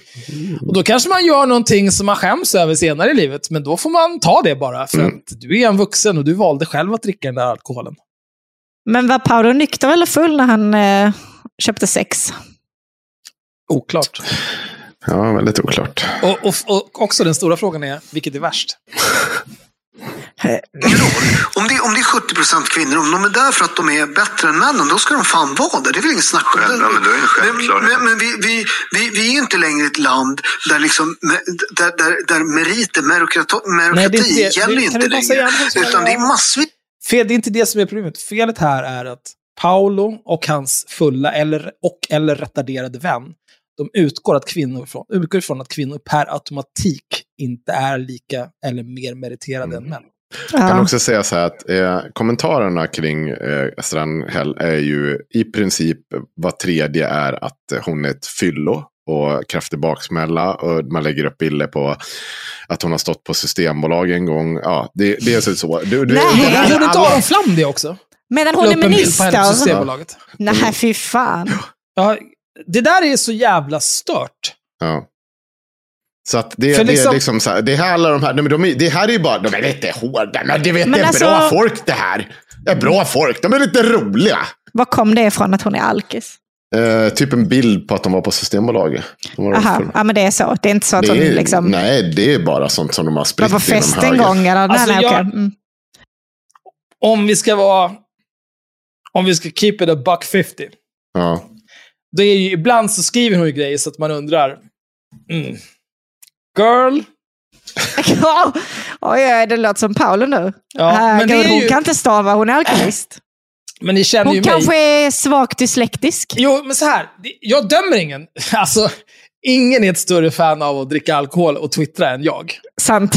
Och då kanske man gör någonting som man skäms över senare i livet, men då får man ta det bara. För Mm. att du är en vuxen och du valde själv att dricka den där alkoholen. Men var Paolo nykter eller full när han eh, köpte sex? Oklart. Ja, väldigt oklart. Och, och, och också den stora frågan är, vilket är värst? Om det, om det är 70 procent kvinnor, om de är där för att de är bättre än männen, då ska de fan vara där. Det är väl inget snack om det. Ja, men det. Men, men, men vi, vi, vi, vi är ju inte längre ett land där, liksom, där, där, där meriter, merokrati, Nej, det är inte det. gäller inte säga längre. Utan det är massvis Fel, det är inte det som är problemet. Felet här är att Paolo och hans fulla eller, och eller retarderade vän, de utgår, att kvinnor från, utgår ifrån att kvinnor per automatik inte är lika eller mer meriterade än män. Jag kan också säga så här att eh, kommentarerna kring eh, Strandhäll är ju i princip var tredje är att hon är ett fyllo och kraftig baksmälla. Och man lägger upp bilder på att hon har stått på Systembolag en gång. Ja, det, det är så. så. Du, du, Nej. inte alla- Aron Flam det också? Medan hon är minister. Systembolaget. Nej, fy fan. Ja, det där är så jävla stört. Ja. Så att det, det liksom- är liksom så här, det här alla de här, nej, de, är- det här är ju bara, de är lite hårda, men det, vet, Men det är alltså- bra folk det här. Det är bra folk, de är lite roliga. Var kom det ifrån att hon är alkis? Eh, typ en bild på att de var på Systembolaget. Var Aha, ja men det är så. Det är inte så att hon det är, liksom Nej, det är bara sånt som de har var spritt på inom fest en gång. Eller? Alltså, nej, nej, jag- mm. Om vi ska vara... Om vi ska keep it a buck 50. Ja. Det är ju, ibland så skriver hon ju grejer så att man undrar. Mm. Girl. Ja, Oj, det låter som Paolo nu. Ja, men det Herregud, är Hon ju- kan inte stava, hon är alkoholist. Men ni känner ju Hon mig. kanske är svagt dyslektisk. Jo, men så här. Jag dömer ingen. Alltså, ingen är ett större fan av att dricka alkohol och twittra än jag. Sant.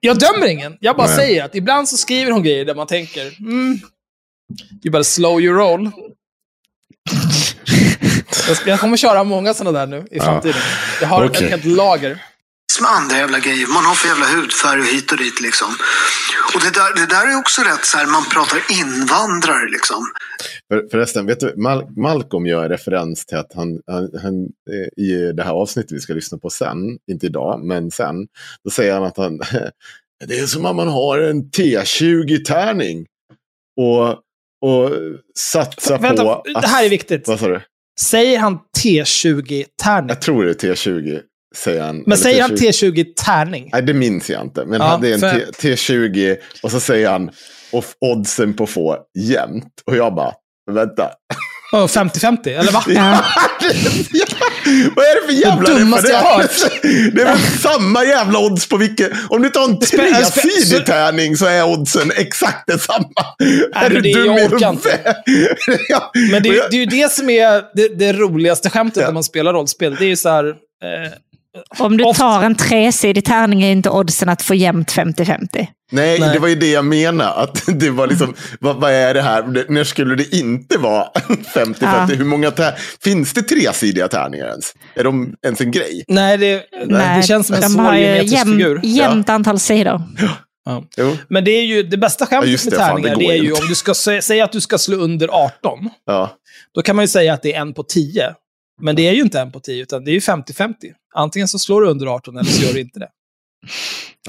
Jag dömer ingen. Jag bara Nej. säger att ibland så skriver hon grejer där man tänker, mm, you better slow your roll. jag, ska, jag kommer köra många sådana där nu i framtiden. Jag har Okej. ett helt lager. med andra jävla grejer. Man har för jävla hudfärg och hit och dit liksom. Och det där, det där är också rätt så här, man pratar invandrare liksom. För, förresten, vet du, Mal Malcolm gör en referens till att han, han, han eh, i det här avsnittet vi ska lyssna på sen, inte idag, men sen, då säger han att han, det är som om man har en T20-tärning och, och satsar Vänta, på... det här är viktigt. Vad sa du? Säger han T20-tärning? Jag tror det är T20, säger han. Men säger han T20. T20-tärning? Nej, det minns jag inte. Men Ja, han- det är en för- T- T20 och så säger han och oddsen på få jämnt. Och jag bara, vänta. Oh, 50-50, eller va? Ja. Vad är det för jävla dummaste jag har referens? Det är väl samma jävla odds på vilken... Om du tar en tresidig så- tärning så är oddsen exakt detsamma. är du det- dum jag i orkar huvudet? ja. Men det, är- det ju det som är det, det roligaste skämtet när man spelar rollspel. Det är ju så här... Eh, Om du Ofta- tar en tresidig tärning är inte oddsen att få jämnt 50-50. Nej, Nej. det var ju det jag menade. Att det var liksom, vad, vad är det här? Det- När skulle det inte vara 50-50? Ja. Hur många tär- Finns det tresidiga tärningar ens? Är de ens en grej? nej, det, det känns som en de svår har ju geometrisk jäm, figur. jämnt antal sidor. Ja. Men det är ju det bästa skämtet Ja, just med det, fan, tärningar. det Det, är ju inte. om du ska sä- säga att du ska slå under 18. Ja. Då kan man ju säga att det är en på 10. Men det är ju inte en på 10, utan det är ju 50-50. Antingen så slår du under 18 eller så gör du inte det.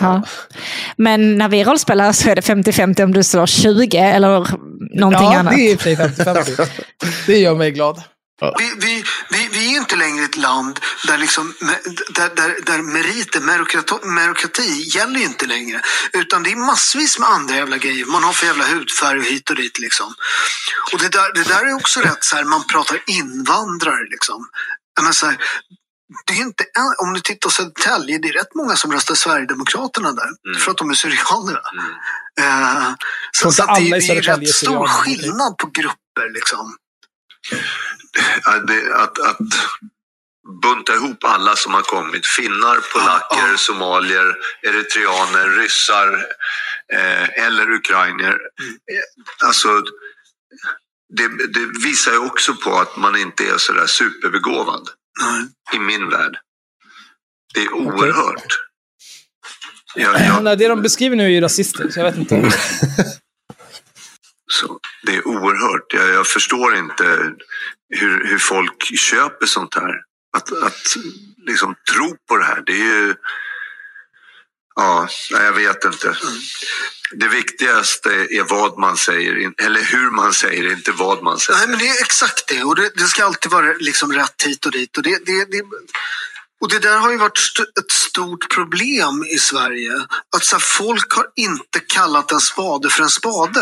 Ja. Men när vi rollspelar så är det 50-50 om du slår 20 eller någonting ja, annat. det är i och för sig 50-50. Det gör mig glad. Vi, vi, vi, vi är ju inte längre ett land där, liksom, där, där, där meriter, merokrati, merokrati gäller inte längre. Utan det är massvis med andra jävla grejer. Man har för jävla hudfärg och hit och dit liksom. Och det där, det där är också rätt så här, man pratar invandrare liksom. Menar, så här, det är inte, om du tittar på Södertälje, det är rätt många som röstar Sverigedemokraterna där. För att de är syrianer. Eh, så, tror inte så att det, det är rätt stor skillnad på grupper liksom. Att, att bunta ihop alla som har kommit. Finnar, polacker, Ja. somalier, eritreaner, ryssar eh, eller ukrainier. Eh, Alltså, det, det visar ju också på att man inte är sådär superbegåvad Nej. i min värld. Det är oerhört. Jag, Ja. jag, Nej, det de beskriver nu är ju rasister, så jag vet inte. Så det är oerhört. Jag, jag förstår inte hur, hur folk köper sånt här. Att, att liksom tro på det här, det är ju... Ja, nej, jag vet inte. Det viktigaste är vad man säger, eller hur man säger, inte vad man säger. Nej, men det är exakt det. Och det, det ska alltid vara liksom rätt hit och dit. Och det, det, det, och det där har ju varit st- ett stort problem i Sverige. Att så här, folk har inte kallat en spade för en spade.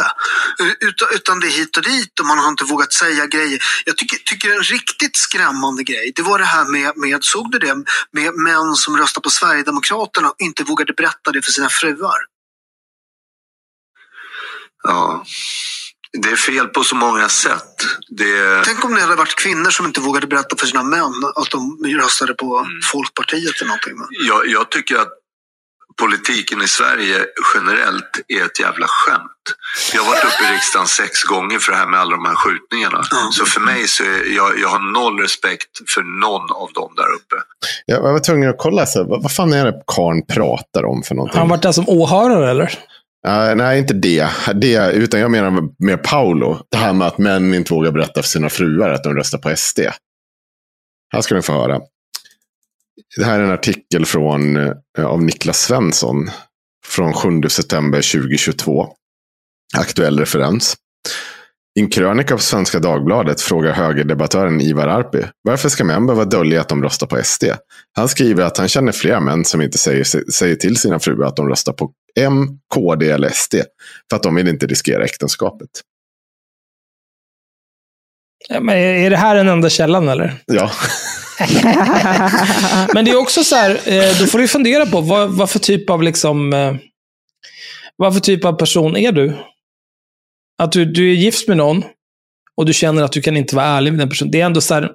Eh, utan, utan det är hit och dit och man har inte vågat säga grejer. Jag tycker, tycker en riktigt skrämmande grej, det var det här med, med såg du det, med män som röstar på Sverigedemokraterna och inte vågade berätta det för sina fruar. Ja. Det är fel på så många sätt. Det... Tänk om det hade varit kvinnor som inte vågade berätta för sina män att de röstade på Folkpartiet eller någonting. Jag, jag tycker att politiken i Sverige generellt är ett jävla skämt. Jag har varit uppe i riksdagen sex gånger för det här med alla de här skjutningarna. Så för mig så är jag, jag har noll respekt för någon av dem där uppe. Jag var tvungen att kolla, så, vad, vad fan är det karln pratar om för någonting? Han varit där som åhörare eller? Uh, nej, inte det. det. Utan jag menar med Paolo. Det här med att män inte vågar berätta för sina fruar att de röstar på SD. Här ska ni få höra. Det här är en artikel från, eh, av Niklas Svensson. Från 7 september 2022. Aktuell referens. I en krönika på Svenska Dagbladet frågar högerdebattören Ivar Arpi varför ska män behöva dölja att de röstar på SD? Han skriver att han känner flera män som inte säger, säger till sina fruar att de röstar på M, KD eller SD. För att de vill inte riskera äktenskapet. Ja, men är det här den enda källan eller? Ja. Men det är också så här, eh, då får du fundera på vad, vad för typ av liksom, eh, vad för typ av person är du? Att du, du är gift med någon och du känner att du kan inte vara ärlig med den personen. Det är ändå så här,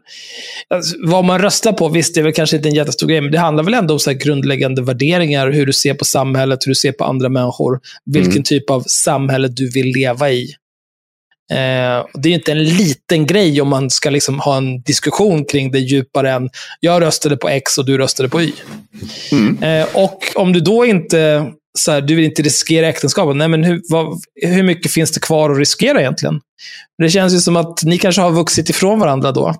alltså, vad man röstar på, visst det är väl kanske inte en jättestor grej, men det handlar väl ändå om så här grundläggande värderingar, hur du ser på samhället, hur du ser på andra människor, vilken Mm. typ av samhälle du vill leva i. Eh, det är inte en liten grej om man ska liksom ha en diskussion kring det djupare än jag röstade på X och du röstade på Y. Eh, och om du då inte, så här, du vill inte riskera äktenskapet, nej men hur, vad, hur mycket finns det kvar att riskera egentligen? Det känns ju som att ni kanske har vuxit ifrån varandra då.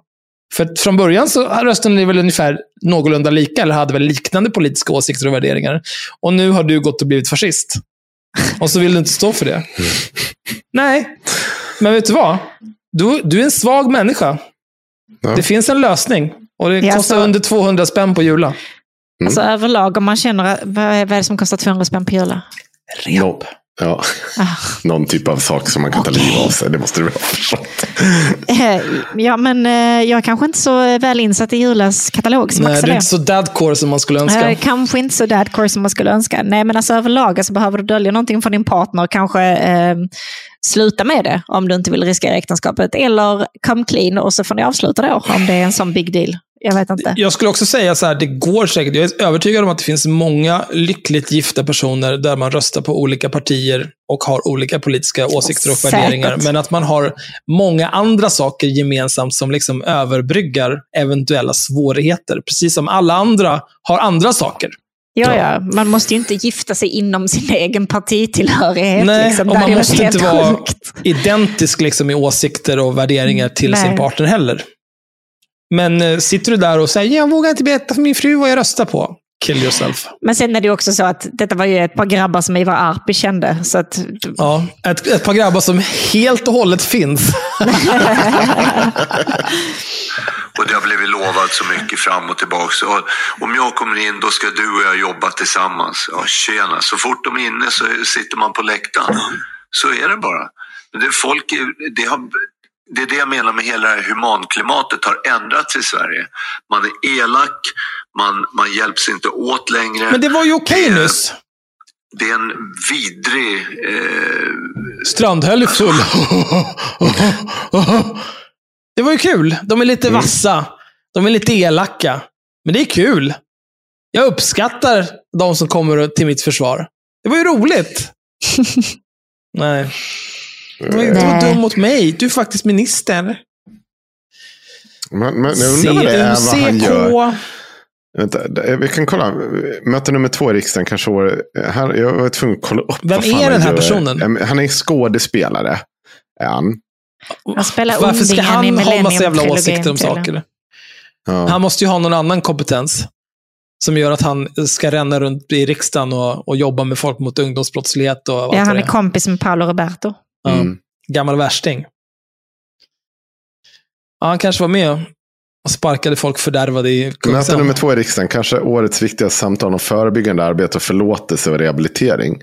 För från början så röstade ni väl ungefär någorlunda lika, eller hade väl liknande politiska åsikter och värderingar. Och nu har du gått och blivit fascist. Och så vill du inte stå för det. Nej, men vet du vad? Du, du är en svag människa. Ja. Det finns en lösning. Och det Ja, kostar så- under 200 spänn på Jula. Alltså överlag, om man känner, att- vad är vad är det som kostar 200 spänn på Jula? Nå, ja. Ah. Någon typ av sak som man kan ta livet av sig. Det måste du ha förstått. Eh, Ja, men eh, jag är kanske inte så väl insatt i Julas katalog som Nej, Axel du är är. inte så dadcore som man skulle önska. Eh, kanske inte så dadcore som man skulle önska. Nej, men alltså överlag alltså, behöver du dölja någonting från din partner. Kanske eh, sluta med det om du inte vill riskera äktenskapet. Eller come clean och så får ni avsluta då om det är en sån big deal. Jag vet inte. Jag skulle också säga så här, det går säkert. Jag är övertygad om att det finns många lyckligt gifta personer där man röstar på olika partier och har olika politiska åsikter och Säkert. värderingar. Men att man har många andra saker gemensamt som liksom överbryggar eventuella svårigheter. Precis som alla andra har andra saker. Ja, ja. Man måste ju inte gifta sig inom sin egen partitillhörighet. Nej, liksom. och man måste inte helt vara sjukt. identisk liksom, i åsikter och värderingar till Nej. sin partner heller. Men eh, sitter du där och säger jag vågar inte berätta för min fru vad jag röstar på. Kill yourself. Men sen är det också så att detta var ju ett par grabbar som Ivar Arpi kände. Så att, Ja, ett, ett par grabbar som helt och hållet finns. Och det har blivit lovat så mycket fram och tillbaka. Och om jag kommer in då ska du och jag jobba tillsammans. Ja, tjena. Så fort de är inne så sitter man på läktaren. Så är det bara. Det, folk, det, har, det är det jag menar med hela det här humanklimatet har ändrats i Sverige. Man är elak, man, man hjälps inte åt längre. Men det var ju okej nyss. Det är en vidrig... Eh, Strandhäll är full. Det var ju kul. De är lite vassa. De är lite elaka. Men det är kul. Jag uppskattar de som kommer till mitt försvar. Det var ju roligt. Nej. Du var, dum mot mig. Du är faktiskt minister. Men, men jag undrar vad det är vad han gör. Vänta, det- vi kan kolla. Möte nummer två i riksdagen kanske år. Här, jag var tvungen att kolla upp. Vem är den här gör. personen? Eh, Han är skådespelare. Är han. Han spelar Varför ska han ha massa jävla åsikter om saker? Ja. Han måste ju ha någon annan kompetens. Som gör att han ska ränna runt i riksdagen och, och jobba med folk mot ungdomsbrottslighet och Ja, han det är kompis med Paolo Roberto. Mm. Gammal värsting. Ja, han kanske var med och sparkade folk fördärvade i Möte Kungsan. nummer två i riksdagen. Kanske årets viktigaste samtal om förebyggande arbete och förlåtelse och rehabilitering.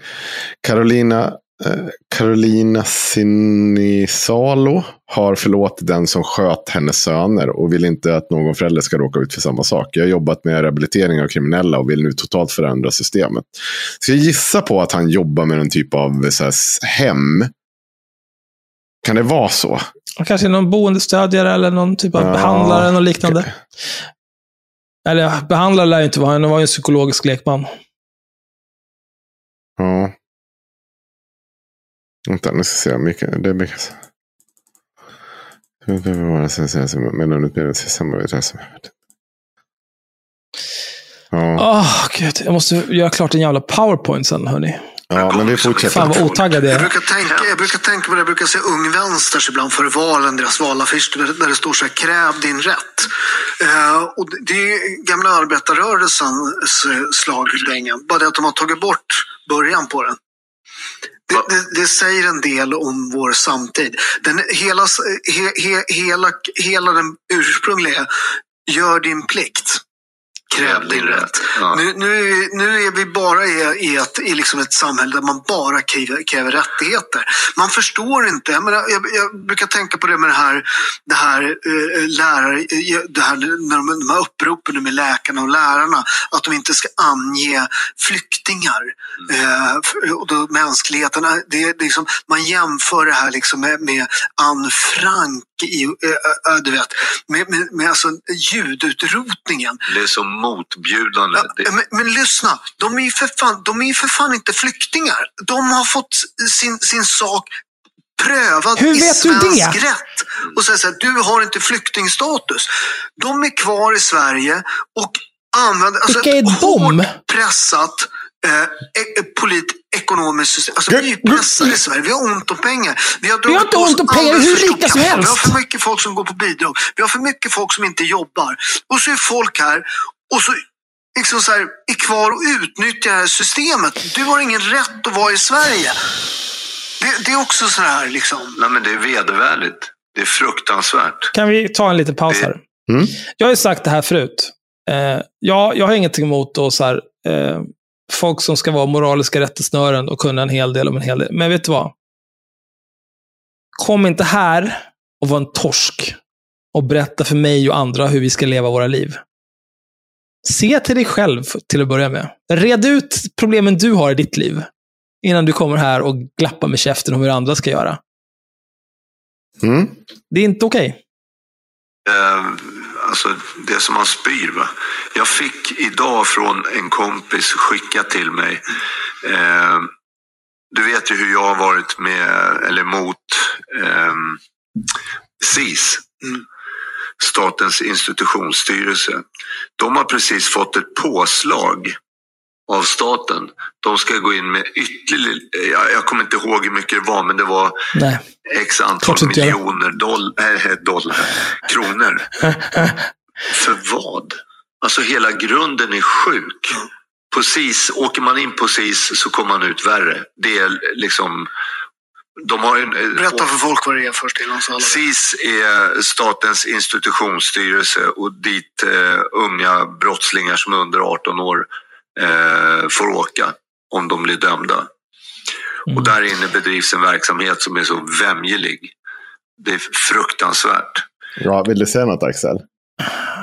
Carolina, eh, Carolina Sinisalo har förlåtit den som sköt hennes söner och vill inte att någon förälder ska råka ut för samma sak. Jag har jobbat med rehabilitering av kriminella och vill nu totalt förändra systemet. Så jag gissar på att han jobbar med en typ av så här, hem. Kan det vara så? Kanske någon boendestödjare eller någon typ av Ja. behandlare eller liknande. Eller ja, behandlare lär ju inte vara, han var ju en psykologisk lekman. Ja. Vänta, nu ska jag se. Mycket, det är mycket. Hur behöver vara sen sen som med någon utbildning till samarbete Ja, Åh, gud. Jag måste göra klart en jävla powerpoint sen, hörni. Ja, men vi fortsätter. Fan vad otaggad jag brukar, tänka, jag brukar tänka på det, jag brukar se Ung Vänsters ibland före valen, deras valaffisch där det står så här, kräv din rätt. Eh, och det- det är gamla arbetarrörelsens eh, slagdänga, bara det att de har tagit bort början på den. Det, det, det säger en del om vår samtid. Den, hela, he, he, hela, hela den ursprungliga, gör din plikt. Kräv din rätt. Ja. Nu, nu, nu är vi bara i, i, ett, i liksom ett samhälle där man bara kräver, kräver rättigheter. Man förstår inte. Jag, menar, jag, jag brukar tänka på det med det här, det här eh, lärare, eh, det här, när de, de här uppropen med läkarna och lärarna, att de inte ska ange flyktingar eh, f- och då mänskligheten. eh, Det, är liksom, man jämför det här liksom med, med Anne Frank i, eh, eh, du vet, med, med, med alltså ljudutrotningen. Det är så motbjudande. Ja, men, men lyssna, de är ju för fan, de är ju för fan inte flyktingar. De har fått sin, sin sak prövad Hur i vet du svensk det? rätt. Och säger så här, du har inte flyktingstatus. De är kvar i Sverige och använder alltså, Vilka är de? hårt pressat eh, e- polit, ekonomiskt system. Alltså, vi är ju pressade i Sverige. Vi har ont om pengar. Vi har, Vi har inte ont om pengar, hur rika som kapital. Vi har helst. för mycket folk som går på bidrag. Vi har för mycket folk som inte jobbar. Och så är folk här och så liksom så här, är kvar och utnyttjar det här systemet. Du har ingen rätt att vara i Sverige. Det, det är också så här liksom. nej, men det är vedervärdigt. Det är fruktansvärt. Kan vi ta en liten paus här? Mm. Jag har ju sagt det här förut. Eh, jag, jag har ingenting emot då, så här, eh, folk som ska vara moraliska rättesnören och kunna en hel del om en hel del. Men vet du vad? Kom inte här och var en torsk och berätta för mig och andra hur vi ska leva våra liv. Se till dig själv till att börja med. Red ut problemen du har i ditt liv innan du kommer här och glappar med käften om hur andra ska göra. Mm. Det är inte okej. Eh, alltså det som man spyr. Va? Jag fick idag från en kompis skicka till mig. Eh, du vet ju hur jag har varit med, eller mot eh, SIS. Statens institutionsstyrelse. De har precis fått ett påslag av staten. De ska gå in med ytterligare, jag, jag kommer inte ihåg hur mycket det var, men det var Nej. x antal miljoner doll, äh, dollar, kronor. För vad? Alltså hela grunden är sjuk. På SIS, åker man in på SIS så kommer man ut värre. Det är liksom... De har ju, Berätta för folk vad det är först innan så alla. SIS är statens institutionsstyrelse och dit eh, unga brottslingar som är under 18 år eh, får åka om de blir dömda. Och där inne bedrivs en verksamhet som är så vämjelig. Det är fruktansvärt. Ja, vill du säga något Axel?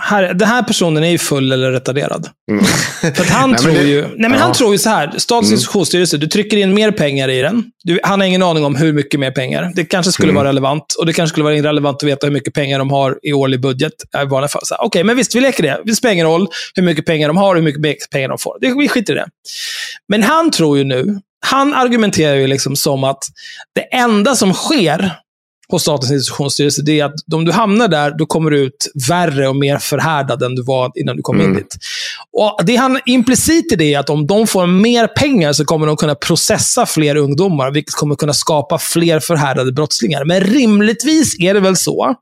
Här, den här personen är ju full eller retarderad. Mm. För att han Nej, tror det- ju... Nej, men Ja. han tror ju så här. Statens Mm. institutionsstyrelse, du trycker in mer pengar i den. Du, han har ingen aning om hur mycket mer pengar. Det kanske skulle Mm. vara relevant. Och det kanske skulle vara irrelevant att veta hur mycket pengar de har i årlig budget. Okej, men visst, vi leker det. Det spelar ingen roll hur mycket pengar de har och hur mycket pengar de får. Det, vi skiter i det. Men han tror ju nu, han argumenterar ju liksom som att det enda som sker hos Statens institutionsstyrelse, det är att om du hamnar där, då kommer du ut värre och mer förhärdad än du var innan du kom in Mm. dit. Och det han implicit i det är att om de får mer pengar så kommer de kunna processa fler ungdomar, vilket kommer kunna skapa fler förhärdade brottslingar. Men rimligtvis är det väl så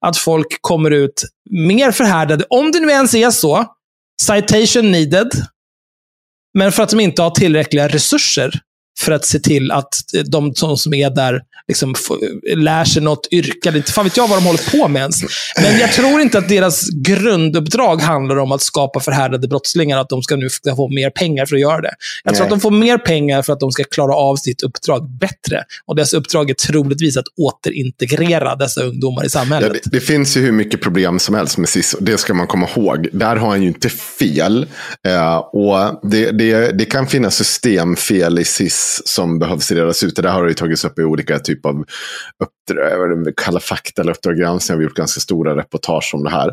att folk kommer ut mer förhärdade, om det nu ens är så, citation needed, men för att de inte har tillräckliga resurser för att se till att de som är där liksom, lär sig något yrke. Inte fan vet jag vad de håller på med ens. Men jag tror inte att deras grunduppdrag handlar om att skapa förhärdade brottslingar, att de ska nu få mer pengar för att göra det. Jag tror Nej. att de får mer pengar för att de ska klara av sitt uppdrag bättre. Och dess uppdrag är troligtvis att återintegrera dessa ungdomar i Ja, samhället. det, det finns ju hur mycket problem som helst med SIS. Det ska man komma ihåg. Där har han ju inte fel. Eh, och det, det, det kan finnas systemfel i SIS som behövs redas ut. Det där har ju tagits upp i olika typer av uppdrag, Kalla fakta eller Uppdrag granskning har vi gjort ganska stora reportage om det här.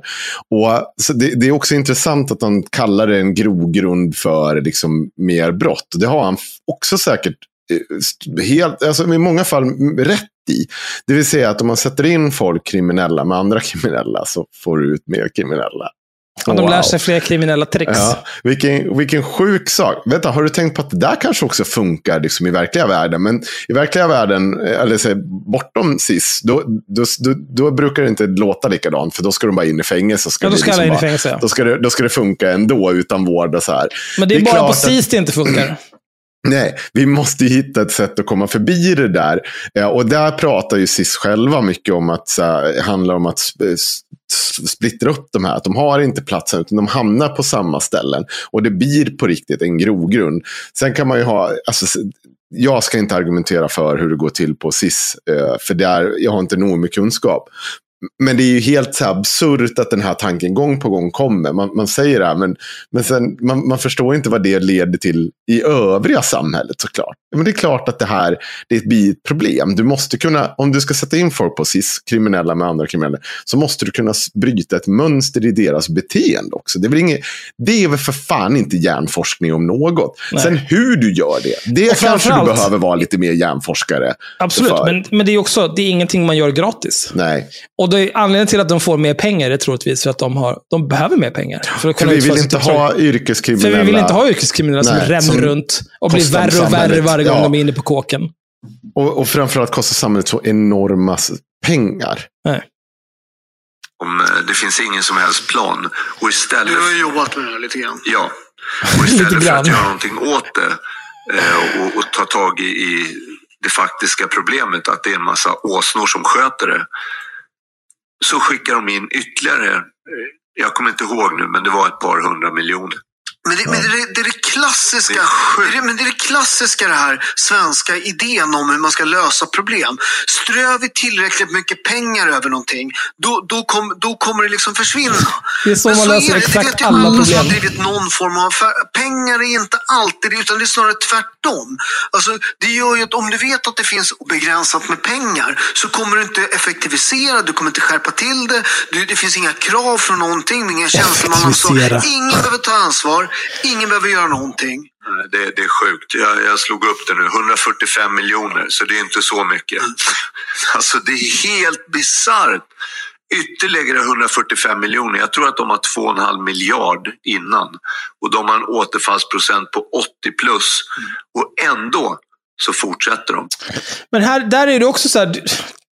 Och, så det, det är också intressant att han kallar det en grogrund för liksom, mer brott. Det har han också säkert eh, helt, alltså i många fall rätt i. Det vill säga att om man sätter in folk kriminella med andra kriminella så får du ut mer kriminella. Att de Wow. lär sig fler kriminella tricks. Ja, vilken, vilken sjuk sak. Vänta, har du tänkt på att det där kanske också funkar liksom, i verkliga världen? Men i verkliga världen, eh, eller säg, bortom SIS, då, då, då, då brukar det inte låta likadant. För då ska de bara in i fängelse. Ja, då det ska liksom in i bara- fängelse, ja. Då ska, det, då ska det funka ändå utan vård och så här. Men det är, bara klart på att- SIS det inte funkar. Nej, vi måste ju hitta ett sätt att komma förbi det där. Ja, och där pratar ju SIS själva mycket om att så det handlar om att splittra upp de här. Att de har inte platsen, utan de hamnar på samma ställen. Och det blir på riktigt en grogrund. Sen kan man ju ha, alltså, jag ska inte argumentera för hur det går till på SIS, eh, för där, jag har inte nog med kunskap. Men det är ju helt så absurt att den här tanken gång på gång kommer. Man, man säger det här, men, men sen, man, man förstår inte vad det leder till i övriga samhället såklart. Men det är klart att det här det blir ett problem. Du måste kunna, om du ska sätta in folk på SIS, kriminella med andra kriminella, så måste du kunna bryta ett mönster i deras beteende också. Det är väl, inget, det är väl för fan inte hjärnforskning om något. Nej. Sen hur du gör det, det kanske du behöver vara lite mer hjärnforskare. Absolut, för. men, men det är också det är ingenting man gör gratis. Nej. Och det är anledningen till att de får mer pengar är troligtvis för att de, har, de behöver mer pengar. För, att För vi vill inte ha yrkeskriminella. För vi vill inte ha yrkeskriminella som Nej, ränner runt och blir värre och värre varje gång Ja. de är inne på kåken. Och, och framförallt kostar samhället så enorma pengar. Om, eh, det finns ingen som helst plan. Och istället... Du har ju jobbat med det här lite grann. Ja. Och Lite istället för att göra någonting åt det eh, och, och ta tag i, i det faktiska problemet, att det är en massa åsnor som sköter det, så skickar de in ytterligare, eh, jag kommer inte ihåg nu, men det var ett par hundra miljoner. Men, det, men det, det är det klassiska, Det är men det är det klassiska det här svenska idén om hur man ska lösa problem. Strör vi tillräckligt mycket pengar över någonting, då, då, kom, då kommer det liksom försvinna. Det är så Men man löser är det. exakt det alla alla som har problem. drivit någon form av affär. Pengar är inte alltid utan det är snarare tvärtom. Alltså, det gör ju att om du vet att det finns obegränsat med pengar så kommer du inte effektivisera, du kommer inte skärpa till det. Du, det finns inga krav från någonting, inga tjänstemannaansvar. Effektivisera. Ingen behöver ta ansvar, ingen behöver göra någonting. Nej, Det, det är sjukt. Jag, jag slog upp det nu. 145 miljoner, så det är inte så mycket. Alltså det är helt bisarrt. Ytterligare 145 miljoner. Jag tror att de har 2,5 miljard innan. Och de har en återfallsprocent på 80 plus. Och ändå så fortsätter de. Men här, där är det också så här,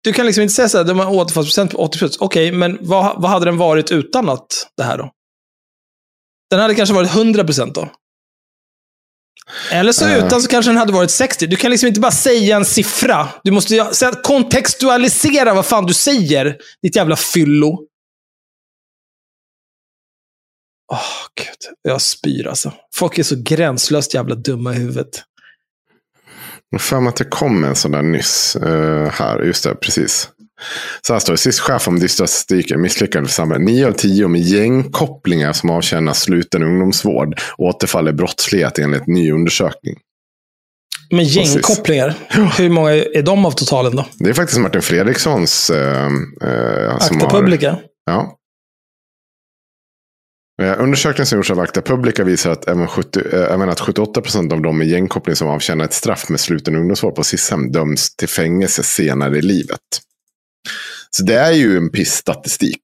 du, kan liksom inte säga så här, de har återfallsprocent på 80 Okej, men vad, vad hade den varit utan att det här då? Den hade kanske varit 100 då? Eller så Eh. utan så kanske den hade varit 60. Du kan liksom inte bara säga en siffra. Du måste kontextualisera vad fan du säger, ditt jävla fyllo. Åh, gud. Jag spyr alltså. Folk är så gränslöst jävla dumma i huvudet. Jag för mig att det kom en sån där nyss. eh, här, just det, precis. Så här står det. Sist chef om statistiken misslyckande för samhället. 9 av 10 med gängkopplingar som avtjänar sluten ungdomsvård återfaller brottslighet enligt ny undersökning. Men gängkopplingar, hur många är de av totalen då? Det är faktiskt Martin Fredrikssons. Eh, eh, har- Publica? Ja. Eh, Undersökningen som gjorts av Akta Publica visar att även, 70, eh, även att 78 procent av de med gängkoppling som avtjänar ett straff med sluten ungdomsvård på SIS-hem döms till fängelse senare i livet. Så det är ju en piss-statistik.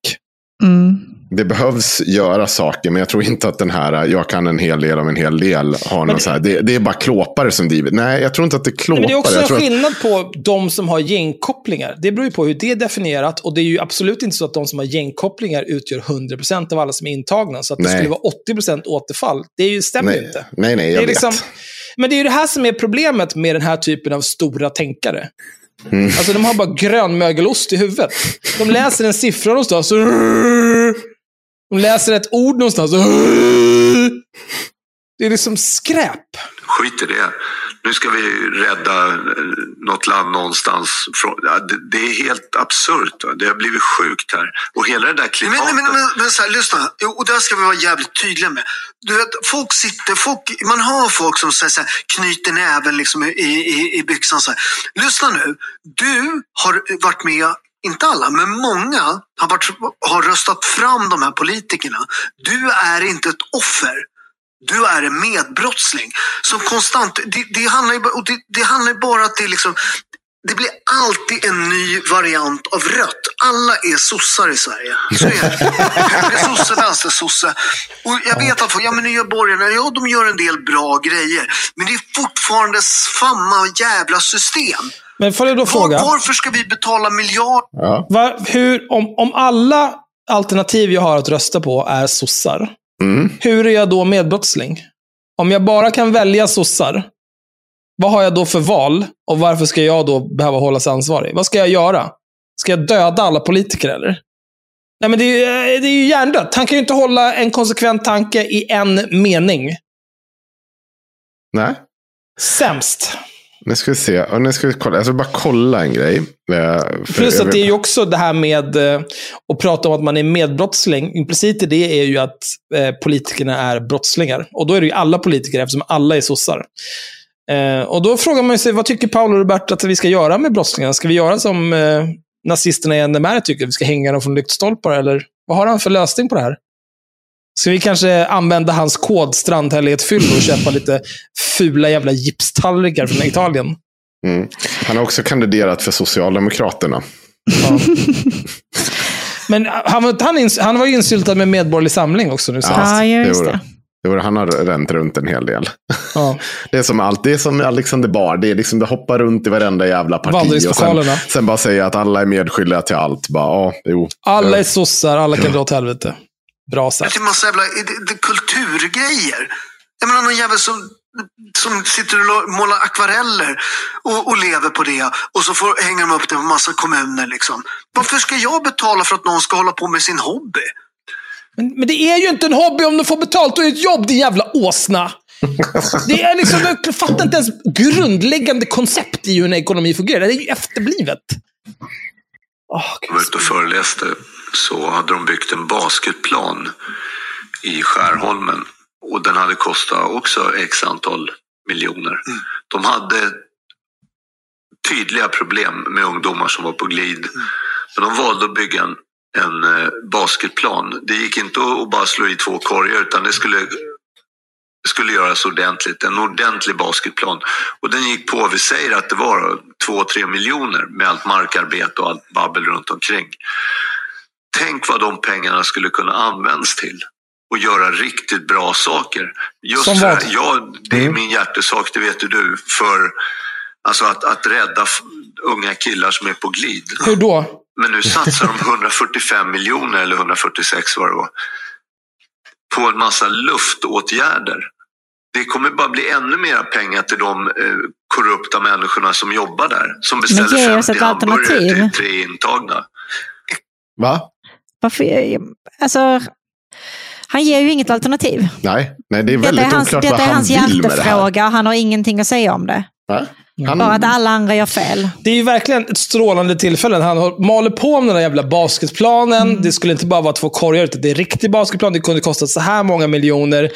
Mm. Det behövs göra saker, men jag tror inte att den här, jag kan en hel del av en hel del, har någon så här, det, det är bara klåpare som driver. Nej, jag tror inte att det är klåpare. Men det är också jag en tror att, skillnad på de som har gängkopplingar. Det beror ju på hur det är definierat. Och det är ju absolut inte så att de som har gängkopplingar utgör 100% av alla som är intagna. Så att det Nej. skulle vara 80% återfall, det är ju, stämmer ju inte. nej, nej, Det jag är vet. liksom, Men det är ju det här som är problemet med den här typen av stora tänkare. Mm. Alltså de har bara grönmögelost i huvudet. De läser en siffra någonstans. De läser ett ord någonstans. Det är liksom skräp. Skit i det. Nu ska vi rädda eh, något land någonstans. Det, det är helt absurt. Det har blivit sjukt här. Och hela det där Men, klimatet. men, men, men så här, lyssna. Och där ska vi vara jävligt tydliga med. Du vet, folk sitter, folk, man hör folk som säger så här, knyter näven liksom i, i, i byxan. Så här. Lyssna nu. Du har varit med, inte alla, men många har, varit, har röstat fram de här politikerna. Du är inte ett offer. Du är en medbrottsling som konstant, det, det, handlar ju, bara- och det, det handlar ju bara att det liksom, det blir alltid en ny variant av rött. Alla är sossar i Sverige. Så är det. Högersosse, vänstersosse. Och jag vet att ja men nya borgarna, ja de gör en del bra grejer. Men det är fortfarande samma jävla system. Men får jag då Var, fråga? varför ska vi betala miljarder? Ja. Hur, om, om alla alternativ jag har att rösta på är sossar, Mm. hur är jag då medbrottsling? Om jag bara kan välja sossar, vad har jag då för val? Och varför ska jag då behöva hållas ansvarig? Vad ska jag göra? Ska jag döda alla politiker eller? Nej, men det är, ju- det är ju hjärndött. Han kan ju inte hålla en konsekvent tanke i en mening. Nej. Sämst. Nu ska vi se. Och nu ska vi kolla. Jag ska bara kolla en grej. Eh, för Plus att det är ju också det här med eh, att prata om att man är medbrottsling. Implicit i det är ju att eh, politikerna är brottslingar. Och då är det ju alla politiker eftersom alla är sossar. Och då frågar man sig, vad tycker Paolo och Robert att vi ska göra med brottslingarna? Ska vi göra som nazisterna i NMR tycker? Vi ska hänga dem från lyktstolpar? Eller vad har han för lösning på det här? Ska vi kanske använda hans kod strandhällighetsfyllo och köpa lite fula jävla gipstallrikar från Italien? Mm. Han har också kandiderat för Socialdemokraterna. Men han, var- han, ins- han var ju insyltad med Medborgerlig Samling också nu senast. Ja, just det. det. var det. var, han har ränt runt en hel del. Ja. Det är som allt. Det är som Alexander Bard. Det, är liksom, det hoppar runt i varenda jävla parti. Och sen, sen bara säga att alla är medskyldiga till allt. Bara, ja, jo. Alla är sossar, alla kan dra åt helvete. Bra sagt. Det är massa jävla det, det, kulturgrejer. Jag menar någon jävel som, som sitter och målar akvareller och, och lever på det. Och så får, hänger de upp det på massa kommuner. Liksom. Varför ska jag betala för att någon ska hålla på med sin hobby? Men, men det är ju inte en hobby om du får betalt och ett jobb, din jävla åsna. Det är liksom, jag fattar inte ens grundläggande koncept i hur en ekonomi fungerar. Det är ju efterblivet. Åh, Jag var ute och föreläste så hade de byggt en basketplan i Skärholmen. Och den hade kostat också x antal miljoner. De hade tydliga problem med ungdomar som var på glid. Men de valde att bygga en, en eh, basketplan. Det gick inte att bara slå i två korgar utan det skulle skulle göras ordentligt. En ordentlig basketplan. Och den gick på, vi säger att det var 2-3 miljoner med allt markarbete och allt babbel runt omkring. Tänk vad de pengarna skulle kunna användas till. Och göra riktigt bra saker. Just Som vad? ja, det är min hjärtesak, det vet ju du. För alltså att, att rädda unga killar som är på glid. Hur då? Men nu satsar de 145 miljoner, eller 146 var det var, på en massa luftåtgärder. Det kommer bara bli ännu mer pengar till de eh, korrupta människorna som jobbar där. Som beställer ge oss 50 ett hamburgare till tre intagna. Va? Varför, alltså, han ger ju inget alternativ. Nej, nej det är Detta väldigt är hans, oklart detta vad är han hans vill med det här. hjärtefråga och han har ingenting att säga om det. Va? Han, Bara att alla andra gör fel. Det är ju verkligen ett strålande tillfälle. Han har- maler på med den där jävla basketplanen. Det skulle inte bara vara två korgar, utan det är en riktig basketplan. Det kunde kosta så här många miljoner.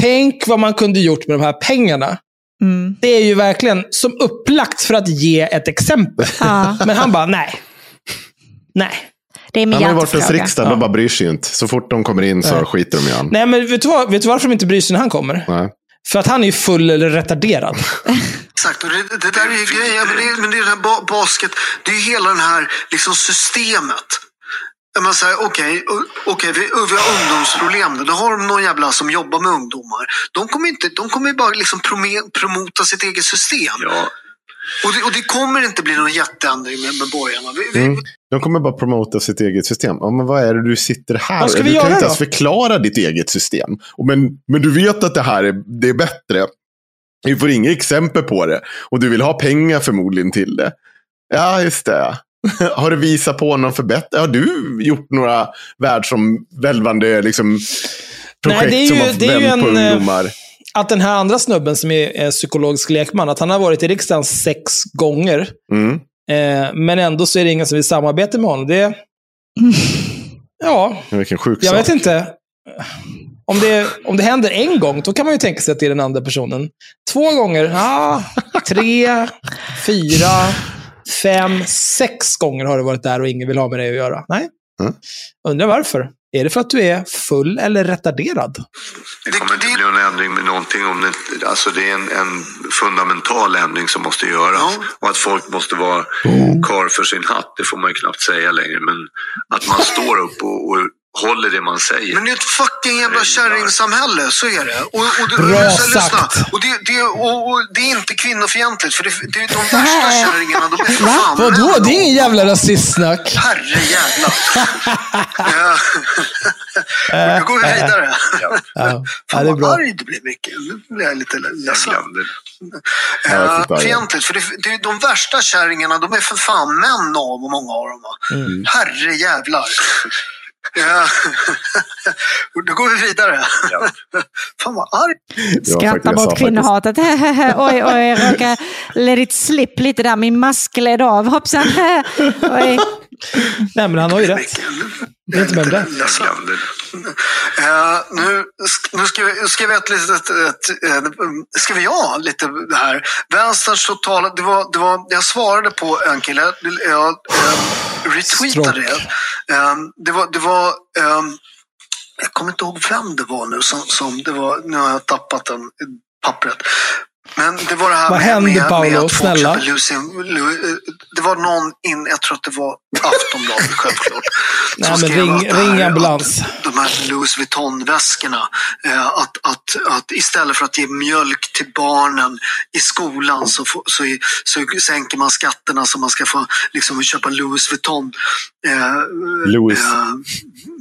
Tänk vad man kunde gjort med de här pengarna. Mm. Det är ju verkligen som upplagt för att ge ett exempel. Ja. Men han bara, nej. Nej. Det är min han har ju varit hos riksdagen, de bara bryr sig inte. Så fort de kommer in så Nej. skiter de i han. Nej, men vet du, vad, vet du varför de inte bryr sig när han kommer? Nej. För att han är ju full eller retarderad. Exakt, och det, det där är ju grejen. Men det, men det är den här ba basket, det är ju hela den här liksom systemet. Man säger okej, o- okej, vi, vi har ungdomsproblem. Då har de någon jävla som jobbar med ungdomar. De kommer, inte, de kommer ju bara liksom promota sitt eget system. Ja, Och, det, och det kommer inte bli någon jätteändring med, med borgarna. Vi, vi, Mm. De kommer bara promota sitt eget system. Ja, men vad är det du sitter här Vad ska Du vi kan göra inte ens förklara ditt eget system. Och men, men du vet att det här är, det är bättre. Vi får inga exempel på det. Och du vill ha pengar förmodligen till det. Ja, just det. Har du visat på någon förbättring? Har du gjort några världsomvälvande liksom, projekt Nej, det är ju- som har det är ju vänt på eh, ungdomar? Att den här andra snubben som är, är psykologisk lekman, att han har varit i riksdagen sex gånger. Mm. Eh, men ändå så är det ingen som vill samarbeta med honom. Det... Ja, Vilken sjuk jag sak. vet inte. Om det, om det händer en gång, då kan man ju tänka sig att det är den andra personen. Två gånger, ja, tre, fyra, fem, sex gånger har du varit där och ingen vill ha med dig att göra. Nej. Mm. Undrar varför. Är det för att du är full eller retarderad? Det kommer inte bli någon ändring med någonting om det Alltså det är en, en fundamental ändring som måste göras. Och att folk måste vara kar för sin hatt, det får man ju knappt säga längre. Men att man står upp och, och håller det man säger. Men det är ett fucking jävla kärringsamhälle, så är det. Och, och, du- Bra så, lyssna. sagt. Och det, det, och, och det är inte kvinnofientligt, för det, det är de värsta kärringarna, de är för fan Vadå? män. Det är ingen jävla rasistsnack. Herre jävlar. Eh, Nu går vi vidare. Ja, ja, Fan vad arg du blev Micke. Nu blir jag lite ledsen. Tittar. fientligt, för det, det är de värsta kärringarna, de är för fan män av många av dem. Mm. Herre Eh, Då går vi vidare. Fan vad arg. Skratta bort kvinnohatet. oj, oj, jag råkade let it slip lite där. Min mask gled av. Hoppsan. oj. Nej, men han har ju rätt. Det är inte med det. Nu, sk- nu ska vi, ska vi ett litet, ett, ska vi ha lite det här. Vänsterns totala, det var, det var, jag svarade på en kille, jag eh, retweetade det. Ehm, det var, det var ehm, jag kommer inte ihåg vem det var nu som, som det var, nu har jag tappat den, pappret. Men det var det här Vad med, hände, med, Paolo? med att Snälla. Lu- det var någon in, jag tror att det var Aftonbladet självklart. Nej, men skrev ring, här- ring ambulans. de här Louis Vuitton-väskorna. Eh, att, att, att istället för att ge mjölk till barnen i skolan så, så, i- så sänker man skatterna så man ska få liksom, köpa Louis Vuitton eh, Louis. eh,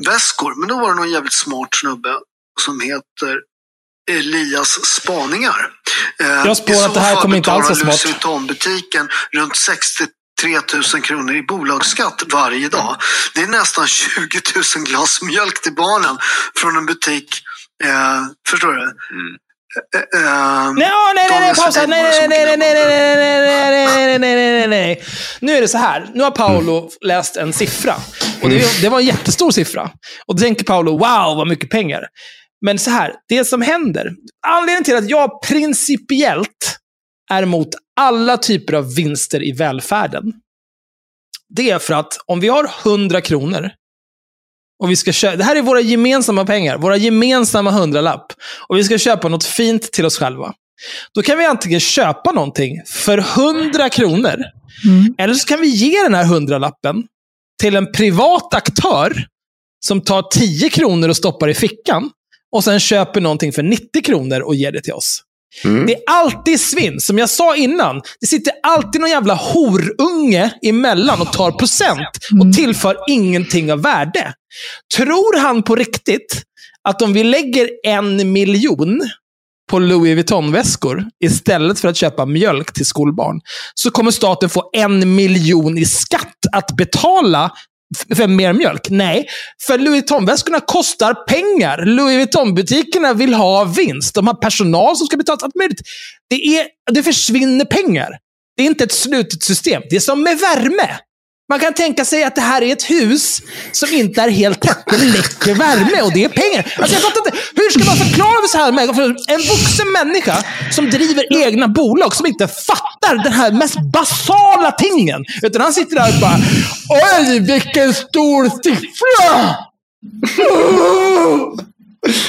väskor. Men då var det någon jävligt smart snubbe som heter Elias Spaningar. Eh, Jag i så att det här kommer inte alls vara betalar Louis smart. Vuitton-butiken runt 63 000 kronor i bolagsskatt varje dag. Det är nästan 20 000 glas mjölk till barnen från en butik. Eh, förstår du? Eh, eh, Nej, nej, nej, nej, pausa. Nej, nej, nej, nej, nej, nej, nej, nej, nej, nej, nej. Nu är det så här. Nu har Paolo läst en siffra. Och det, det var en jättestor siffra. Och då tänker Paolo, wow, vad mycket pengar. Men så här, det som händer. Anledningen till att jag principiellt är emot alla typer av vinster i välfärden. Det är för att om vi har 100 kronor och vi ska köpa, det här är våra gemensamma pengar, våra gemensamma hundralapp. Och vi ska köpa något fint till oss själva. Då kan vi antingen köpa någonting för 100 kronor. Eller så kan vi ge den här hundralappen till en privat aktör som tar 10 kronor och stoppar i fickan. Och sen köper någonting för 90 kronor och ger det till oss. Det är alltid svinn. Som jag sa innan, det sitter alltid någon jävla horunge emellan och tar procent och tillför ingenting av värde. Tror han på riktigt att om vi lägger en miljon på Louis Vuitton-väskor istället för att köpa mjölk till skolbarn, så kommer staten få en miljon i skatt att betala för mer mjölk? Nej, för Louis Vuitton-väskorna kostar pengar. Louis Vuitton-butikerna vill ha vinst. De har personal som ska betala allt möjligt. Det, är, det försvinner pengar. Det är inte ett slutet system. Det är som med värme. Man kan tänka sig att det här är ett hus som inte är helt tätt. Det läcker värme och det är pengar. Alltså jag fattar inte. Hur ska man förklara så här med för en vuxen människa som driver egna bolag som inte fattar den här mest basala tingen. Utan han sitter där och bara Oj, vilken stor siffra!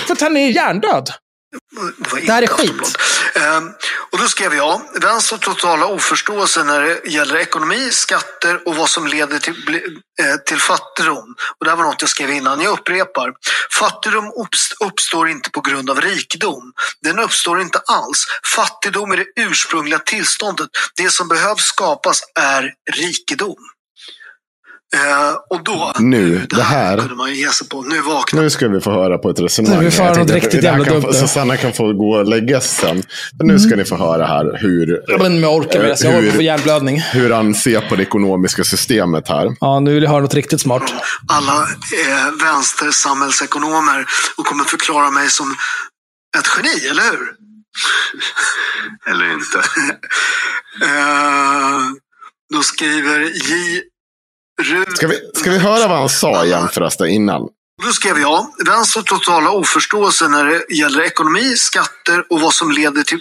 För att han är hjärndöd. Det här är skit. Ehm, och då skrev jag, vänster totala oförståelse när det gäller ekonomi, skatter och vad som leder till, eh, till fattigdom. Och det här var något jag skrev innan. Jag upprepar. Fattigdom uppst- uppstår inte på grund av rikedom. Den uppstår inte alls. Fattigdom är det ursprungliga tillståndet. Det som behövs skapas är rikedom. Eh, och då, Nu, det här. kunde man ju ge sig på. Nu vaknar Nu ska vi få höra på ett resonemang. Nu får vi få Jag höra något riktigt jävla kan dumt få- nu. Så Sanna kan få gå och lägga sig sen. Men nu ska ni få höra här hur, inte om jag orkar med det, så jag håller på att få hjärnblödning. hur han ser på det ekonomiska systemet här. Ja, nu vill jag höra något riktigt smart. alla eh, vänstersamhällsekonomer och kommer förklara mig som ett geni, eller hur? Eller inte. Eh, då skriver J. Ska vi, ska vi höra vad han sa igen förresten innan? Då skrev jag, vänsterns totala oförståelse när det gäller ekonomi, skatter och vad som leder till,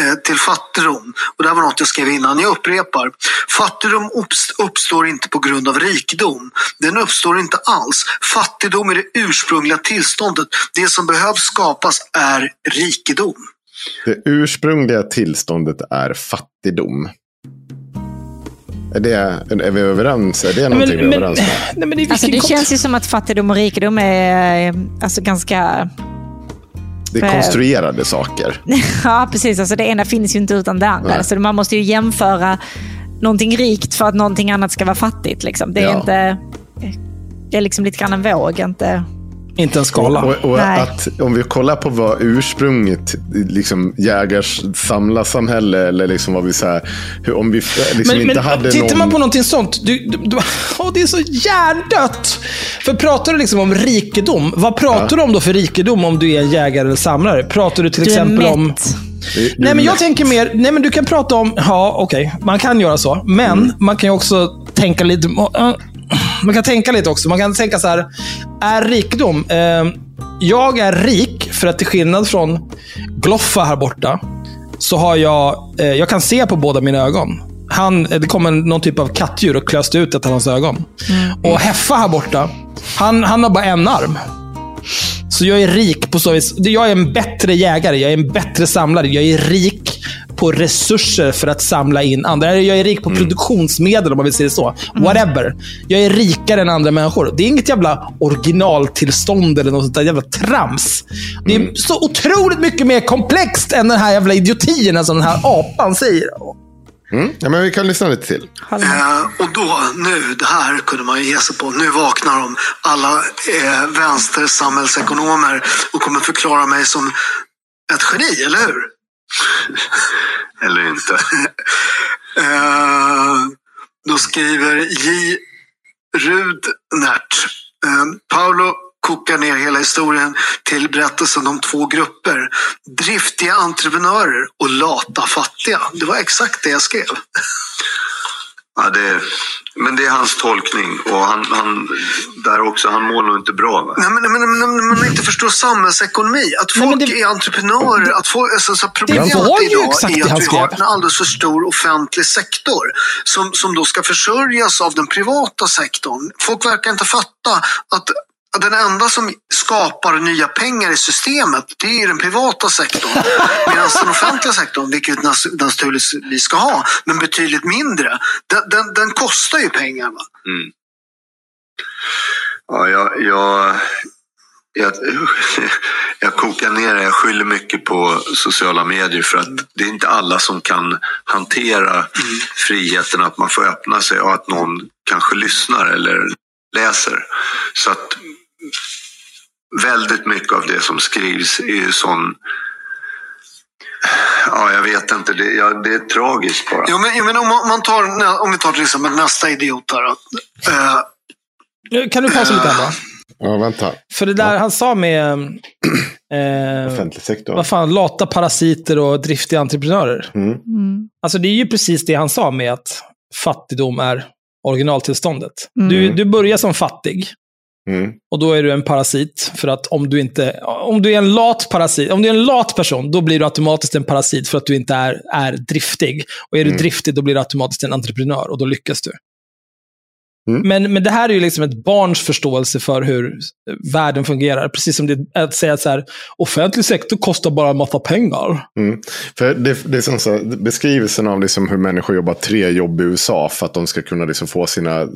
eh, till fattigdom. Och det här var något jag skrev innan, jag upprepar. Fattigdom uppst- uppstår inte på grund av rikedom. Den uppstår inte alls. Fattigdom är det ursprungliga tillståndet. Det som behövs skapas är rikedom. Det ursprungliga tillståndet är fattigdom. Är, det, är vi överens? Är det någonting vi är överens med? nej, men det, är Alltså, det känns ju som att fattigdom och rikedom är eh, alltså, ganska... Det är konstruerade saker. Ja, precis. Alltså, det ena finns ju inte utan det andra. Nej. Så man måste ju jämföra någonting rikt för att någonting annat ska vara fattigt. Liksom. Det är Ja. inte... Det är liksom lite grann en våg, inte... Inte en skala. Och, och Nej. att om vi kollar på vad ursprunget, liksom jägars samlarsamhälle eller liksom vad vi säger, hur, om vi liksom men, inte men hade tittar någon... man på någonting sånt, du, du, du, åh, det är så hjärndött. För pratar du liksom om rikedom, vad pratar du om då för rikedom om du är en jägare eller samlare? Pratar du till Du exempel mätt. om... Du- Nej, men jag mätt. tänker mer, nej men du kan prata om, ja okej, man kan göra så. Men Mm. man kan ju också tänka lite, man kan tänka lite också. Man kan tänka så här, är rikedom, eh, jag är rik för att till skillnad från Gloffa här borta, så har jag, eh, jag kan se på båda mina ögon. Han, det kom en, någon typ av kattdjur och klöste ut ett av hans ögon. Och Heffa här borta, han, han har bara en arm. Så jag är rik på så vis. Jag är en bättre jägare, jag är en bättre samlare. Jag är rik på resurser för att samla in andra. Jag är rik på produktionsmedel om man vill säga så. Whatever. Jag är rikare än andra människor. Det är inget jävla originaltillstånd eller något sånt där jävla trams. Det är så otroligt mycket mer komplext än den här jävla idiotierna som den här apan säger. Mm? Ja, men vi kan lyssna lite till. Eh, och då, nu, det här kunde man ju ge sig på. Nu vaknar de, alla eh, vänstersamhällsekonomer och kommer förklara mig som ett geni, eller hur? Eller inte. Eh, då skriver J. Rudnert. Eh, Paolo kokar ner hela historien till berättelsen om två grupper. Driftiga entreprenörer och lata fattiga. Det var exakt det jag skrev. Ja, det, men det är hans tolkning. Och han, han, där också, han mår nog inte bra. Va? Nej, men, men, men, men man inte förstår samhällsekonomi. Att Nej, folk men det- är entreprenörer. Att folk, alltså, så problemet var ju idag är att vi har en alldeles för stor offentlig sektor som, som då ska försörjas av den privata sektorn. Folk verkar inte fatta att att den enda som skapar nya pengar i systemet, det är den privata sektorn. Medan den offentliga sektorn, vilket naturligtvis ska ha, men betydligt mindre, den, den, den kostar ju pengar. Va? Mm. Ja, jag, jag, jag, jag kokar ner det. Jag skyller mycket på sociala medier för att det är inte alla som kan hantera friheten att man får öppna sig och att någon kanske lyssnar eller läser. Så att väldigt mycket av det som skrivs är ju sån... Ja, jag vet inte. Det, ja, det är tragiskt bara. Jo, men, jo, men om, man- tar, om vi tar till exempel nästa idiot här. då. Eh, Kan du pausa lite här bara? Ja, vänta. För det där han sa med... Eh, Offentlig sektor. vad fan, lata parasiter och driftiga entreprenörer. Mm. Mm. Alltså det är ju precis det han sa med att fattigdom är originaltillståndet. Mm. Du, du börjar som fattig Mm. och då är du en parasit. För att om du inte, om du är en lat parasit, om du är en lat person, då blir du automatiskt en parasit för att du inte är, är driftig. Och är du Mm. driftig, då blir du automatiskt en entreprenör och då lyckas du. Mm. Men, men det här är ju liksom ett barns förståelse för hur världen fungerar. Precis som det, att säga att så här, offentlig sektor kostar bara en massa pengar. Mm. För det, det är som så, här, beskrivelsen av liksom hur människor jobbar tre jobb i USA för att de ska kunna liksom få sina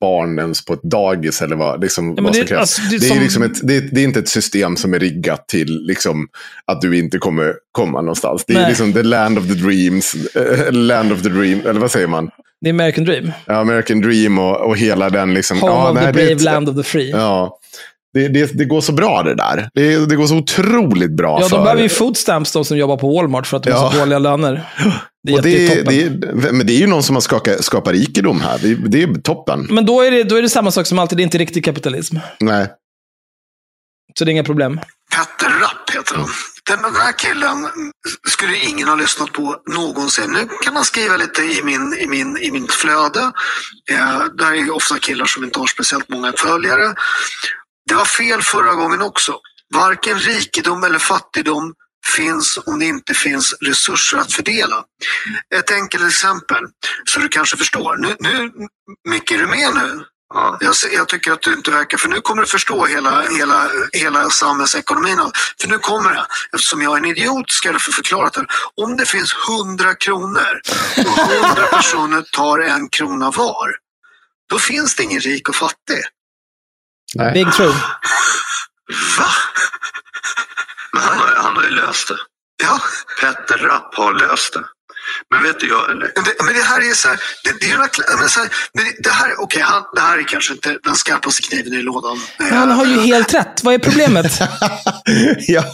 barn ens på ett dagis eller vad, liksom, vad som det- krävs. alltså, det är det, är som- liksom ett, det, är- det är inte ett system som är riggat till liksom, att du inte kommer komma någonstans. Det är Nej. liksom the land of the dreams, eh, land of the dream, eller vad säger man? Det är American Dream. Ja, American Dream och, och hela den liksom. Home ja, of nej, the det brave, ett- land of the free. Ja, Ja. Det, det, det går så bra det där. Det, det går så otroligt bra de för... behöver ju food stamps de som jobbar på Walmart för att de har Ja. så dåliga löner. Det är och det, det, men det är ju någon som har skakat, skapat rikedom här. Det, det är toppen. Men då är, det, då är det samma sak som alltid, det är inte riktig kapitalism. Nej. Så det är inga problem. Petter Rapp heter han. Den den här killen skulle ingen ha lyssnat på någonsin. Nu kan han skriva lite i, min, i, min, i mitt flöde. Eh, där är ofta killar som inte har speciellt många följare. Det var fel förra gången också. Varken rikedom eller fattigdom finns om det inte finns resurser att fördela. Ett enkelt exempel, så du kanske förstår. Nu, nu, Micke, är du med nu? Ja, jag, jag tycker att du inte verkar, för nu kommer du förstå hela, hela, hela samhällsekonomin. För nu kommer det, eftersom jag är en idiot ska jag få förklara det. Om det finns 100 kronor och 100 personer tar en krona var, då finns det ingen rik och fattig. Nej. Big true. Va? Men han, har- han har ju löst det. Ja, Petter Rapp har löst det. Men vet du, jag, men det, men det här är så här, det, det, är men så här, men det, här, okej, han- det här är kanske inte den skarpaste kniven i lådan. Men han har ju helt rätt. Vad är problemet? ja,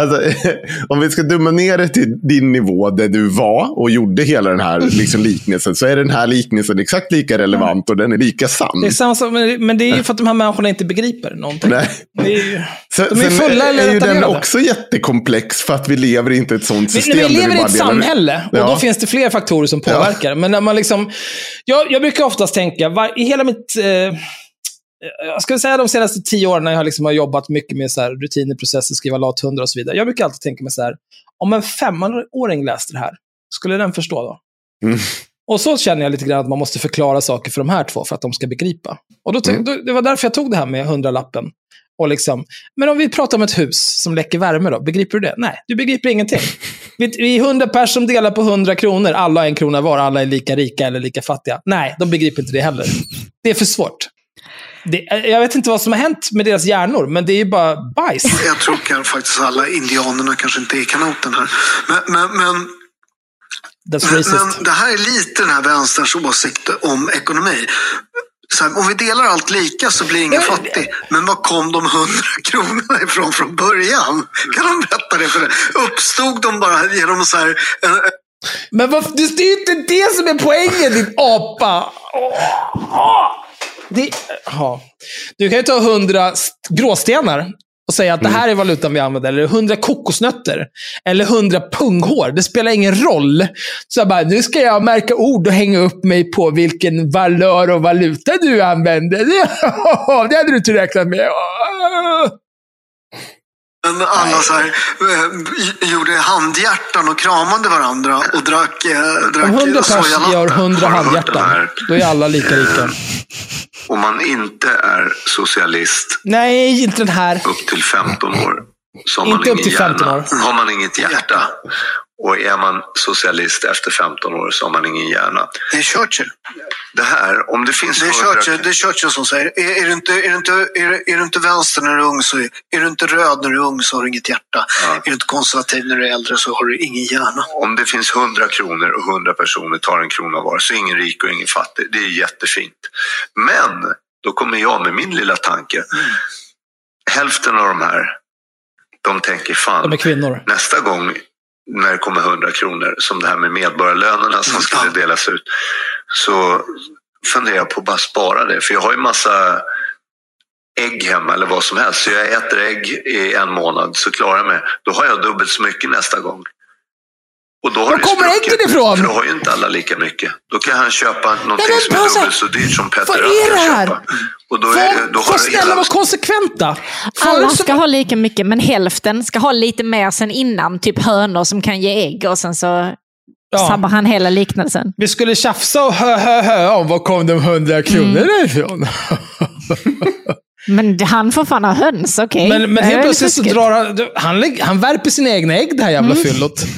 alltså, om vi ska dumma ner det till din nivå där du var och gjorde hela den här liksom, liknelsen så är den här liknelsen exakt lika relevant och den är lika sann. Det är samma sak, men men det är ju för att de här människorna inte begriper någonting. Nej. Det är ju, Sen, de är fulla eller är ju den också jättekomplex för att vi lever inte i ett sånt Vi, system. vi där lever i ett samhälle och Ja. då finns det fler faktorer som påverkar. Men när man liksom, jag, jag brukar oftast tänka, var, i hela mitt... Eh, jag skulle säga de senaste tio åren när jag liksom har jobbat mycket med så här, rutiner, processer, skriva lathundar och så vidare. Jag brukar alltid tänka mig så här, om en femåring läste det här, skulle den förstå då? Mm. Och så känner jag lite grann att man måste förklara saker för de här två för att de ska begripa. Och då, Mm. då, det var därför jag tog det här med hundralappen. Och liksom, men om vi pratar om ett hus som läcker värme då, begriper du det? Nej, du begriper ingenting. Vi, vi är hundra personer som delar på hundra kronor, alla har en krona var, alla är lika rika eller lika fattiga. Nej, de begriper inte det heller. Det är för svårt. Det, jag vet inte vad som har hänt med deras hjärnor, men det är ju bara bajs. Jag tror kan faktiskt alla indianerna kanske inte är kanoten här. Men, men, men, men det här är lite den här vänsterns åsikt om ekonomi. Så här, om vi delar allt lika så blir ingen fattig. Men var kom de hundra kronorna ifrån från början? Kan de berätta det för dig? Uppstod de bara genom så här... En, Men vad, det är ju inte det som är poängen, din apa! Det, ja. Du kan ju ta hundra st- gråstenar och säga att det här är valutan vi använder. Eller hundra kokosnötter. Eller hundra punghår. Det spelar ingen roll. Så jag bara, nu ska jag märka ord och hänga upp mig på vilken valör och valuta du använder. Det hade du inte räknat med. Men alla så här, eh, gjorde handhjärtan och kramade varandra och drack, eh, drack Om hundra pers gör hundra handhjärtan, då är alla lika rika. om man inte är socialist Nej, inte den här. upp till 15 år så har man Inte upp till 15 hjärna. år. Har man inget hjärta. Och är man socialist efter 15 år så har man ingen hjärna. Det är Churchill. Det här, om det finns Det är, 100 Churchill, det är Churchill som säger, är, är, du inte, är, du inte, är, är du inte vänster när du är ung så är, är du inte röd när du är ung så har du inget hjärta. Ja. Är du inte konservativ när du är äldre så har du ingen hjärna. om det finns 100 kronor och 100 personer tar en krona var så är ingen rik och ingen fattig. Det är jättefint. Men då kommer jag med min lilla tanke. Hälften av de här, de tänker fan, De är kvinnor. nästa gång när det kommer 100 kronor, som det här med medborgarlönerna som skulle delas ut, så funderar jag på att bara spara det. För jag har ju massa ägg hemma eller vad som helst. Så jag äter ägg i en månad så klarar jag mig. Då har jag dubbelt så mycket nästa gång. Och då har Var kommer äggen ifrån? För då har ju inte alla lika mycket. Då kan han köpa någonting men som är dubbelt så dyrt som Petter Vad är det här? köpa. Och då, är det, då har snälla vara konsekventa. Alla ska ha lika mycket, men hälften ska ha lite mer sen innan. Typ hönor som kan ge ägg och sen så Ja. sabbar han hela liknelsen. Vi skulle tjafsa och hö, hö, hö om var kom de hundra kronorna Mm. ifrån. Men han får fan ha höns, okej. Men, men är helt plötsligt så drar han, han, han värper sina egna ägg, det här jävla Mm. fyllot.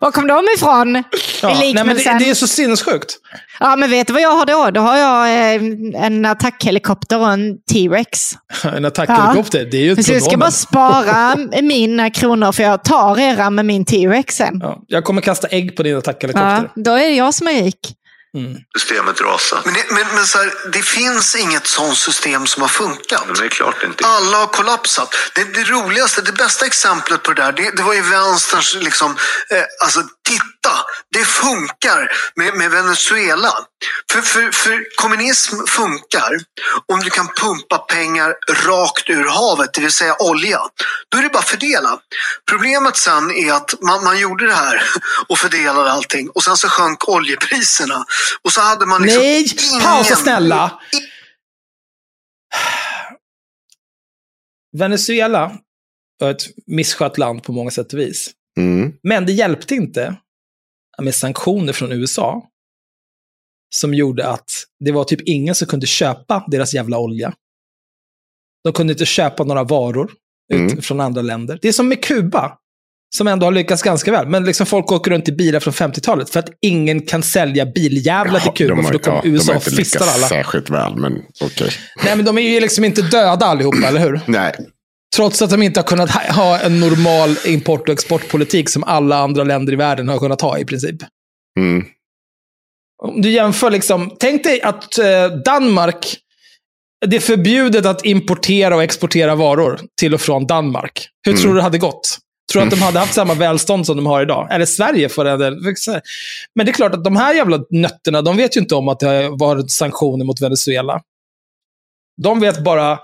Var kom de ifrån? Ja, nej, men det, det är så sinnessjukt. Ja, men vet du vad jag har då? Då har jag eh, en attackhelikopter och en T-rex. En attackhelikopter, det är ju ett Så jag ska pronomen. bara spara mina kronor för jag tar era med min T-rex sen. Ja, jag kommer kasta ägg på din attackhelikopter. Ja, då är det jag som är rik. Systemet rasar. Men, det, men, men så här, det finns inget sånt system som har funkat. Men det är klart inte. Alla har kollapsat. Det, det roligaste, det bästa exemplet på det där, det, det var ju vänsterns liksom, eh, alltså titta, det funkar med, med Venezuela. För, för, för kommunism funkar om du kan pumpa pengar rakt ur havet, det vill säga olja. Då är det bara att fördela. Problemet sen är att man, man gjorde det här och fördelade allting och sen så sjönk oljepriserna. Och så hade man liksom Nej, ingen... pausa snälla. Venezuela var ett misskött land på många sätt och vis. Mm. Men det hjälpte inte med sanktioner från USA. Som gjorde att det var typ ingen som kunde köpa deras jävla olja. De kunde inte köpa några varor ut Mm. från andra länder. Det är som med Kuba, som ändå har lyckats ganska väl. Men liksom folk åker runt i bilar från 50-talet för att ingen kan sälja biljävlar till Kuba, de för har- då kommer ja, de USA har och inte fistar lyckats alla. särskilt väl, men okej. Nej, men de är ju liksom inte döda allihopa, eller hur? Nej. Trots att de inte har kunnat ha- en normal import och exportpolitik som alla andra länder i världen har kunnat ha i princip. Mm. Om du jämför liksom, tänk dig att eh, Danmark, det är förbjudet att importera och exportera varor till och från Danmark. Hur Mm. tror du det hade gått? Tror du att de hade haft samma välstånd som de har idag? Eller Sverige för det. Men det är klart att de här jävla nötterna, de vet ju inte om att det har varit sanktioner mot Venezuela. De vet bara,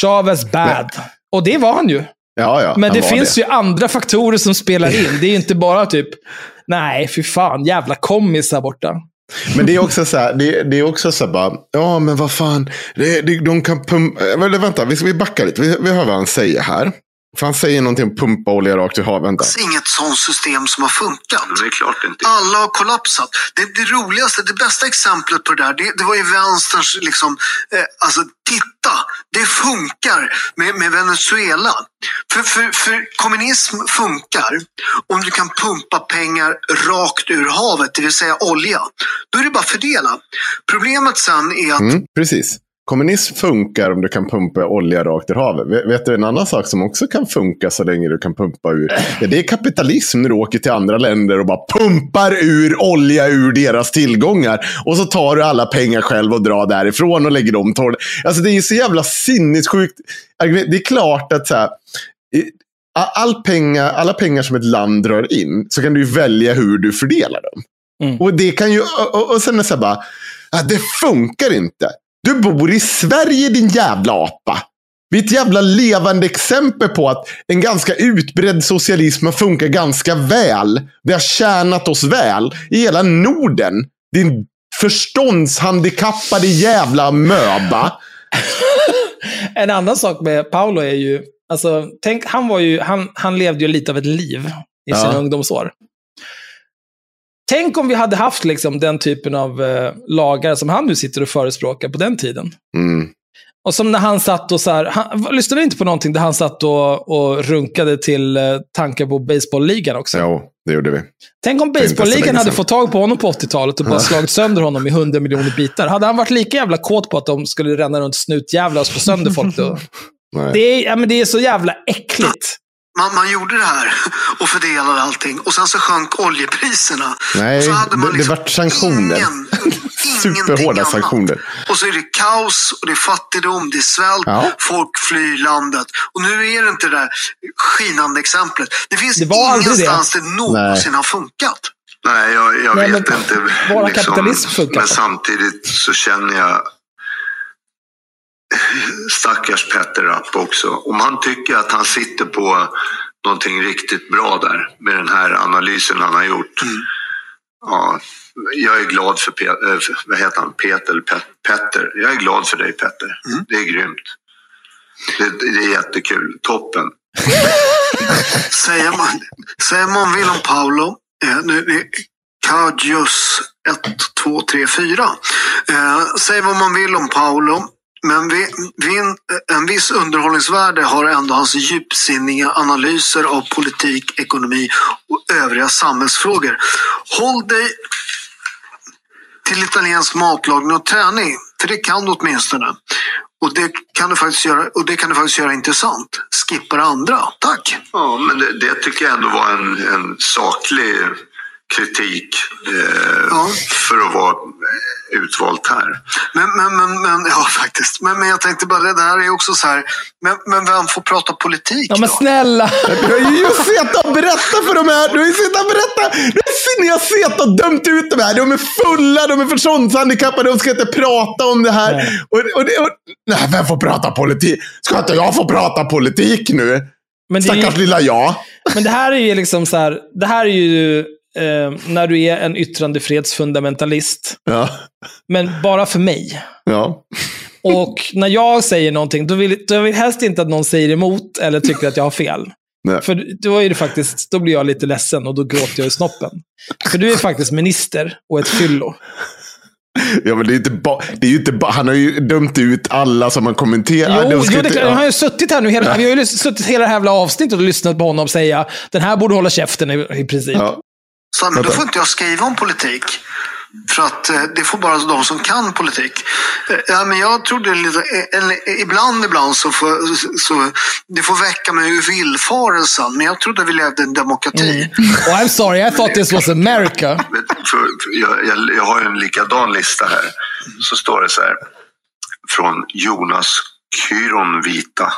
Chavez bad. Och det var han ju. Ja, ja. Men det finns ju andra faktorer som spelar in. Det är inte bara typ, nej, fy fan, jävla kommis här borta. Men det är också så här, det, det är också så här bara, ja men vad fan, det, det, de kan pumpa, vänta, vi, vi backar lite, vi, vi hör vad han säger här. För han säger någonting om pumpa olja rakt i havet, vänta. finns inget sånt system som har funkat. Det är klart inte. Alla har kollapsat. Det, det roligaste, det bästa exemplet på det där, det, det var ju vänsterns liksom, eh, alltså titta, det funkar med, med Venezuela. För, för, för kommunism funkar om du kan pumpa pengar rakt ur havet, det vill säga olja. Då är det bara att fördela. Problemet sen är att Mm, precis. Kommunism funkar om du kan pumpa olja rakt i havet. Vet, du en annan sak som också kan funka så länge du kan pumpa ur? Ja, det är kapitalism när du åker till andra länder och bara pumpar ur olja ur deras tillgångar. Och så tar du alla pengar själv och drar därifrån och lägger dem torr. Alltså det är så jävla sinnessjukt. argument. Det är klart att så här, all pengar, alla pengar som ett land drar in så kan du välja hur du fördelar dem. Mm. Och det kan ju, och, och, och sen är det så här bara, ah, det funkar inte. Du bor i Sverige din jävla apa. Vi är ett jävla levande exempel på att en ganska utbredd socialism har funkat ganska väl. Det har tjänat oss väl i hela Norden. Din förståndshandikappade jävla möba. En annan sak med Paolo är ju, alltså, tänk, han, var ju, han, han levde ju lite av ett liv i sina Ja. ungdomsår. Tänk om vi hade haft liksom, den typen av eh, lagar som han nu sitter och förespråkar på den tiden. Mm. Och som när han satt och så här, han, lyssnade inte på någonting där han satt och, och runkade till eh, tankar på baseballligan också? Jo, det gjorde vi. Tänk om baseballligan hade fått tag på honom på 80-talet och bara slagit sönder honom i 100 miljoner bitar. Hade han varit lika jävla kåt på att de skulle ränna runt snutjävlar och slå sönder folk då? Det är, ja, men det är så jävla äckligt. Man, man gjorde det här och fördelade allting och sen så sjönk oljepriserna. Nej, så hade man det, liksom det vart sanktioner. ingen- Superhårda sanktioner. Och så är det kaos och det är fattigdom, det är svält, Ja. folk flyr landet. Och nu är det inte det där skinande exemplet. Det finns Det var aldrig det. ingenstans det, någonsin har funkat. Nej, jag, jag Nej, vet men inte. bara kapitalism funkar Men samtidigt så känner jag stackars Petter Rapp också. Om han tycker att han sitter på någonting riktigt bra där med den här analysen han har gjort. Mm. Ja, jag är glad för, Pe- äh, för vad heter han? Peter, Pet- Petter. Jag är glad för dig Petter. Mm. Det är grymt. Det, det är jättekul. Toppen. Säger man, säger man vill om Paolo, eh, Kajus 1, 2, 3, 4. Eh, säg vad man vill om Paolo men vi, vi, en viss underhållningsvärde har ändå hans djupsinniga analyser av politik, ekonomi och övriga samhällsfrågor. Håll dig till italiensk matlagning och träning, för det kan du åtminstone. Och det kan du faktiskt göra, och det kan du faktiskt göra intressant. Skippa det andra. Tack! Ja, men det, det tycker jag ändå var en, en saklig kritik eh, för att vara utvalt här. Men, men, men, men ja faktiskt. Men, men jag tänkte bara, det här är också så här, men, men vem får prata politik Ja, men då? snälla! Du har ju just suttit och berättat för de här. Du har ju suttit och berättat. Du har ni har suttit och dömt ut de här. De är fulla, de är förståndshandikappade, de ska inte prata om det här. Och, och, det- och, nej, vem får prata politik? Ska inte jag få prata politik nu? Men det är ju- Stackars lilla jag. Men det här är ju liksom så här, det här är ju eh, när du är en yttrandefrihetsfundamentalist. Ja. Men bara för mig. Ja. Och när jag säger någonting, då vill, då vill jag helst inte att någon säger emot eller tycker att jag har fel. Nej. För då, är det faktiskt, då blir jag lite ledsen och då gråter jag i snoppen. För du är faktiskt minister och ett fyllo. Ja, men det är inte ba, det är inte ba, han har ju dömt ut alla som har kommenterat. Jo, jo det, jag har ju suttit här nu, hela, vi har ju suttit hela det här jävla avsnittet och lyssnat på honom säga den här borde hålla käften i, i princip. Ja. Så, men då får inte jag skriva om politik. För att eh, det får bara de som kan politik. Eh, ja, men jag är lite, eh, eller, ibland, ibland så får, så, det får väcka mig ur villfarelsen. Men jag trodde vi levde i en demokrati. Oh, I'm sorry, I thought this was America. För, för jag, jag, jag har en likadan lista här. Så står det så här. Från Jonas Kyronvita.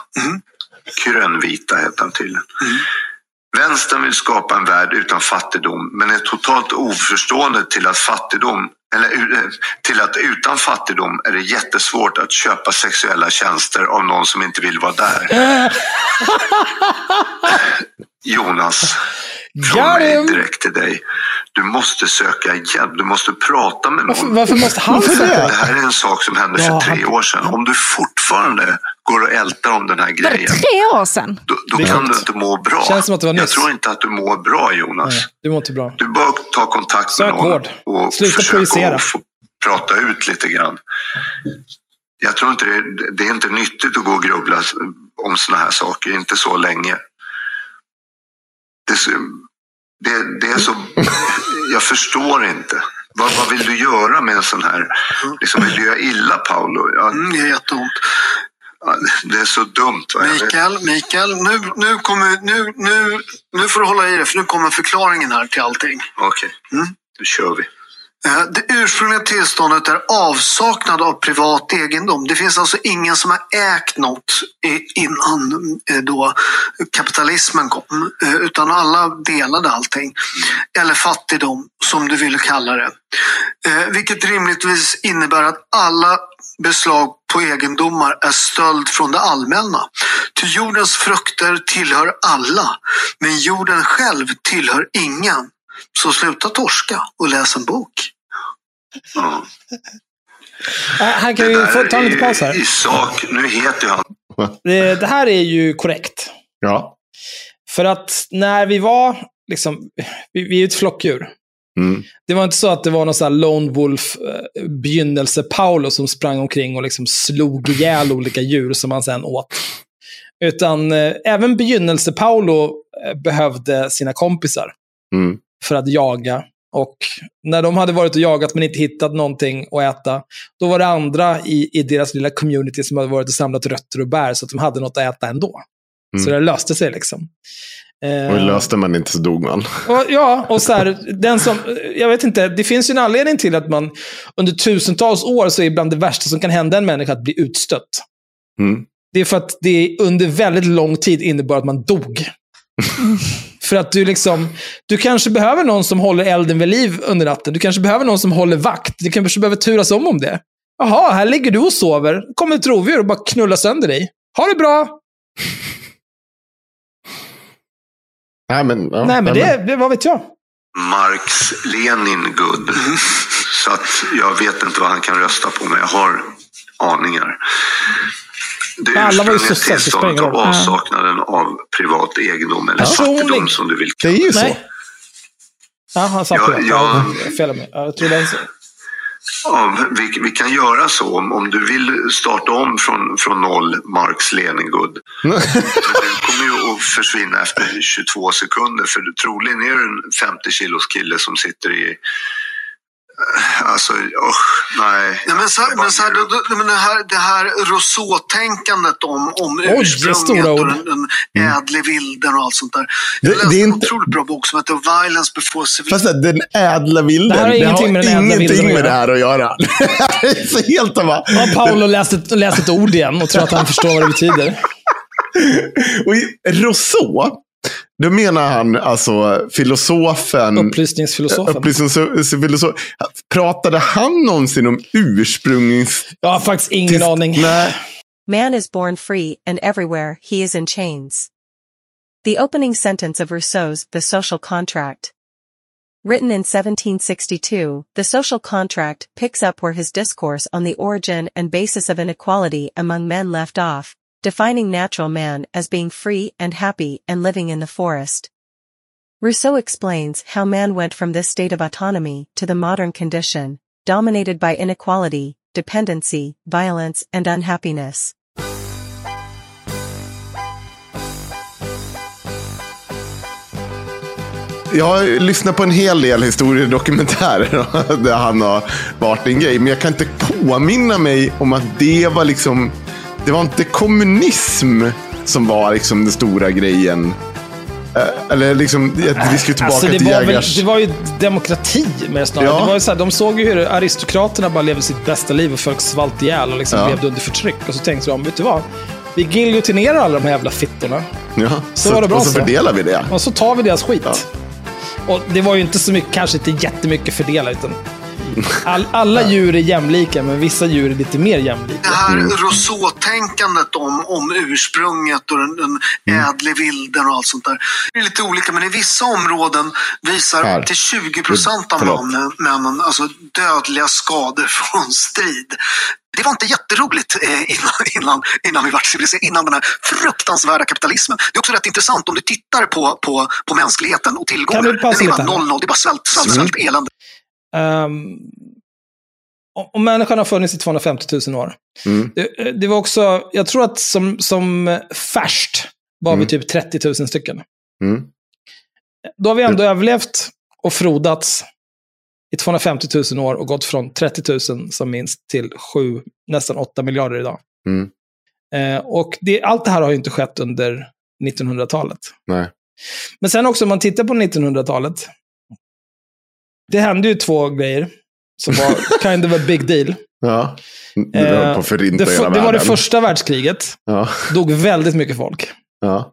Kyrönvita heter han tydligen. Vänstern vill skapa en värld utan fattigdom men är totalt oförstående till att fattigdom eller eh, till att utan fattigdom är det jättesvårt att köpa sexuella tjänster av någon som inte vill vara där. Jonas, från mig direkt till dig. Du måste söka hjälp, du måste prata med någon. Varför, varför måste han säga det här är en sak som hände för tre år sedan. Om du fortfarande går och ältar om den här Var det grejen, tre år sedan? då, då Det kan du inte må bra. Känns som att det var Jag nyss. tror inte att du mår bra Jonas. Nej, du mår inte bra. Du bör ta kontakt Sök med någon vård. och Sluta försöka projicera. att få prata ut lite grann. Jag tror inte det, det är inte nyttigt att gå och grubbla om såna här saker, inte så länge. Det, det, är så... Jag förstår inte. Vad, vad vill du göra med en sån här... Liksom, vill du göra illa Paolo? Ja, Mm, det är jätteont. ja, det är så dumt. Va? Mikael, Mikael nu, nu, kommer, nu, nu, nu får du hålla i dig för nu kommer förklaringen här till allting. Okej, Mm. då kör vi. Eh, det ursprungliga tillståndet är avsaknad av privat egendom. Det finns alltså ingen som har ägt något innan eh, då kapitalismen kom. Eh, utan alla delade allting. Eller fattigdom, som du vill kalla det. Vilket rimligtvis innebär att alla beslag på egendomar är stöld från det allmänna. Ty jordens frukter tillhör alla, men jorden själv tillhör ingen. Så sluta torska och läs en bok. Ja. Äh, Han kan ju få ta en liten är- paus här. I sak, nu heter han Det, här är ju korrekt. Ja. För att när vi var, liksom, vi, vi är ju ett flockdjur. Mm. Det var inte så att det var någon sån här lone wolf eh, begynnelse Paolo som sprang omkring och liksom slog ihjäl olika djur som han sen åt. Utan eh, även begynnelse Paolo eh, behövde sina kompisar Mm. För att jaga. Och när de hade varit och jagat men inte hittat någonting att äta, då var det andra i, i deras lilla community som hade varit och samlat rötter och bär så att de hade något att äta ändå. Så det löste sig liksom. Eh, Och löste man inte så dog man. och, ja, och så här, den som, jag vet inte, det finns ju en anledning till att man under tusentals år så är bland det värsta som kan hända en människa att bli utstött. Mm. Det är för att det under väldigt lång tid innebar att man dog. för att du liksom, du kanske behöver någon som håller elden vid liv under natten. Du kanske behöver någon som håller vakt. Du kanske behöver turas om om det. Jaha, här ligger du och sover. kommer ett rovdjur och bara knullar sönder dig. Ha det bra! Nej, men, ja, Nej, men det, det, vad vet jag? Marx Lenin good. Så att jag vet inte vad han kan rösta på, men jag har aningar. Det Men alla var ju så tillståndet roll. avsaknaden av privat egendom eller Personlig. fattigdom som du vill Det är ju så. Nej. Ja, han sa Ja, ja. Ja, fel mig. Ja, Jag tror det är så. Ja, vi, vi kan göra så om, om du vill starta om från, från noll, Marx Leningrad. Men du kommer ju att försvinna efter 22 sekunder för du, troligen är du en 50 kilos kille som sitter i... Alltså, usch, nej. Ja, men så, men så här, då, men det här, det här Rousseau-tänkandet om, om det ursprunget och den, den ädle vilden och allt sånt där. Det- Jag läste det är en inte- otroligt bra bok som heter Violence before Fast civilization. det, den ädla vilden, Det här har ingenting med ädla ingenting med det här att göra. det är så helt av bara... Ja, Paolo läste ett, läste ett ord igen och tror att han förstår vad det betyder. Och Rousseau, då menar han alltså filosofen... Upplysningsfilosofen. Upplysningsfilosof. Pratade han någonsin om ursprungs... Jag har faktiskt ingen aning. Nej. Man is born free, and everywhere he is in chains. The opening sentence of Rousseau's The Social Contract. Written in 1762, The Social Contract picks up where his discourse on the origin and basis of inequality among men left off, defining natural man as being free and happy and living in the forest. Rousseau explains how man went from this state of autonomy to the modern condition, dominated by inequality, dependency, violence, and unhappiness. Jag har lyssnat på en hel del historiedokumentärer där han har varit en grej. Men jag kan inte påminna mig om att det var liksom... Det var inte kommunism som var liksom den stora grejen. Eh, Eller liksom, vi ska tillbaka Alltså, det, till var väl, jägars... det var ju demokrati med snarare. Ja. Det var ju så här, de såg ju hur aristokraterna bara levde sitt bästa liv och folk svalt ihjäl och liksom Ja. levde under förtryck. Och så tänkte de, vet du vad? Vi giljotinerar alla de här jävla fittorna. Ja, Så var det bra och så så. fördelar vi det. Och så tar vi deras skit. Och det var ju inte så mycket, kanske inte jättemycket fördela, utan all, alla djur är jämlika, men vissa djur är lite mer jämlika. Det här Rousseau-tänkandet om, om ursprunget och den, den Mm. ädle vilden och allt sånt där. Det är lite olika, men i vissa områden visar Här. till 20 procent av männen, männen alltså dödliga skador från strid. Det var inte jätteroligt eh, innan, innan, innan vi vart civiliserade, innan den här fruktansvärda kapitalismen. Det är också rätt intressant om du tittar på, på, på mänskligheten och tillgångar. Kan du pausa det är bara noll, noll, det är bara svält, svält, svält, elände. Um, om- om människan har funnits i 250 000 år. Mm. Det, det var också, jag tror att som, som färst var vi Mm. typ 30 000 stycken. Mm. Då har vi ändå överlevt och frodats i 250 000 år och gått från 30 000 som minst till 7, nästan 8 miljarder idag. Mm. Eh, och det, allt det här har ju inte skett under 1900-talet. Nej. Men sen också om man tittar på 1900-talet. Det hände ju två grejer som var kind of a big deal. Ja. Det var på Eh, förinta det, hela det var det första världskriget. Ja. Dog väldigt mycket folk. Ja.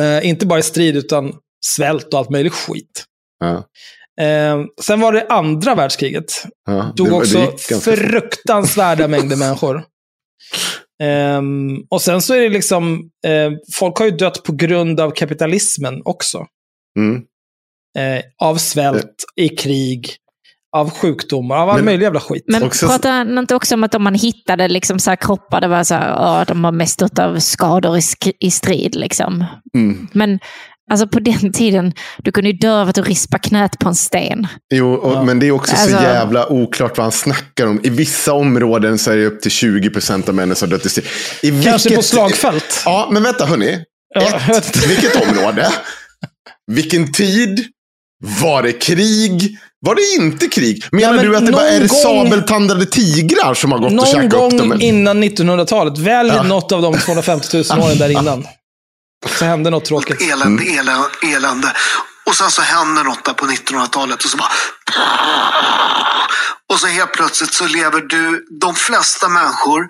Eh, inte bara i strid, utan svält och allt möjligt skit. Ja. Eh, sen var det andra världskriget. Ja. Dog det också ganska fruktansvärda mängder människor. Ehm, och sen så är det liksom, eh, folk har ju dött på grund av kapitalismen också. Mm. Eh, av svält, i krig, av sjukdomar, av all Men- möjlig jävla skit. Men Också- pratar han inte också om att om man hittade liksom så här kroppar, det var så här, ja, de har mest dött av skador i, sk- i strid. Liksom. Mm. Men alltså på den tiden, du kunde ju dö av att du rispade knät på en sten. Jo, och, Ja. men det är också så Alltså- jävla oklart vad han snackar om. I vissa områden så är det upp till 20 procent av männen som dött i strid. I Kanske vilket- på slagfält. Ja, men vänta hörni. Ja, Ett, vilket område? Vilken tid? Var det krig? Var det inte krig? Menar men du att det bara är någon gång- sabeltandade tigrar som har gått och Någon käkat upp gång dem? innan 1900-talet, välj Ja. något av de 250 000 åren där innan. Så hände något tråkigt. elände, elände, elände. Och sen så händer något där på 1900-talet och så bara... Och så helt plötsligt så lever du, de flesta människor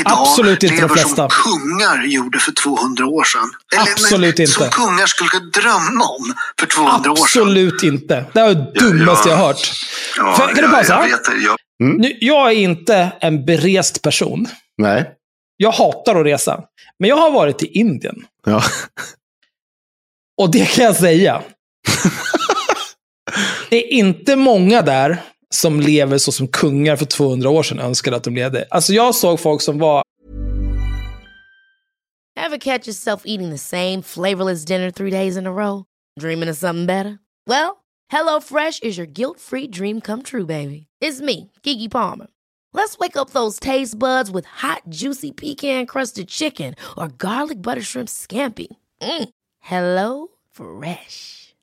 idag Absolut inte de lever flesta. som kungar gjorde för 200 år sedan. Absolut inte. Som kungar skulle kunna drömma om för 200 år sedan. Absolut inte. Det är det dummaste jag har hört. Ja, För- kan du jag- pausa? Jag jag, Nu, jag är inte en berest person. Nej. Jag hatar att resa. Men jag har varit i Indien. Ja. Och det kan jag säga. det är inte många där som lever så som kungar för 200 år sedan önskade att de levde. Alltså jag såg folk som var Ever catch yourself eating the same flavorless dinner three days in a row? Dreaming of something better? Well, Hello Fresh is your guilt-free dream come true, baby. It's me, Gigi Palmer. Let's wake up those taste buds with hot, juicy pecan-crusted chicken or garlic butter shrimp scampi. Mm. Hello Fresh.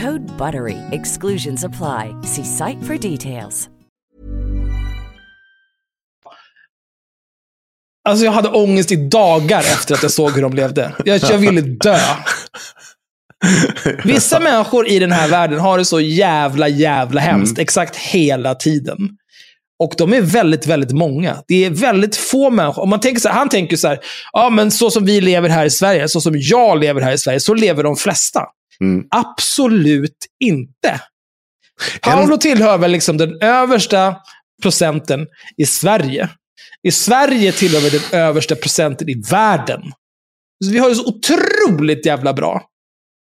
Code BUTTERY. Exclusions apply. See site for details. Alltså jag hade ångest i dagar efter att jag såg hur de levde. Jag, jag ville dö. Vissa människor i den här världen har det så jävla, jävla hemskt. Exakt hela tiden. Och de är väldigt, väldigt många. Det är väldigt få människor. Om man tänker så här, han tänker så här, ja men så som vi lever här i Sverige, så som jag lever här i Sverige, så lever de flesta. Absolut inte. Paolo tillhör väl liksom den översta procenten i Sverige. I Sverige tillhör vi den översta procenten i världen. Så vi har det så otroligt jävla bra.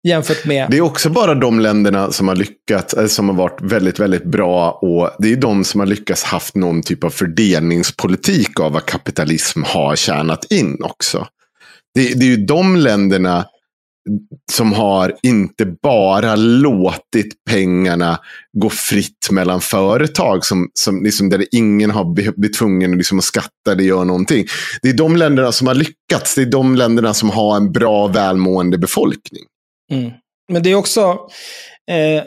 Jämfört med... Det är också bara de länderna som har lyckats, eh, som har varit väldigt, väldigt bra. Och det är de som har lyckats haft någon typ av fördelningspolitik av vad kapitalism har tjänat in också. Det, det är ju de länderna som har inte bara låtit pengarna gå fritt mellan företag. Som, som liksom där ingen har blivit tvungen liksom att skatta eller göra någonting. Det är de länderna som har lyckats. Det är de länderna som har en bra, välmående befolkning. Mm. Men det är också... Eh,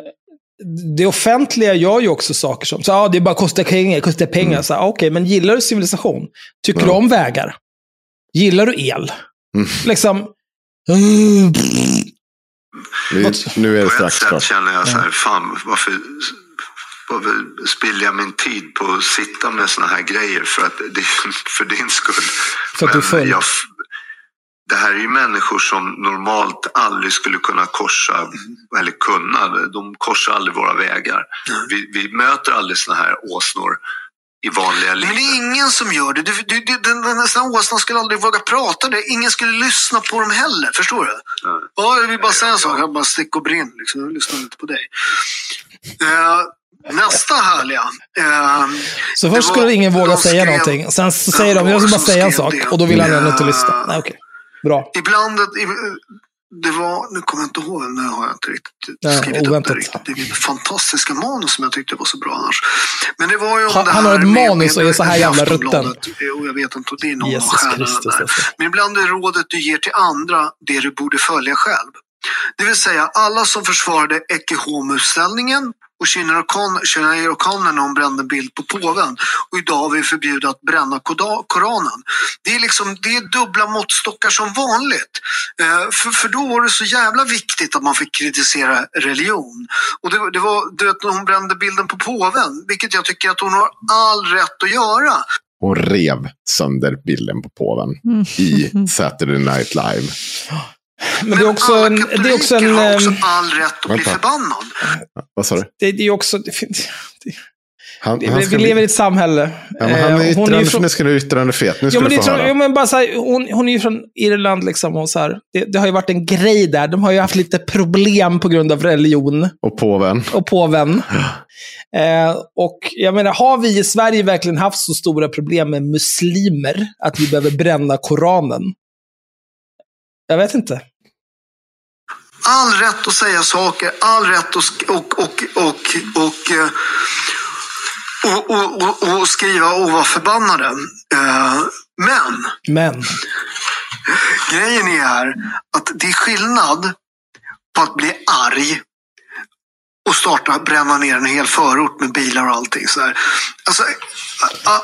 det offentliga gör ju också saker som, så, ah, det bara kostar pengar, kostar pengar. Mm. Så, ah, Okej, men gillar du civilisation? Tycker du om vägar? Gillar du el? Mm. Liksom... Vi, nu är det På ett strax sätt klart. känner jag så här, fan varför, varför spiller jag min tid på att sitta med såna här grejer för, att för din skull? För att du full. jag, det här är ju människor som normalt aldrig skulle kunna korsa, eller kunna, de korsar aldrig våra vägar. Vi, vi möter aldrig såna här åsnor i vanliga liv. Men det är ingen som gör det. Du, du, du, den, den nästan åsnan skulle aldrig våga prata det. Ingen skulle lyssna på dem heller. Förstår du? Ja, jag vill bara säga en sak. Jag bara stick och brinn. Liksom. Jag lyssnar inte på dig. Eh, nästa härliga. Eh, Så först skulle ingen våga säga skrev- någonting. Sen så säger de, jag ska bara säga en sak. det. Och då vill han ändå inte lyssna. Nej, okej. Bra. Ibland, det var, nu kommer jag inte ihåg, nu har jag inte riktigt Ja, skrivit upp oväntat. det riktigt. Det är mitt fantastiska manus som jag tyckte var så bra annars. Men det var ju om Han- det han har här ett med- manus med- och är så här jävla Aftonbladet. Och jag vet inte, det är någon Jesus av stjärnorna Kristus, där. alltså. Men ibland är rådet du ger till andra det du borde följa själv. Det vill säga alla som försvarade Ecce Homo-ställningen och Sinéad O'Connor när hon brände en bild på påven. Och idag har vi förbjudit att bränna Koranen. Det är, liksom, det är dubbla måttstockar som vanligt. Eh, för, för då var det så jävla viktigt att man fick kritisera religion. Och det, det var du vet, när hon brände bilden på påven, vilket jag tycker att hon har all rätt att göra. Och rev sönder bilden på påven Mm. i Saturday Night Live. Men det är också en... Det är också en har också ehm, all rätt att bli Vänta. förbannad. Vad sa du? det, det är också... Det, finns- Han, vi han vi bli- lever i ett samhälle. Ja, men han är Eh, hon yttrande, från- nu ska du yttrandefrihet. Nu ska Jo, men, du det, få höra. jo, men bara så här, hon, hon är ju från Irland liksom. Och så här, det, det har ju varit en grej där. De har ju haft lite problem på grund av religion Och påven. och påven. Eh, och jag menar, har vi i Sverige verkligen haft så stora problem med muslimer att vi behöver bränna Koranen? Jag vet inte. all rätt att säga saker, all rätt att sk- och, och, och, och, eh, och, och, och, och skriva och vara förbannade. Eh, men Men. grejen är att det är skillnad på att bli arg och starta bränna ner en hel förort med bilar och allting. Så här. Alltså,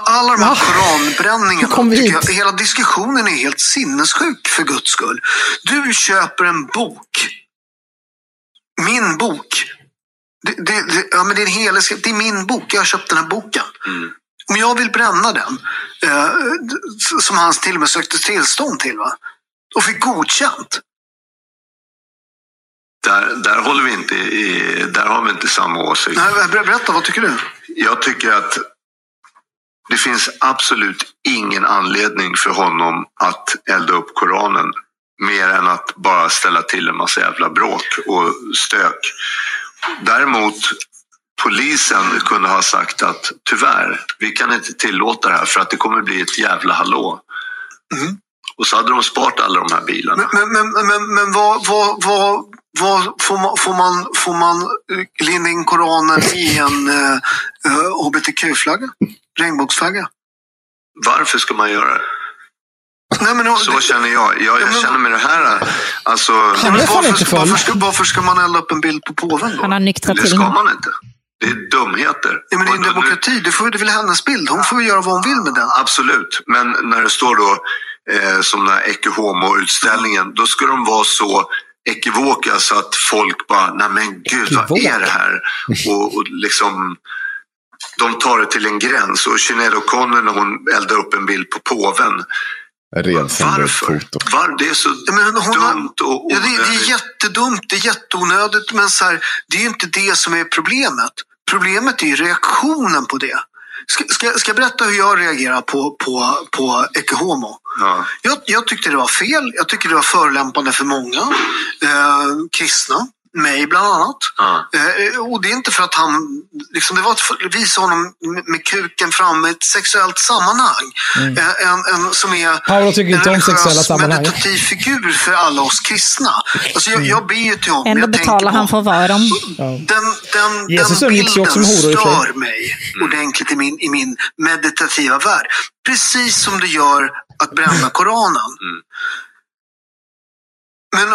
alla de här koranbränningarna, tycker jag, hela diskussionen är helt sinnessjuk för guds skull. Du köper en bok. Min bok. Det, det, det, ja, men det, är en hel, det är min bok. Jag har köpt den här boken. Om jag vill bränna den, eh, som han till och med sökte tillstånd till, va? och fick godkänt. Där, där håller vi inte i, där har vi inte samma åsikt. Nej, ber- berätta, vad tycker du? Jag tycker att det finns absolut ingen anledning för honom att elda upp Koranen. Mer än att bara ställa till en massa jävla bråk och stök. Däremot polisen kunde ha sagt att tyvärr, vi kan inte tillåta det här för att det kommer bli ett jävla hallå. Och så hade de sparat alla de här bilarna. Men, men, men, men, men vad, vad, vad, vad får, man, får, man, får man eh, linda in Koranen i en uh, hbtq-flagga? Regnbågsflagga? Varför ska man göra det? Nej, men, Så känner jag. Jag, jag känner med det här, alltså... Han är fan inte full. varför, ska, varför ska man elda upp en bild på påven då? Han har nyktrat Det ska man inte. Det är dumheter. Ja, men det är en demokrati. Du får, det är väl hennes bild. Hon får väl göra vad hon vill med den. Absolut, men när det står då eh, som den här Ecce Homo-utställningen, då ska de vara så ekivoka så att folk bara, nej men gud vad är det här? Och, och liksom, de tar det till en gräns. Och Sinéad O'Connor när hon eldar upp en bild på påven, varför? Var, det är så men hon dumt och Ja, det, det är onödigt. jättedumt, det är jätteonödigt, men så här, det är ju inte det som är problemet. Problemet är ju reaktionen på det. Ska, ska, ska jag berätta hur jag reagerar på, på, på Ecce Homo? Ja. Jag, jag tyckte det var fel. Jag tycker det var förolämpande för många eh, kristna. Mig bland annat. Ja. Eh, och det är inte för att han, liksom, det var att visa honom med, kuken fram i ett sexuellt sammanhang. Eh, en, en, som är Paolo tycker inte en om sexuella meditativ figur för alla oss kristna. Alltså jag, jag ber ju till honom. Ändå betalar han för att vara dem. den, den, Jesus den bilden också med horor stör mig ordentligt i min, i min meditativa värld. Precis som det gör att bränna Koranen. Men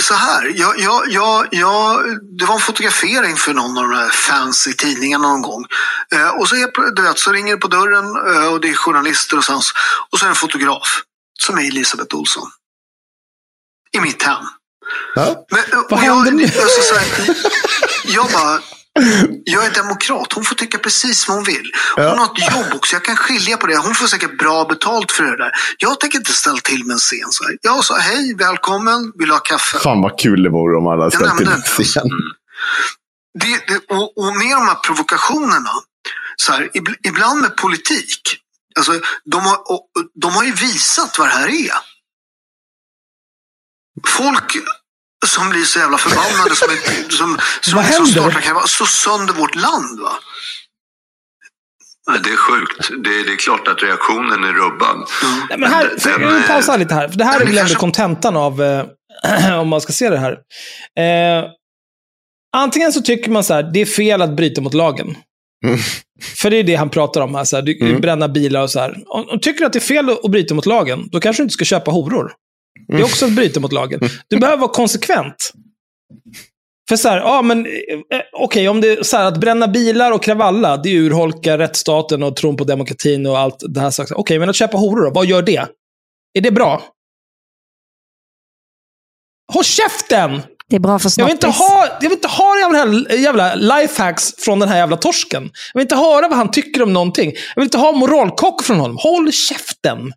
så här, jag, jag, jag, jag, det var en fotografering för någon av de här fancy tidningarna någon gång. Eh, och så, är, du vet, så ringer det på dörren eh, och det är journalister och, sen, så- och så är det en fotograf som är Elisabeth Olsson. I mitt hem. Ja. Men, och Vad jag, händer nu? alltså, så här, jag bara, jag är demokrat. Hon får tycka precis vad hon vill. Hon Ja. har ett jobb också. Jag kan skilja på det. Hon får säkert bra betalt för det där. Jag tänker inte ställa till med en scen. Så här. Jag sa hej, välkommen, vill du ha kaffe? Fan vad kul det vore om alla ställt till en scen. Det, det, och, och med de här provokationerna, så här, ib, ibland med politik. Alltså, de, har, och de har ju visat vad det här är. Folk som blir så jävla förbannade som, är- som, som Vad händer? startar kan vara slå sönder vårt land. Va? Nej, Det är sjukt. Det, det är klart att reaktionen är rubbad. Nej, men här, Den- den, eh, lite här. För det här är väl ändå kanske- kontentan av, eh, om man ska se det här. Eh, antingen så tycker man så här, det är fel att bryta mot lagen. Mm. För det är det han pratar om här, så här du, Mm. bränna bilar och så här. Om, om tycker du att det är fel att bryta mot lagen, då kanske du inte ska köpa horor. Det är också att bryta mot lagen. Du behöver vara konsekvent. För så här, ja men, eh, okej, om det är så här att bränna bilar och kravalla, det urholkar rättsstaten och tron på demokratin och allt det här. Okej, men att köpa horor då, vad gör det? Är det bra? Håll käften! Det är bra för Jag vill inte ha, jag vill inte ha jävla, här jävla lifehacks från den här jävla torsken. Jag vill inte höra vad han tycker om någonting. Jag vill inte ha moralkock från honom. Håll käften!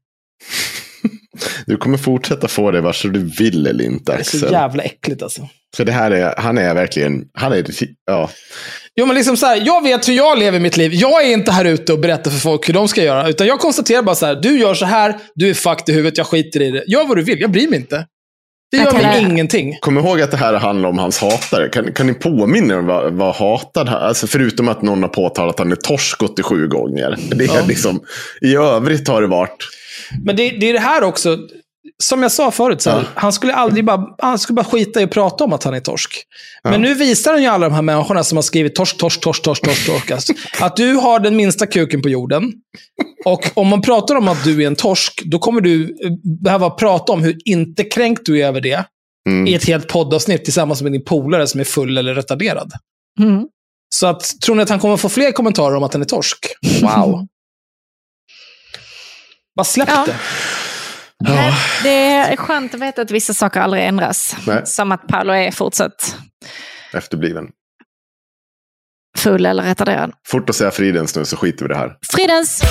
Du kommer fortsätta få det vare sig du vill eller inte. Det är så Axel. jävla äckligt alltså. För det här är, han är verkligen, han är, ja. Jo, men liksom så här, jag vet hur jag lever mitt liv. Jag är inte här ute och berättar för folk hur de ska göra. Utan jag konstaterar bara så här, du gör så här, du är fucked i huvudet, jag skiter i det. Gör vad du vill, jag bryr mig inte. Det gör mig ingenting. Kom ihåg att det här handlar om hans hatare. Kan, kan ni påminna er om vad, vad hatad han Alltså förutom att någon har påtalat att han är torsk 87 gånger. Det är liksom, I övrigt har det varit... Men det, det är det här också. som jag sa förut, så här, Ja. han, skulle aldrig bara, han skulle bara skita i att prata om att han är torsk. Ja. Men nu visar han ju alla de här människorna som har skrivit torsk, torsk, torsk, torsk, torsk, torsk alltså, att du har den minsta kuken på jorden. Och om man pratar om att du är en torsk, då kommer du eh, behöva prata om hur inte kränkt du är över det Mm. i ett helt poddavsnitt tillsammans med din polare som är full eller retarderad. Mm. Så att, tror ni att han kommer få fler kommentarer om att han är torsk? Wow. Bara släpp Ja. det. Nej, Det är skönt att veta att vissa saker aldrig ändras. Nej. Som att Paolo är fortsatt Efterbliven. full eller retarderad. Fort att säga fridens nu så skiter vi i det här. Fridens!